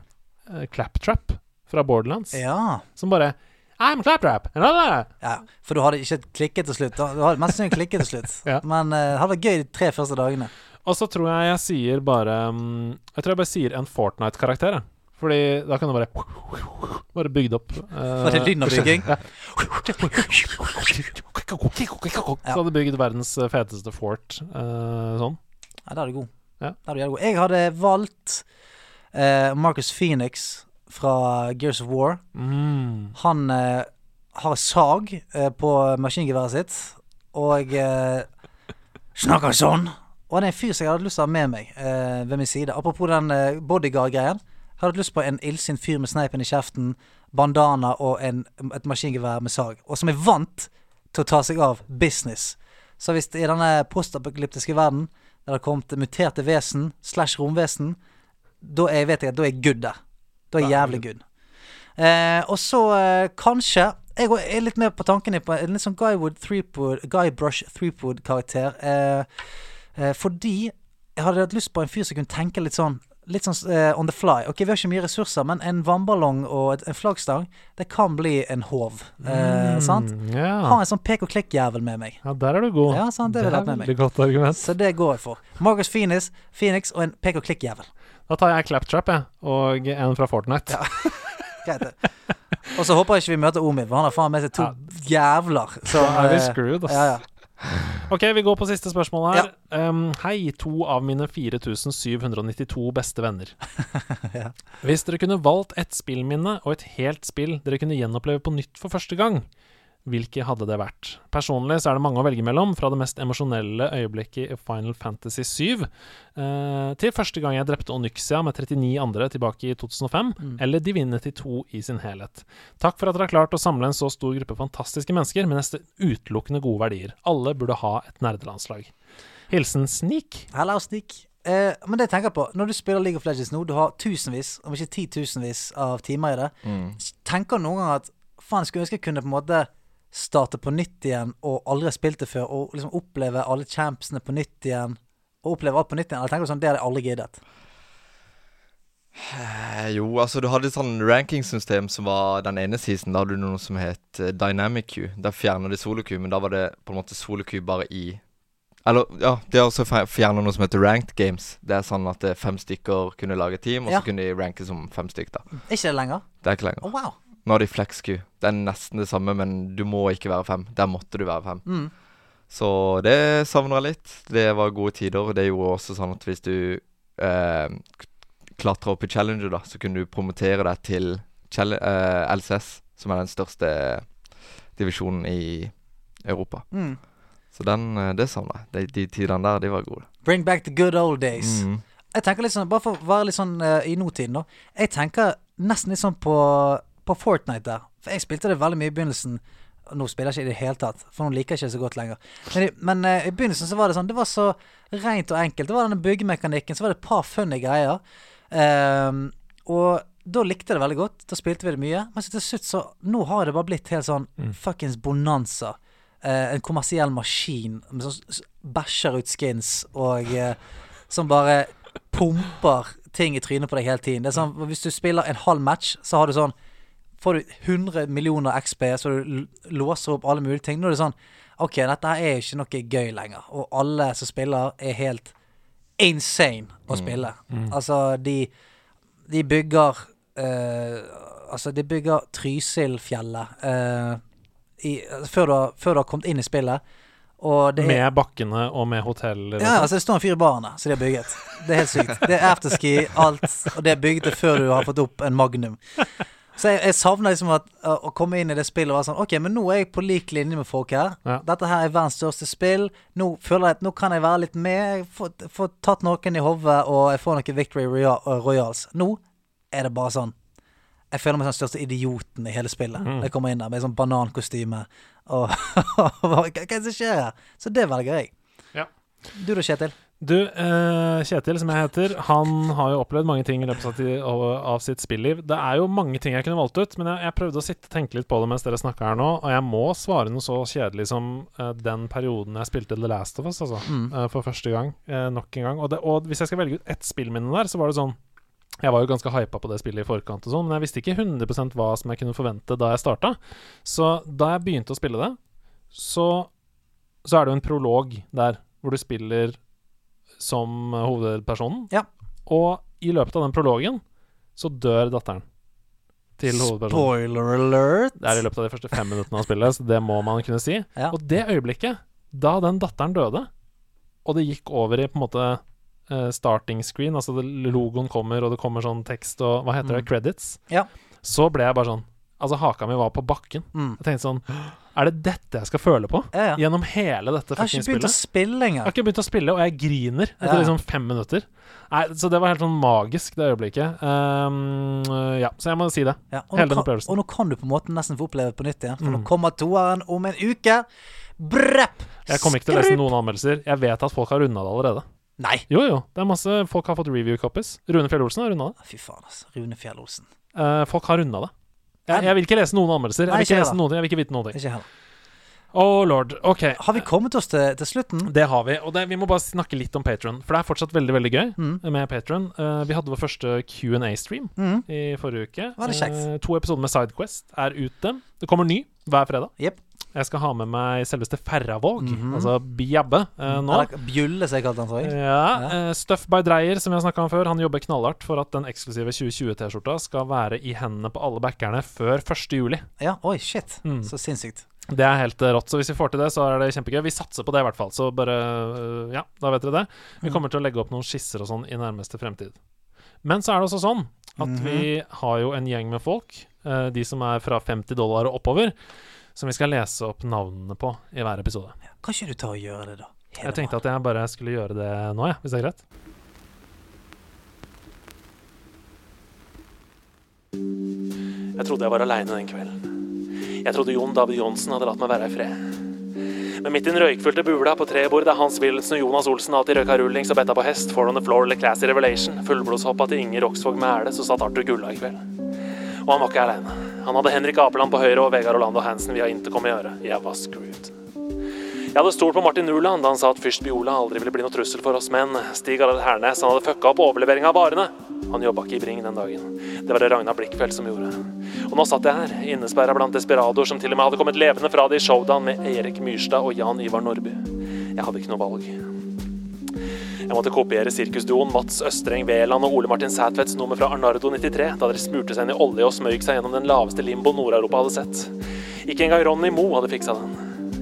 eh, Claptrap fra Borderlands. Ja. Som bare I'm Claptrap! Ja. For du hadde ikke klikket til slutt. Du hadde mest sannsynlig klikket til slutt. Ja. Men uh, hadde vært gøy de tre første dagene. Og så tror jeg jeg sier bare mm, Jeg tror jeg bare sier en Fortnite-karakter, jeg. Fordi da kan du bare Bare bygd opp. Uh, For det er lyden av. Så hadde bygd verdens eh, feteste fort uh, sånn. Ja, da er du god. Ja. Da er du god. Jeg hadde valgt uh, Marcus Phoenix fra Gears of War. Mm. Han uh, har sag eh, på maskingeværet sitt, og eh, snakker sånn. Og han er en fyr som jeg hadde lyst til å ha med meg eh, ved min side. Apropos den eh, bodyguard-greien. Jeg hadde lyst på en illsint fyr med sneipen i kjeften, bandana og en, et maskingevær med sag. Og som er vant til å ta seg av business. Så hvis i denne postapokalyptiske verden der det har kommet muterte vesen slash romvesen, da er, vet jeg at da er jeg good der. Da er jeg jævlig good. Eh, og så eh, kanskje Jeg er litt mer på tankene på en litt sånn Guy Brush Threepwood-karakter. Eh, fordi jeg hadde hatt lyst på en fyr som kunne tenke litt sånn Litt sånn eh, on the fly. Ok, vi har ikke mye ressurser, men en vannballong og et, en flaggstang, det kan bli en håv. Eh, sant? Yeah. Ha en sånn pek og klikk-jævel med meg. ja, der er du god. Ja, sant, det det meg. veldig godt argument. Så det går jeg for. Marcus Phoenix, Phoenix og en pek og klikk-jævel. Da tar jeg Claptrap, jeg, og en fra Fortnite. Det. Og så håper jeg ikke vi møter Omid, for han har faen med seg to jævler. Så, Da er vi eh, screwed, ass. Ja, ja. Ok, vi går på siste spørsmål her. Um, hei, to av mine 4792 beste venner. Ja. Hvis dere kunne valgt et spillminne og et helt spill dere kunne gjenoppleve på nytt for første gang, hvilke hadde det vært? Personlig så er det mange å velge mellom, fra det mest emosjonelle øyeblikket i Final Fantasy 7 eh, til første gang jeg drepte Onyxia med 39 andre tilbake i 2005, eller Divinity 2 i sin helhet. Takk for at dere har klart å samle en så stor gruppe fantastiske mennesker med nesten utelukkende gode verdier. Alle burde ha et nerdelandslag. Hilsen Sneak. Hello, Sneak. Uh, men det jeg tenker på, når du spiller League of Legends nå, du har tusenvis, om ikke titusenvis av timer i det, tenker du noen gang at faen, skulle ønske jeg kunne på en måte starte på nytt igjen og aldri ha spilt det før, og liksom oppleve alle champsene på nytt igjen, og oppleve alt på nytt igjen? Eller tenker du sånn, det hadde jeg aldri giddet? Eh, jo, altså du hadde et sånn rankingsystem som var den ene season. Da hadde du noe som het eh, Dynamic Q. Der fjerna de solo queue, men da var det på en måte solo queue bare i Eller ja, de har også fjerna noe som heter ranked games. Det er sånn at eh, fem stykker kunne lage team, og Ja. så kunne de ranke som fem stykker. da ikke lenger? Det er ikke lenger. Oh, wow. Nå har de flex queue. Det er nesten det samme, men du må ikke være fem. Der måtte du være fem. Mm. Så det savner jeg litt. Det var gode tider. Det gjorde også sånn at hvis du eh, klatra opp i Challenger, da, så kunne du promotere deg til eh, LCS, som er den største divisjonen i Europa. Mm. Så den, eh, det savner jeg. De, de tidene der, de var gode. Bring back the good old days. Mm. Jeg tenker litt sånn, Bare for å være litt sånn uh, i nåtiden, da. Jeg tenker nesten litt sånn på, på Fortnite der. For jeg spilte det veldig mye i begynnelsen. Nå spiller jeg ikke i det hele tatt, for nå liker jeg ikke så godt lenger. Men, men uh, i begynnelsen så var det sånn Det var så rent og enkelt. Det var denne byggemekanikken, så var det et par funny greier. Ehm, og da likte jeg det veldig godt. Da spilte vi det mye. Men så til slutt så Nå har det bare blitt helt sånn fuckings bonanza. Uh, en kommersiell maskin med sånn bæsjer ut skins og eh, som bare pumper ting i trynet på deg hele tiden. Det er sånn, Hvis du spiller en halv match, så har du sånn Får du 100 millioner XP, så du låser opp alle mulige ting. Nå er det sånn OK, dette her er ikke noe gøy lenger. Og alle som spiller, er helt insane å spille. Altså, de De bygger uh, Altså, de bygger Trysilfjellet uh, i, før, du har, før du har kommet inn i spillet. Og det er Med bakkene og med hotell? ja, sånn. altså det står en fyr i baren der, så de har bygget. Det er helt sykt. Det er afterski, alt, og det er bygget før du har fått opp en Magnum. Så jeg, jeg savna liksom at, å komme inn i det spillet og være sånn OK, men nå er jeg på lik linje med folk her. Ja. Dette her er verdens største spill. Nå føler jeg at nå kan jeg være litt med. Jeg får, får tatt noen i hodet, og jeg får noen Victory Royals. Nå er det bare sånn Jeg føler meg som den største idioten i hele spillet. Når jeg kommer inn der med sånn banankostyme. Og hva er det som skjer her? Så det velger jeg. Ja. Du da, Kjetil? Du, eh, Kjetil, som jeg heter, han har jo opplevd mange ting i løpet av, sitt- av, av sitt spilliv. Det er jo mange ting jeg kunne valgt ut, men jeg, jeg prøvde å sitte tenke litt på det mens dere snakka her nå, og jeg må svare noe så kjedelig som eh, den perioden jeg spilte The Last of Us, altså. eh, for første gang. eh, nok en gang. Og, det, og hvis jeg skal velge ut ett spillminne der, så var det sånn Jeg var jo ganske hypa på det spillet i forkant, og sånn men jeg visste ikke 100% hva som jeg kunne forvente da jeg starta. Så da jeg begynte å spille det, så, så er det jo en prolog der hvor du spiller som hovedpersonen. Ja. Og i løpet av den prologen så dør datteren til hovedpersonen. Spoiler alert. Det er i løpet av de første fem minuttene av spillet, så det må man kunne si. Ja. Og det øyeblikket, da den datteren døde, og det gikk over i på en måte eh, starting screen, altså det, logoen kommer, og det kommer sånn tekst og Hva heter det? Mm. Credits. Ja. Så ble jeg bare sånn Altså, haka mi var på bakken. Mm. Jeg tenkte sånn Er det dette jeg skal føle på? Ja, ja. Gjennom hele dette Jeg har ikke begynt å spille lenger. Jeg har ikke begynt å spille, og jeg griner etter Ja. liksom fem minutter. Nei, så det var helt sånn magisk, det øyeblikket. Um, ja, så jeg må si det. Ja, Hele den opplevelsen. og nå kan du på en måte nesten få oppleve det på nytt igjen, for nå Mm. kommer toeren om en uke. Brepp! Jeg kommer ikke til å lese noen anmeldelser. Jeg vet at folk har runda det allerede. Nei. Jo, jo. Det er masse Folk har fått review copies. Rune Fjell Olsen har runda det. Fy faen, altså. Rune Fjell Olsen. Eh, folk har runda det. Jeg, jeg vil ikke lese noen anmeldelser. Jeg vil ikke lese noen ting Jeg vil ikke vite noen ting. Ikke heller. Oh lord. Ok. Har vi kommet oss til, til slutten? Det har vi. Og det, vi må bare snakke litt om Patron. For det er fortsatt veldig veldig gøy Mm. med Patron. vi hadde vår første Q&A-stream Mm. i forrige uke. Var det kjekt? Uh, to episoder med Sidequest er ute. Det kommer ny hver fredag. Jepp. Jeg skal ha med meg selveste Ferravåg, Mhm. altså Bjabbe, eh, nå. Bjulle, som jeg kalte han, tror jeg. Ja, Ja. eh, Stuff by Dreyer, som jeg snakka om før, han jobber knallhardt for at den eksklusive 2020-T-skjorta skal være i hendene på alle backerne før 1. juli. Ja, oi, shit. Mm. Så sinnssykt. Det er helt eh, rått. Så hvis vi får til det, så er det kjempegøy. Vi satser på det, i hvert fall. Så bare øh, Ja, da vet dere det. Vi Mm. kommer til å legge opp noen skisser og sånn i nærmeste fremtid. Men så er det også sånn at Mhm. vi har jo en gjeng med folk, eh, de som er fra 50 dollar og oppover, som vi skal lese opp navnene på i hver episode. Kan ikke du ta og gjøre det, da? Jeg tenkte at jeg bare skulle gjøre det nå, jeg, hvis det er greit. Jeg trodde jeg var aleine den kvelden. Jeg trodde Jon David Johnsen hadde latt meg være i fred. Men midt i den røykfylte bula på trebordet der Hans Wilhelmsen og Jonas Olsen alltid røyka rullings og betta på hest, four on the floor eller classy revelation, fullblodshoppa til Inger Roksvåg Mæle, så satt Arthur Gulla i kveld. Og han var ikke aleine. Han hadde Henrik Apeland på høyre og Vegard Orlando Hansen via intercom i øret. Jeg var screwed. Jeg hadde stolt på Martin Nuland da han sa at fyrst Biola aldri ville bli noe trussel for oss, men Stig Harald Hernes han hadde fucka opp overleveringa av varene. Han jobba ikke i Bring den dagen. Det var det Ragnar Blikkfeldt som gjorde. Og nå satt jeg her, innesperra blant desperadoer som til og med hadde kommet levende fra det i showdown med Erik Myrstad og Jan Ivar Nordby. Jeg hadde ikke noe valg. Jeg måtte kopiere sirkusduoen Mats Østreng Veland og Ole Martin Sætvedts nummer fra Arnardo 93, da dere smurte seg inn i olje og smøyk seg gjennom den laveste limbo Nord-Europa hadde sett. Ikke engang Ronny Moe hadde fiksa den.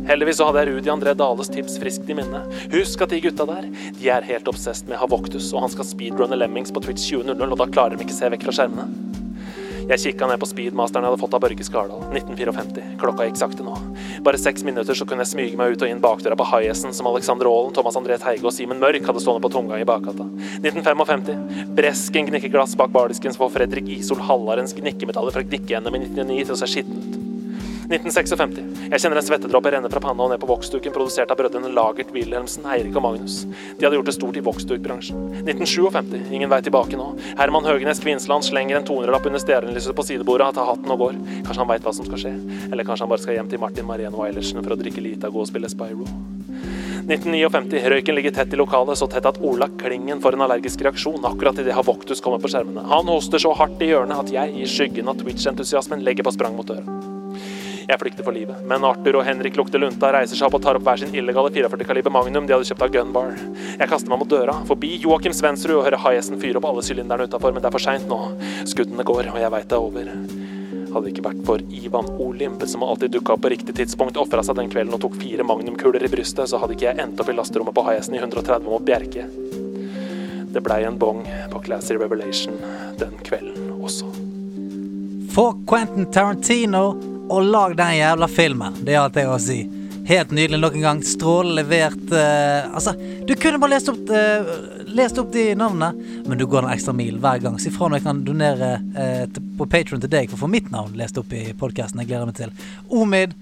Heldigvis så hadde jeg Rudi André Dales tips friskt i minne. Husk at de gutta der, de er helt obsessed med Havoktus, og han skal speedrunne Lemmings på Twitch 20.00, og da klarer de ikke se vekk fra skjermene. Jeg kikka ned på speedmasteren jeg hadde fått av Børge Skardal. 1954. Klokka gikk sakte nå. Bare seks minutter så kunne jeg smyge meg ut og inn bakdøra på Highesten som Alexander Aalen, Thomas André Teige og Simen Mørk hadde stående på tunga i bakgata. 1955. Bresken gnikker glass bak bardisken som får Fredrik Isol Hallarens gnikkemetaller fra gnikkeendem i 1999 til å se skitten ut. 1956. Jeg kjenner en svettedråpe renne fra panna og ned på voksduken produsert av brødrene Lagert Wilhelmsen, Eirik og Magnus. De hadde gjort det stort i voksdukbransjen. 1957. Ingen vei tilbake nå. Herman Høgenes Kvinsland slenger en 200-lapp under stearinlyset på sidebordet, tar hatten og går. Kanskje han veit hva som skal skje. Eller kanskje han bare skal hjem til Martin Mareno Eilertsen for å drikke Litago og spille Spyro. 1959. Røyken ligger tett i lokalet, så tett at Ola Klingen får en allergisk reaksjon akkurat idet Havoktus kommer på skjermene. Han hoster så hardt i hjørnet at jeg, i skyggen av Twitch-entusiasmen, legger på sprang mot døra. Jeg flykter for livet, men Arthur og Henrik lukter lunta, reiser seg opp og tar opp hver sin illegale 44 kaliber Magnum de hadde kjøpt av Gunbar. Jeg kaster meg mot døra, forbi Joakim Svensrud og hører high-hesten fyre opp alle sylinderne utafor, men det er for seint nå. Skuddene går, og jeg veit det er over. Hadde det ikke vært for Ivan Olimp, som alltid dukka opp på riktig tidspunkt, ofra seg den kvelden og tok fire magnumkuler i brystet, så hadde ikke jeg endt opp i lasterommet på high-hesten i 130 mot Bjerke. Det blei en bong på Classy Revelation den kvelden også. For Quentin Tarantino og lag den jævla filmen. Det er alt jeg har å si. Helt nydelig nok en gang. Strålende levert. Uh, altså, du kunne bare lest opp, uh, lest opp de navnene, men du går en ekstra mil hver gang. Si fra når jeg kan donere uh, til, på Patron til deg for å få mitt navn lest opp i podkasten. Jeg gleder meg til. Omid,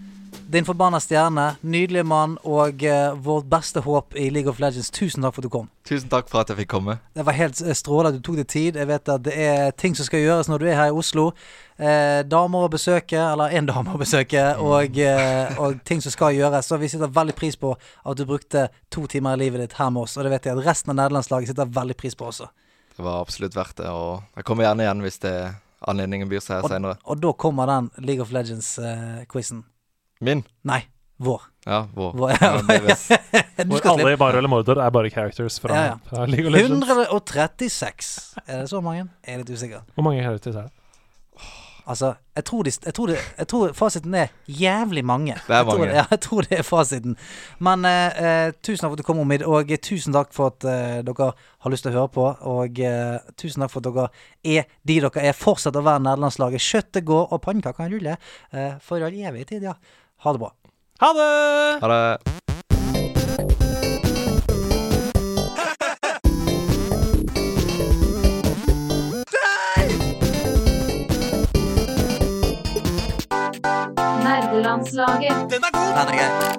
din forbanna stjerne, nydelig mann og uh, vårt beste håp i League of Legends. Tusen takk for at du kom. Tusen takk for at jeg fikk komme. Det var helt eh, strålende du tok deg tid. Jeg vet at det er ting som skal gjøres når du er her i Oslo. Eh, damer å besøke, eller én dame å besøke, og, eh, og ting som skal gjøres. Så vi setter veldig pris på at du brukte to timer i livet ditt her med oss. Og det vet jeg at resten av nederlandslaget setter veldig pris på også. Det var absolutt verdt det. Og jeg kommer gjerne igjen hvis det anledningen byr seg Og, senere. og da kommer den League of Legends-quizen. Min? Nei, vår. Ja, vår. vår. Ja, deres. Hvor alle i Bar eller Mordor er bare characters fra, Ja, ja. fra League of Legends. 136. Er det så mange? Jeg er litt usikker. Hvor mange characters er det? Altså, jeg tror, de, jeg, tror de, jeg tror fasiten er jævlig mange. Det er Jeg tror, mange. ja, jeg tror det er fasiten. Men eh, eh, tusen takk for at du kom, Omid, og eh, tusen takk for at eh, dere har lyst til å høre på. Og eh, tusen takk for at dere er de dere er. Fortsett å være nederlandslaget. Kjøttet går, og pannekakene ruller. Eh, for all evig tid, ja. Ha det bra. Ha det! Ha det. Nerdelandslaget. Den er grei.